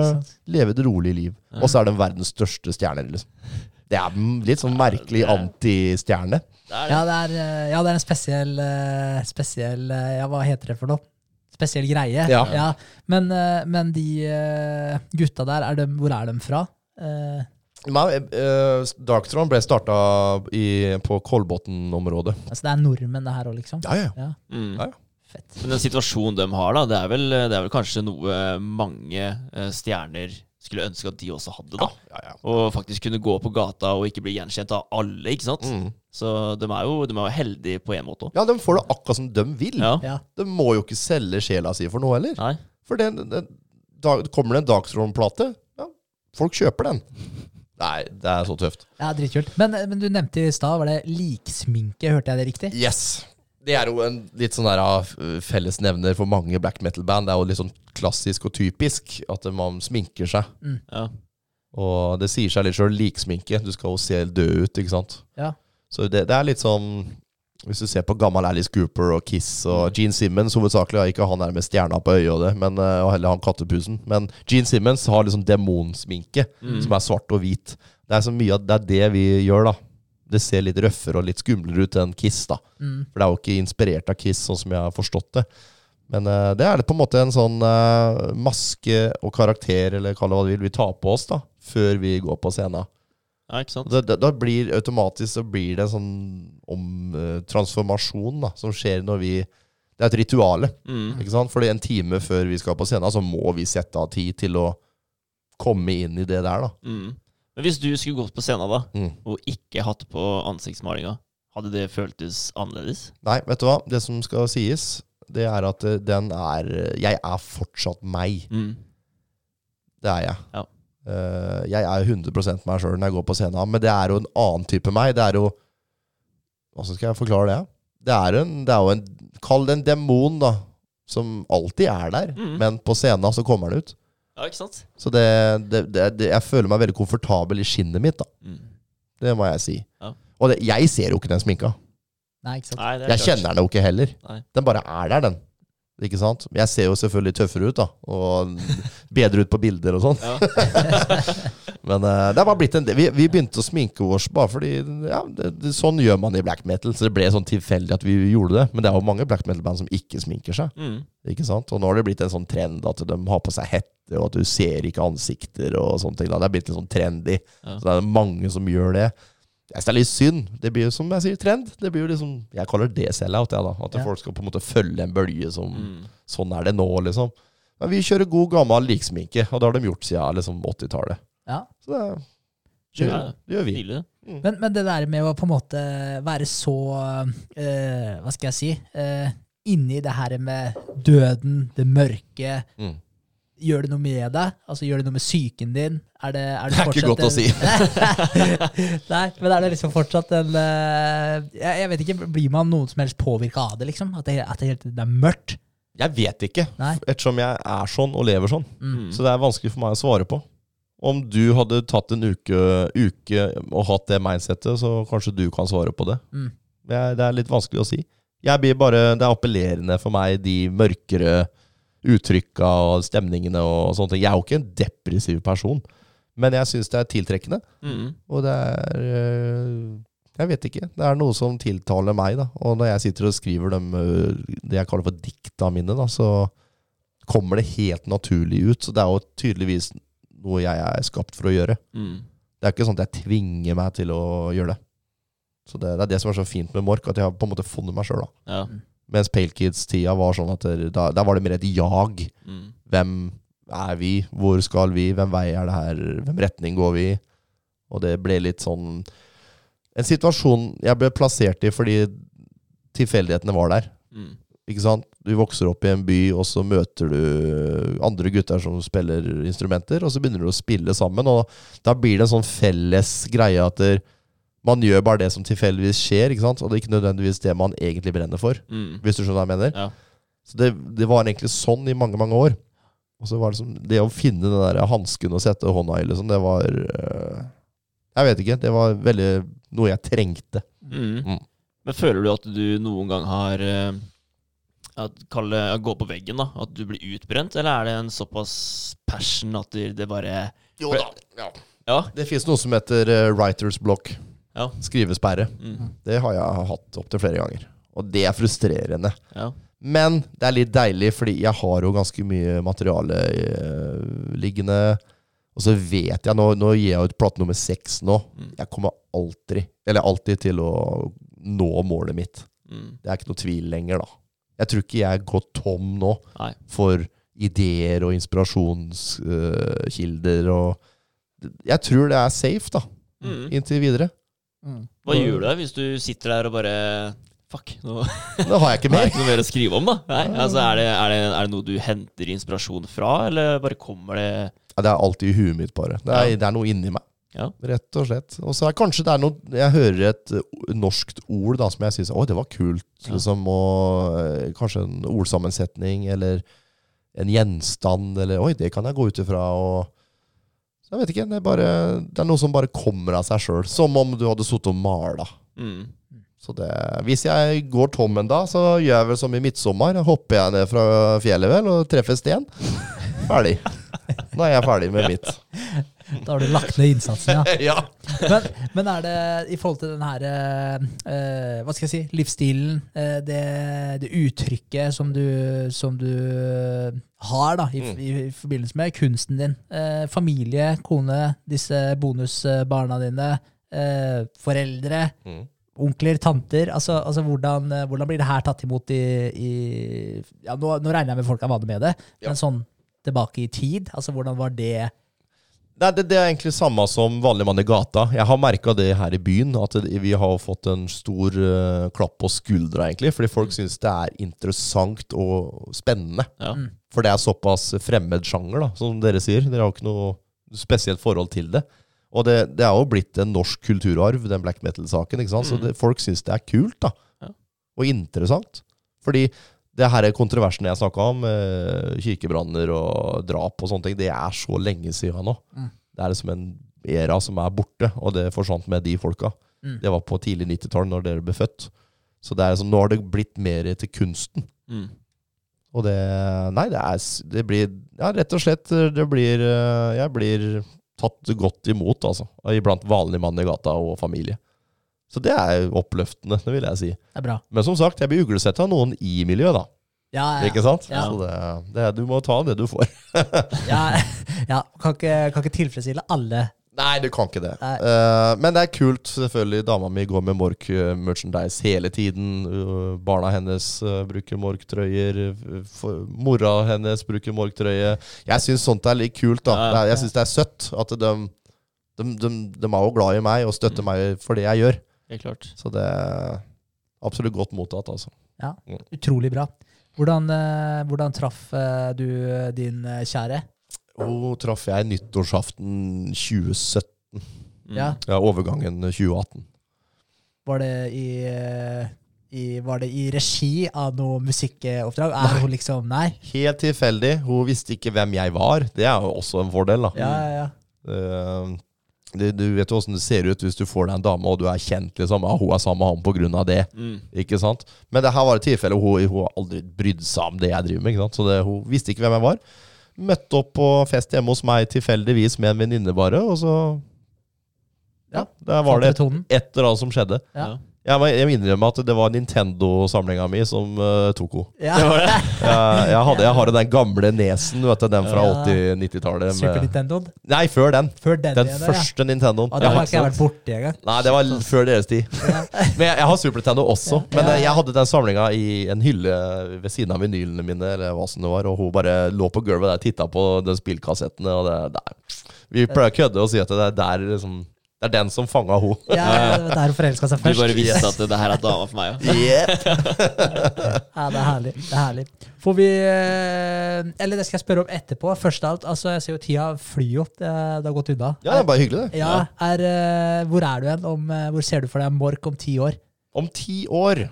leve et rolig liv. Og så er de verdens største stjerner, liksom. Det er litt sånn merkelig Ja, det er- antistjerne. Er. Ja, det er, eh, ja, det er en spesiell, eh, spesiell eh, Ja, hva heter det for noe? Spesiell greie. Ja. Men, eh, men de gutta der, er de, hvor er de fra? Eh, Men, eh, ble starta på Kolbotn-området. altså det er nordmenn, det her òg, liksom? Ja, ja. Ja, Mm. Ja, ja. fett. Men den situasjonen de har, da, det er vel, det er vel kanskje noe mange stjerner skulle ønske at de også hadde. da. ja, ja. Og faktisk kunne gå på gata og ikke bli gjenkjent av alle. ikke sant? Mm. Så de er jo, de er jo heldige på en måte òg. ja, de får det akkurat som de vil. Ja. Ja. De må jo ikke selge sjela si for noe heller. Nei. For den, den, da kommer det en Darkthrone-plate, ja, folk kjøper den. Nei, det er så tøft. ja, dritkult. Men, eh, men du nevnte i stad, var det liksminke? Hørte jeg det riktig? Yes. Det er jo en litt sånn der uh, fellesnevner for mange black metal-band. Det er jo litt sånn klassisk og typisk at man sminker seg. Ja. Og det sier seg litt sjøl, liksminke. Du skal jo se død ut, ikke sant. Ja. Så det, det er litt sånn Hvis du ser på gammel Alice Cooper og Kiss og Gene Simmons hovedsakelig, ikke han der med stjerna på øyet og det, men, uh, og heller han kattepusen. Men Gene Simmons har liksom demonsminke, Mm. som er svart og hvit. Det er så mye av det er det vi gjør, da. Det ser litt røffere og litt skumlere ut enn Kiss, da. Mm. For det er jo ikke inspirert av Kiss, sånn som jeg har forstått det. Men uh, det er på en måte en sånn uh, maske og karakter, eller kall det hva du vil, vi tar på oss da, før vi går på scenen. ja, ikke sant? Det, det, da blir automatisk så blir det en sånn om, uh, transformasjon da, som skjer når vi Det er et rituale. Mm. ikke sant? Fordi en time før vi skal på scenen, så må vi sette av tid til å komme inn i det der. da. Mm. Men hvis du skulle gått på scenen da, Mm. og ikke hatt på ansiktsmalinga, hadde det føltes annerledes? Nei, vet du hva? Det som skal sies, det er at eh, den er Jeg er fortsatt meg. Mm. Det er jeg. Ja. Uh, jeg er 100 meg sjøl når jeg går på scenen, men det er jo en annen type meg. Det er jo Åssen skal jeg forklare det? Det er, en, det er jo en Kall det en demon, da. Som alltid er der, Mm. men på scenen så kommer den ut. Ja, ikke sant? Så det, det, det, det, jeg føler meg veldig komfortabel i skinnet mitt, da. Mm. Det må jeg si. Ja. Og det, jeg ser jo ikke den sminka. Nei, ikke sant? Nei, Jeg klart. kjenner den jo ikke heller. Nei. Den bare er der, den. Ikke sant? Jeg ser jo selvfølgelig tøffere ut, da. Og bedre ut på bilder og sånn. Men uh, det har bare blitt en del. Vi, vi begynte å sminke oss bare fordi ja, det, det, Sånn gjør man i black metal. Så det ble sånn tilfeldig at vi gjorde det. Men det er jo mange black metal-band som ikke sminker seg. Mm. Ikke sant? Og nå har det blitt en sånn trend at de har på seg hette, og at du ser ikke ansikter og sånne ting. Da. Det er blitt litt sånn trendy. Ja. Så det er mange som gjør det. Jeg synes det er litt synd. Det blir jo som jeg sier, trend. Det blir jo liksom, Jeg kaller det sell-out. Ja, da. At Ja. folk skal på en måte følge en bølge som Mm. Sånn er det nå, liksom. Men vi kjører god, gammel liksminke, og det har de gjort siden liksom, 80-tallet. Ja. Så det, det, Ja, det gjør vi. Mm. Men, men det der med å på en måte være så eh, Hva skal jeg si? Uh, inni det her med døden, det mørke. Mm. Gjør det noe med deg? Altså Gjør det noe med psyken din? Er det, er det, Det er ikke godt godt å si. Nei, men er det liksom fortsatt en uh... jeg, jeg vet ikke, Blir man noen som helst påvirka av det, liksom? At det, at det, helt- det er mørkt? Jeg vet ikke, Nei. ettersom jeg er sånn og lever sånn. Mm. Så det er vanskelig for meg å svare på. Om du hadde tatt en uke, uke og hatt det mindsettet, så kanskje du kan svare på det. Mm. Det det er litt vanskelig å si. Jeg blir bare, Det er appellerende for meg, de mørkere uttrykka og stemningene og sånne ting. Jeg er jo ikke en depressiv person, men jeg syns det er tiltrekkende. Mm. Og det er øh, Jeg vet ikke. Det er noe som tiltaler meg, da. Og når jeg sitter og skriver dem, øh, det jeg kaller for dikta mine, da, så kommer det helt naturlig ut. Så det er jo tydeligvis noe jeg er skapt for å gjøre. Mm. Det er ikke sånn at jeg tvinger meg til å gjøre det. Så det, det er det som er så fint med Mork, at jeg har på en måte funnet meg sjøl. Ja. Mens Pale Kids-tida var sånn at der, da var det mer et jag. Mm. Hvem er vi? Hvor skal vi? Hvem vei er det her? Hvem retning går vi i? Og det ble litt sånn En situasjon jeg ble plassert i fordi tilfeldighetene var der. Mm. Ikke sant? Du vokser opp i en by, og så møter du andre gutter som spiller instrumenter, og så begynner du å spille sammen, og da blir det en sånn felles greie at der, man gjør bare det som tilfeldigvis skjer, ikke sant? og det er ikke nødvendigvis det man egentlig brenner for, Mm. hvis du skjønner hva jeg mener. Ja. Så det, det var egentlig sånn i mange, mange år. Og så var det som Det å finne den der hansken og sette hånda i, liksom, det var øh, Jeg vet ikke. Det var veldig noe jeg trengte. Mm. Mm. Men føler du at du noen gang har eh, at, Kall gå på veggen, da. At du blir utbrent, eller er det en såpass passion at det det bare Jo da. Ja. Ja. Det fins noe som heter øh, writers block. Ja. Skrivesperre. Mm. Det har jeg hatt opptil flere ganger. Og det er frustrerende. ja. Men det er litt deilig, fordi jeg har jo ganske mye materiale uh, liggende. Og så vet jeg, nå, nå gir jeg ut plate nummer seks nå. Mm. Jeg kommer alltid, eller alltid til å nå målet mitt. Mm. Det er ikke noe tvil lenger, da. Jeg tror ikke jeg går tom nå Nei. for ideer og inspirasjonskilder og Jeg tror det er safe, da. Mm. Inntil videre. Hva gjør du da hvis du sitter der og bare Fuck, nå Da har jeg ikke mer. ikke noe mer å skrive om, da. Nei, altså, er, det, er, det, er det noe du henter inspirasjon fra, eller bare kommer det Ja, det er alltid i huet mitt, bare. Det er, Ja. det er noe inni meg. Ja. Rett og slett. Og så er kanskje det er noe Jeg hører et uh, norskt ord da som jeg syns Oi, det var kult. Ja. Liksom, og uh, kanskje en ordsammensetning eller en gjenstand eller Oi, det kan jeg gå ut ifra. Og så jeg vet ikke. Det er, bare, det er noe som bare kommer av seg sjøl. Som om du hadde sittet og mala. mm. Så det, hvis jeg går tom en dag, så gjør jeg vel som i midtsommer. Hopper jeg ned fra fjellet vel og treffer sten. Ferdig. Nå er jeg ferdig med mitt. Da har du lagt ned innsatsen, ja. ja. Men, men er det i forhold til den her eh, eh, Hva skal jeg si? Livsstilen, eh, det, det uttrykket som du, som du har da, i, Mm. i, i forbindelse med kunsten din. Eh, familie, kone, disse bonusbarna dine, eh, foreldre, Mm. onkler, tanter. Altså, altså hvordan, eh, hvordan blir det her tatt imot i, i ja, nå, nå regner jeg med folk er vant med det, Ja. men sånn tilbake i tid? Altså hvordan var det? Nei, det, det er egentlig samme som vanlig mann i gata. Jeg har merka det her i byen, at vi har fått en stor uh, klapp på skuldra, egentlig. Fordi folk syns det er interessant og spennende. Ja. Mm. For det er såpass fremmed sjanger, da, som dere sier. Dere har jo ikke noe spesielt forhold til det. Og det, det er jo blitt en norsk kulturarv, den black metal-saken. ikke sant? Så Mm. det, folk syns det er kult, da. Ja. Og interessant. Fordi det her er kontroversen jeg snakka om, eh, kirkebranner og drap og sånne ting, det er så lenge siden nå. Mm. Det er liksom en era som er borte, og det forsvant med de folka. Mm. Det var på tidlig 90-tall, når dere ble født. Så det er liksom, nå har det blitt mer til kunsten. Mm. Og det Nei, det er Det blir Ja, rett og slett Det blir eh, Jeg blir tatt godt imot, altså. Iblant vanlig mann i gata og familie. Så det er oppløftende, det vil jeg si. Det er bra. Men som sagt, jeg blir uglesett av noen i miljøet, da. Ja, ja, Ikke sant? Ja. Så det, det, du må ta det du får. ja, ja kan, ikke, kan ikke tilfredsstille alle. Nei, du kan ikke det. Eh, men det er kult, selvfølgelig. Dama mi går med Mork-merchandise hele tiden. Uh, barna hennes uh, bruker Mork-trøyer. Uh, Mora hennes bruker Mork-trøye. Jeg syns sånt er litt kult. da Ja, ja. Er, Jeg syns det er søtt at de, de, de, de er jo glad i meg og støtter Mm. meg for det jeg gjør. Helt klart. Så det er absolutt godt mottatt, altså. Ja, Utrolig bra. Hvordan, eh, hvordan traff eh, du din eh, kjære? Hun traff jeg nyttårsaften 2017. Mm. Ja. Ja, overgangen 2018. Var det i, i, var det i regi av noe musikkoppdrag? Er hun liksom Nei? Helt tilfeldig. Hun visste ikke hvem jeg var. Det er jo også en fordel, da. Ja, ja, ja. Eh, det, du vet jo åssen det ser ut hvis du får deg en dame og du er kjent. liksom, ja, Hun er sammen med ham på grunn av det. Mm. ikke sant? Men det her var et tilfelle hun, hun har aldri brydd seg om det jeg driver med. ikke sant? Så det, Hun visste ikke hvem jeg var. Møtte opp på fest hjemme hos meg tilfeldigvis med en venninne, bare. Og så Ja, der var det et, et eller annet som skjedde. Ja. Ja. Jeg må jeg må innrømme at det var Nintendo-samlinga mi som uh, tok henne. Ja. Det var det. Jeg, jeg, hadde, jeg har den gamle nesen, vet du, den fra Ja. 80-90-tallet. Super Nintendo. Nei, før den. Før den, Den første Nintendoen. Ja. Og den har ikke jeg vært borti engang. Nei, det var før deres tid. Men jeg, jeg har Super Nintendo også. Men Ja. eh, jeg hadde den samlinga i en hylle ved siden av vinylene mine, eller hva som det var, og hun bare lå på gulvet der og titta på de spillkassettene, og det, der. Vi pleier å kødde og si at det er der liksom Det er den som fanga henne. Ja, det var der hun forelska seg Du først. bare visste at det her er dama for meg, ja. Yep. Ja, det er herlig. Det er herlig. Får vi eh, Eller det skal jeg spørre om etterpå. Først av alt, altså jeg ser jo tida flyr opp. Det, det har gått unna. Ja, det er bare hyggelig, det. Ja, er, eh, hvor er du hen? Om, eh, hvor ser du for deg Mork om ti år? Om ti år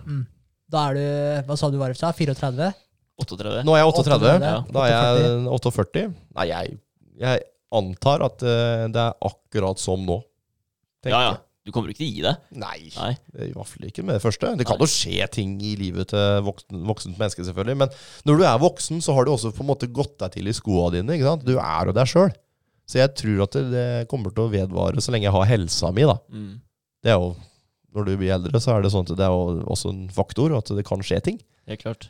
Da er du Hva sa du var i 34? 38. Nå er jeg 38. 38, ja. Da er jeg 48. Nei, jeg, jeg antar at det er akkurat som nå. Ja, ja. Du kommer ikke til å gi deg. Nei, Nei. i hvert fall ikke med det første. Det kan jo skje ting i livet til voksen, voksent menneske, selvfølgelig. Men når du er voksen, så har du også på en måte gått deg til i skoene dine. ikke sant? Du er jo deg sjøl. Så jeg tror at det, det kommer til å vedvare så lenge jeg har helsa mi. da. Mm. Det er jo, Når du blir eldre, så er det sånn at det er jo også en faktor, at det kan skje ting. Helt klart.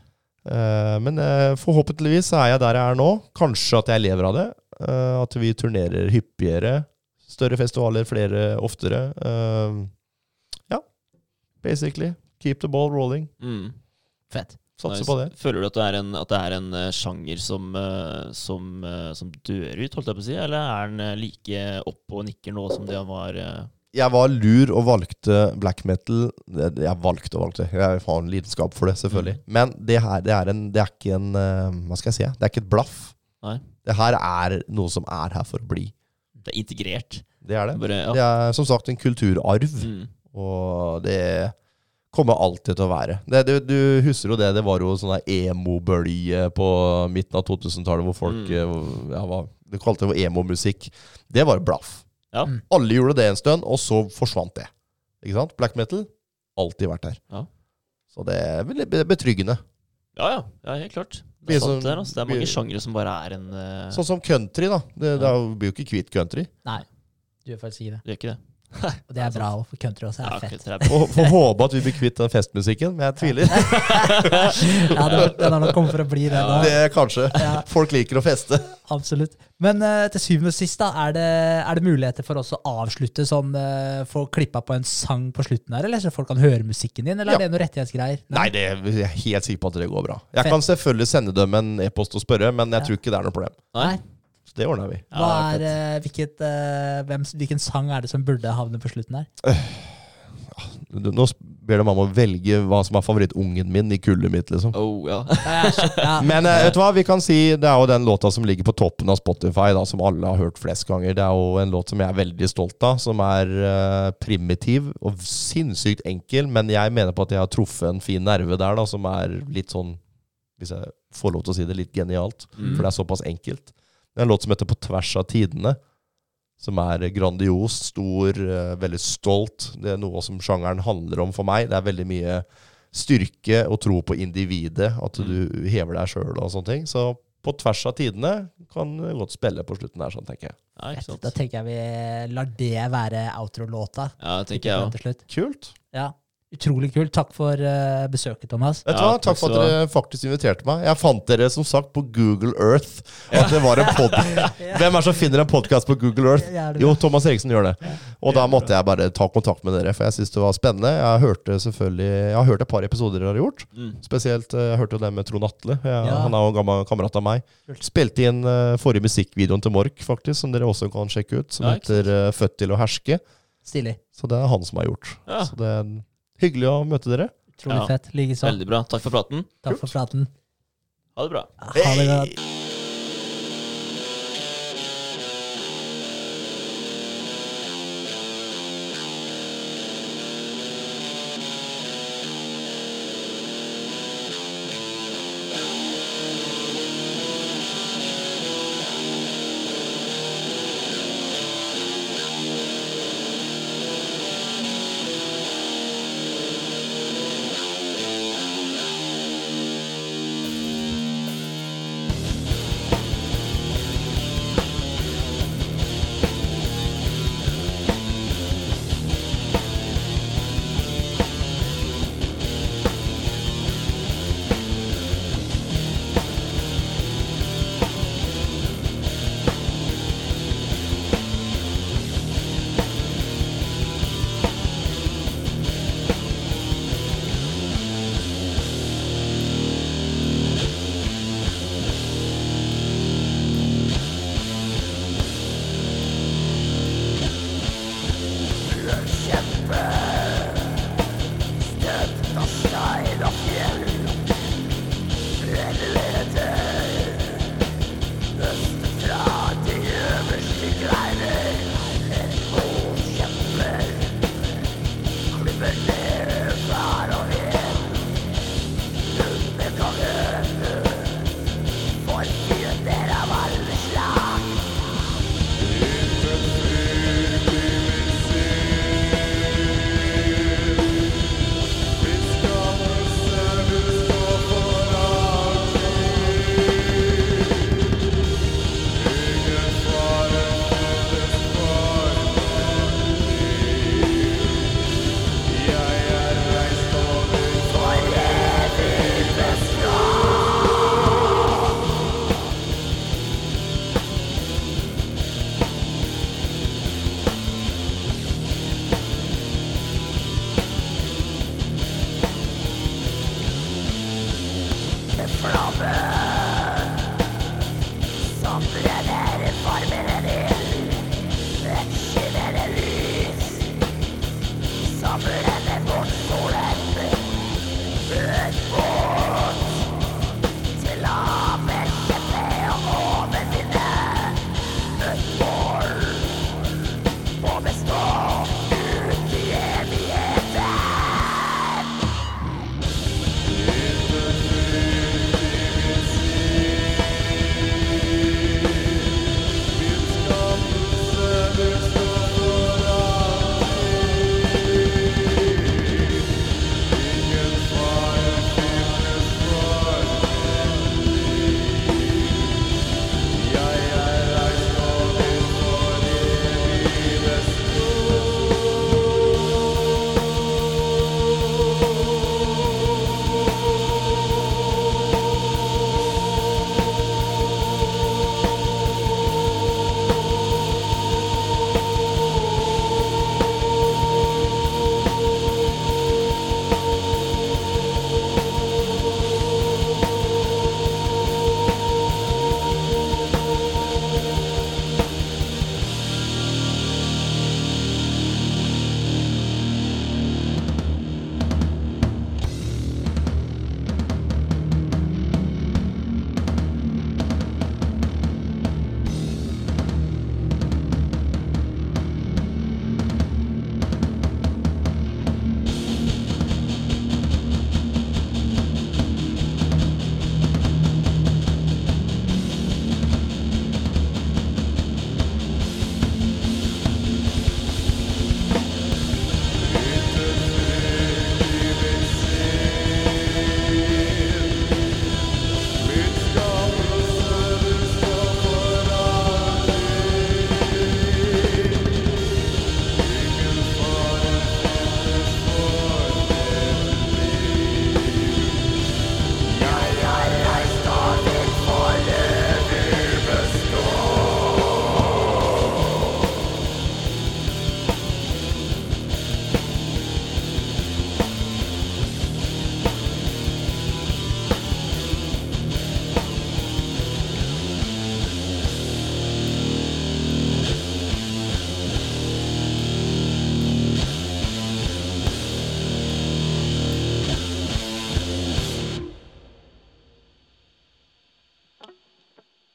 Eh, men eh, forhåpentligvis er jeg der jeg er nå. Kanskje at jeg lever av det. Eh, at vi turnerer hyppigere. Større festivaler, flere oftere. Uh, ja, basically. Keep the ball rolling. Mm. Fett. Satser Nice. på det. Føler du at det er en, at det er en eh, sjanger som, eh, som, som dør ut, holdt jeg på å si? Eller er den like opp og nikker nå som det han var? Jeg var lur og valgte black metal. Jeg valgte og valgte. Jeg har en lidenskap for det, selvfølgelig. Men det her det er, en, det er ikke en Hva skal jeg si? Det er ikke et blaff. Nei. Det her er noe som er her for å bli. Det er integrert. Det er det. Bare, ja. Det er som sagt en kulturarv. Mm. Og det kommer alltid til å være. Det, du, du husker jo det, det var jo sånn der emo-bølge på midten av 2000-tallet hvor folk Mm. eh, ja, var, De kalte det emo-musikk. Det var blaff. Ja. Mm. Alle gjorde det en stund, og så forsvant det. Ikke sant? Black metal alltid vært der. Ja. Så det er veldig betryggende. ja, ja. Ja, helt klart. Det er sant, som- det, altså. det er mange sjangre som bare er en uh... Sånn som country, da. Det, det blir jo ikke kvitt country. Nei, du gjør faktisk ikke det. Det gjør ikke det. Og det er bra òg, for country også Ja, er fett. ok, er. Og Får håpe at vi blir kvitt den festmusikken, men jeg tviler. Ja, den, har nok kommet for å bli det. da. Det er kanskje. Ja. Folk liker å feste. Absolutt. Men uh, til syvende og sist, da, er det, er det muligheter for oss å avslutte sånn uh, Få klippa på en sang på slutten her, eller så folk kan høre musikken din, eller Ja. er det noen rettighetsgreier? Nei, det er jeg er helt sikker på at det går bra. Jeg Fett. kan selvfølgelig sende dem en e-post og spørre, men jeg Ja. tror ikke det er noe problem. Nei? Det ordner vi. Hva er, eh, hvilket, eh, hvem, hvilken sang er det som burde havne på slutten her? Du- Nå ber de meg om å velge hva som er favorittungen min i kullet mitt, liksom. Oh, ja. Ja. Men eh, vet du hva, vi kan si det er jo den låta som ligger på toppen av Spotify, da, som alle har hørt flest ganger. Det er jo en låt som jeg er veldig stolt av, som er eh, primitiv og sinnssykt enkel, men jeg mener på at jeg har truffet en fin nerve der, da, som er litt sånn, hvis jeg får lov til å si det, litt genialt. Mm. For det er såpass enkelt. Det er en låt som heter På tvers av tidene. Som er grandios, stor, eh, veldig stolt. Det er noe som sjangeren handler om for meg. Det er veldig mye styrke og tro på individet. At du hever deg sjøl og sånne ting. Så På tvers av tidene kan du godt spille på slutten her, sånn tenker jeg. ja. Da tenker jeg vi lar det være outro-låta. Ja, det tenker jeg òg. Kult. Ja. Utrolig kult. Takk for uh, besøket, Thomas. Vet du Ja, takk Takk for at du dere faktisk inviterte meg. Jeg fant dere som sagt på Google Earth. At det var en pod Hvem er det som finner en podkast på Google Earth? Jo. Thomas Eriksen gjør det. Og da måtte jeg bare ta kontakt med dere, for jeg syns det var spennende. Jeg hørte selvfølgelig Jeg har hørt et par episoder dere har gjort. Mm. Spesielt eh, jeg hørte jo det med Trond Atle. Jeg, Ja. Han er jo en gammel kamerat av meg. Spilte inn uh, forrige musikkvideoen til Mork, faktisk, som dere også kan sjekke ut. Som heter uh, 'Født til å herske'. Stilig. Så det er han som har gjort. Ja, Så det er hyggelig å møte dere. Utrolig Ja. fett. Likeså. veldig bra. Takk for praten. Takk for praten. Ha det bra. Ha det godt.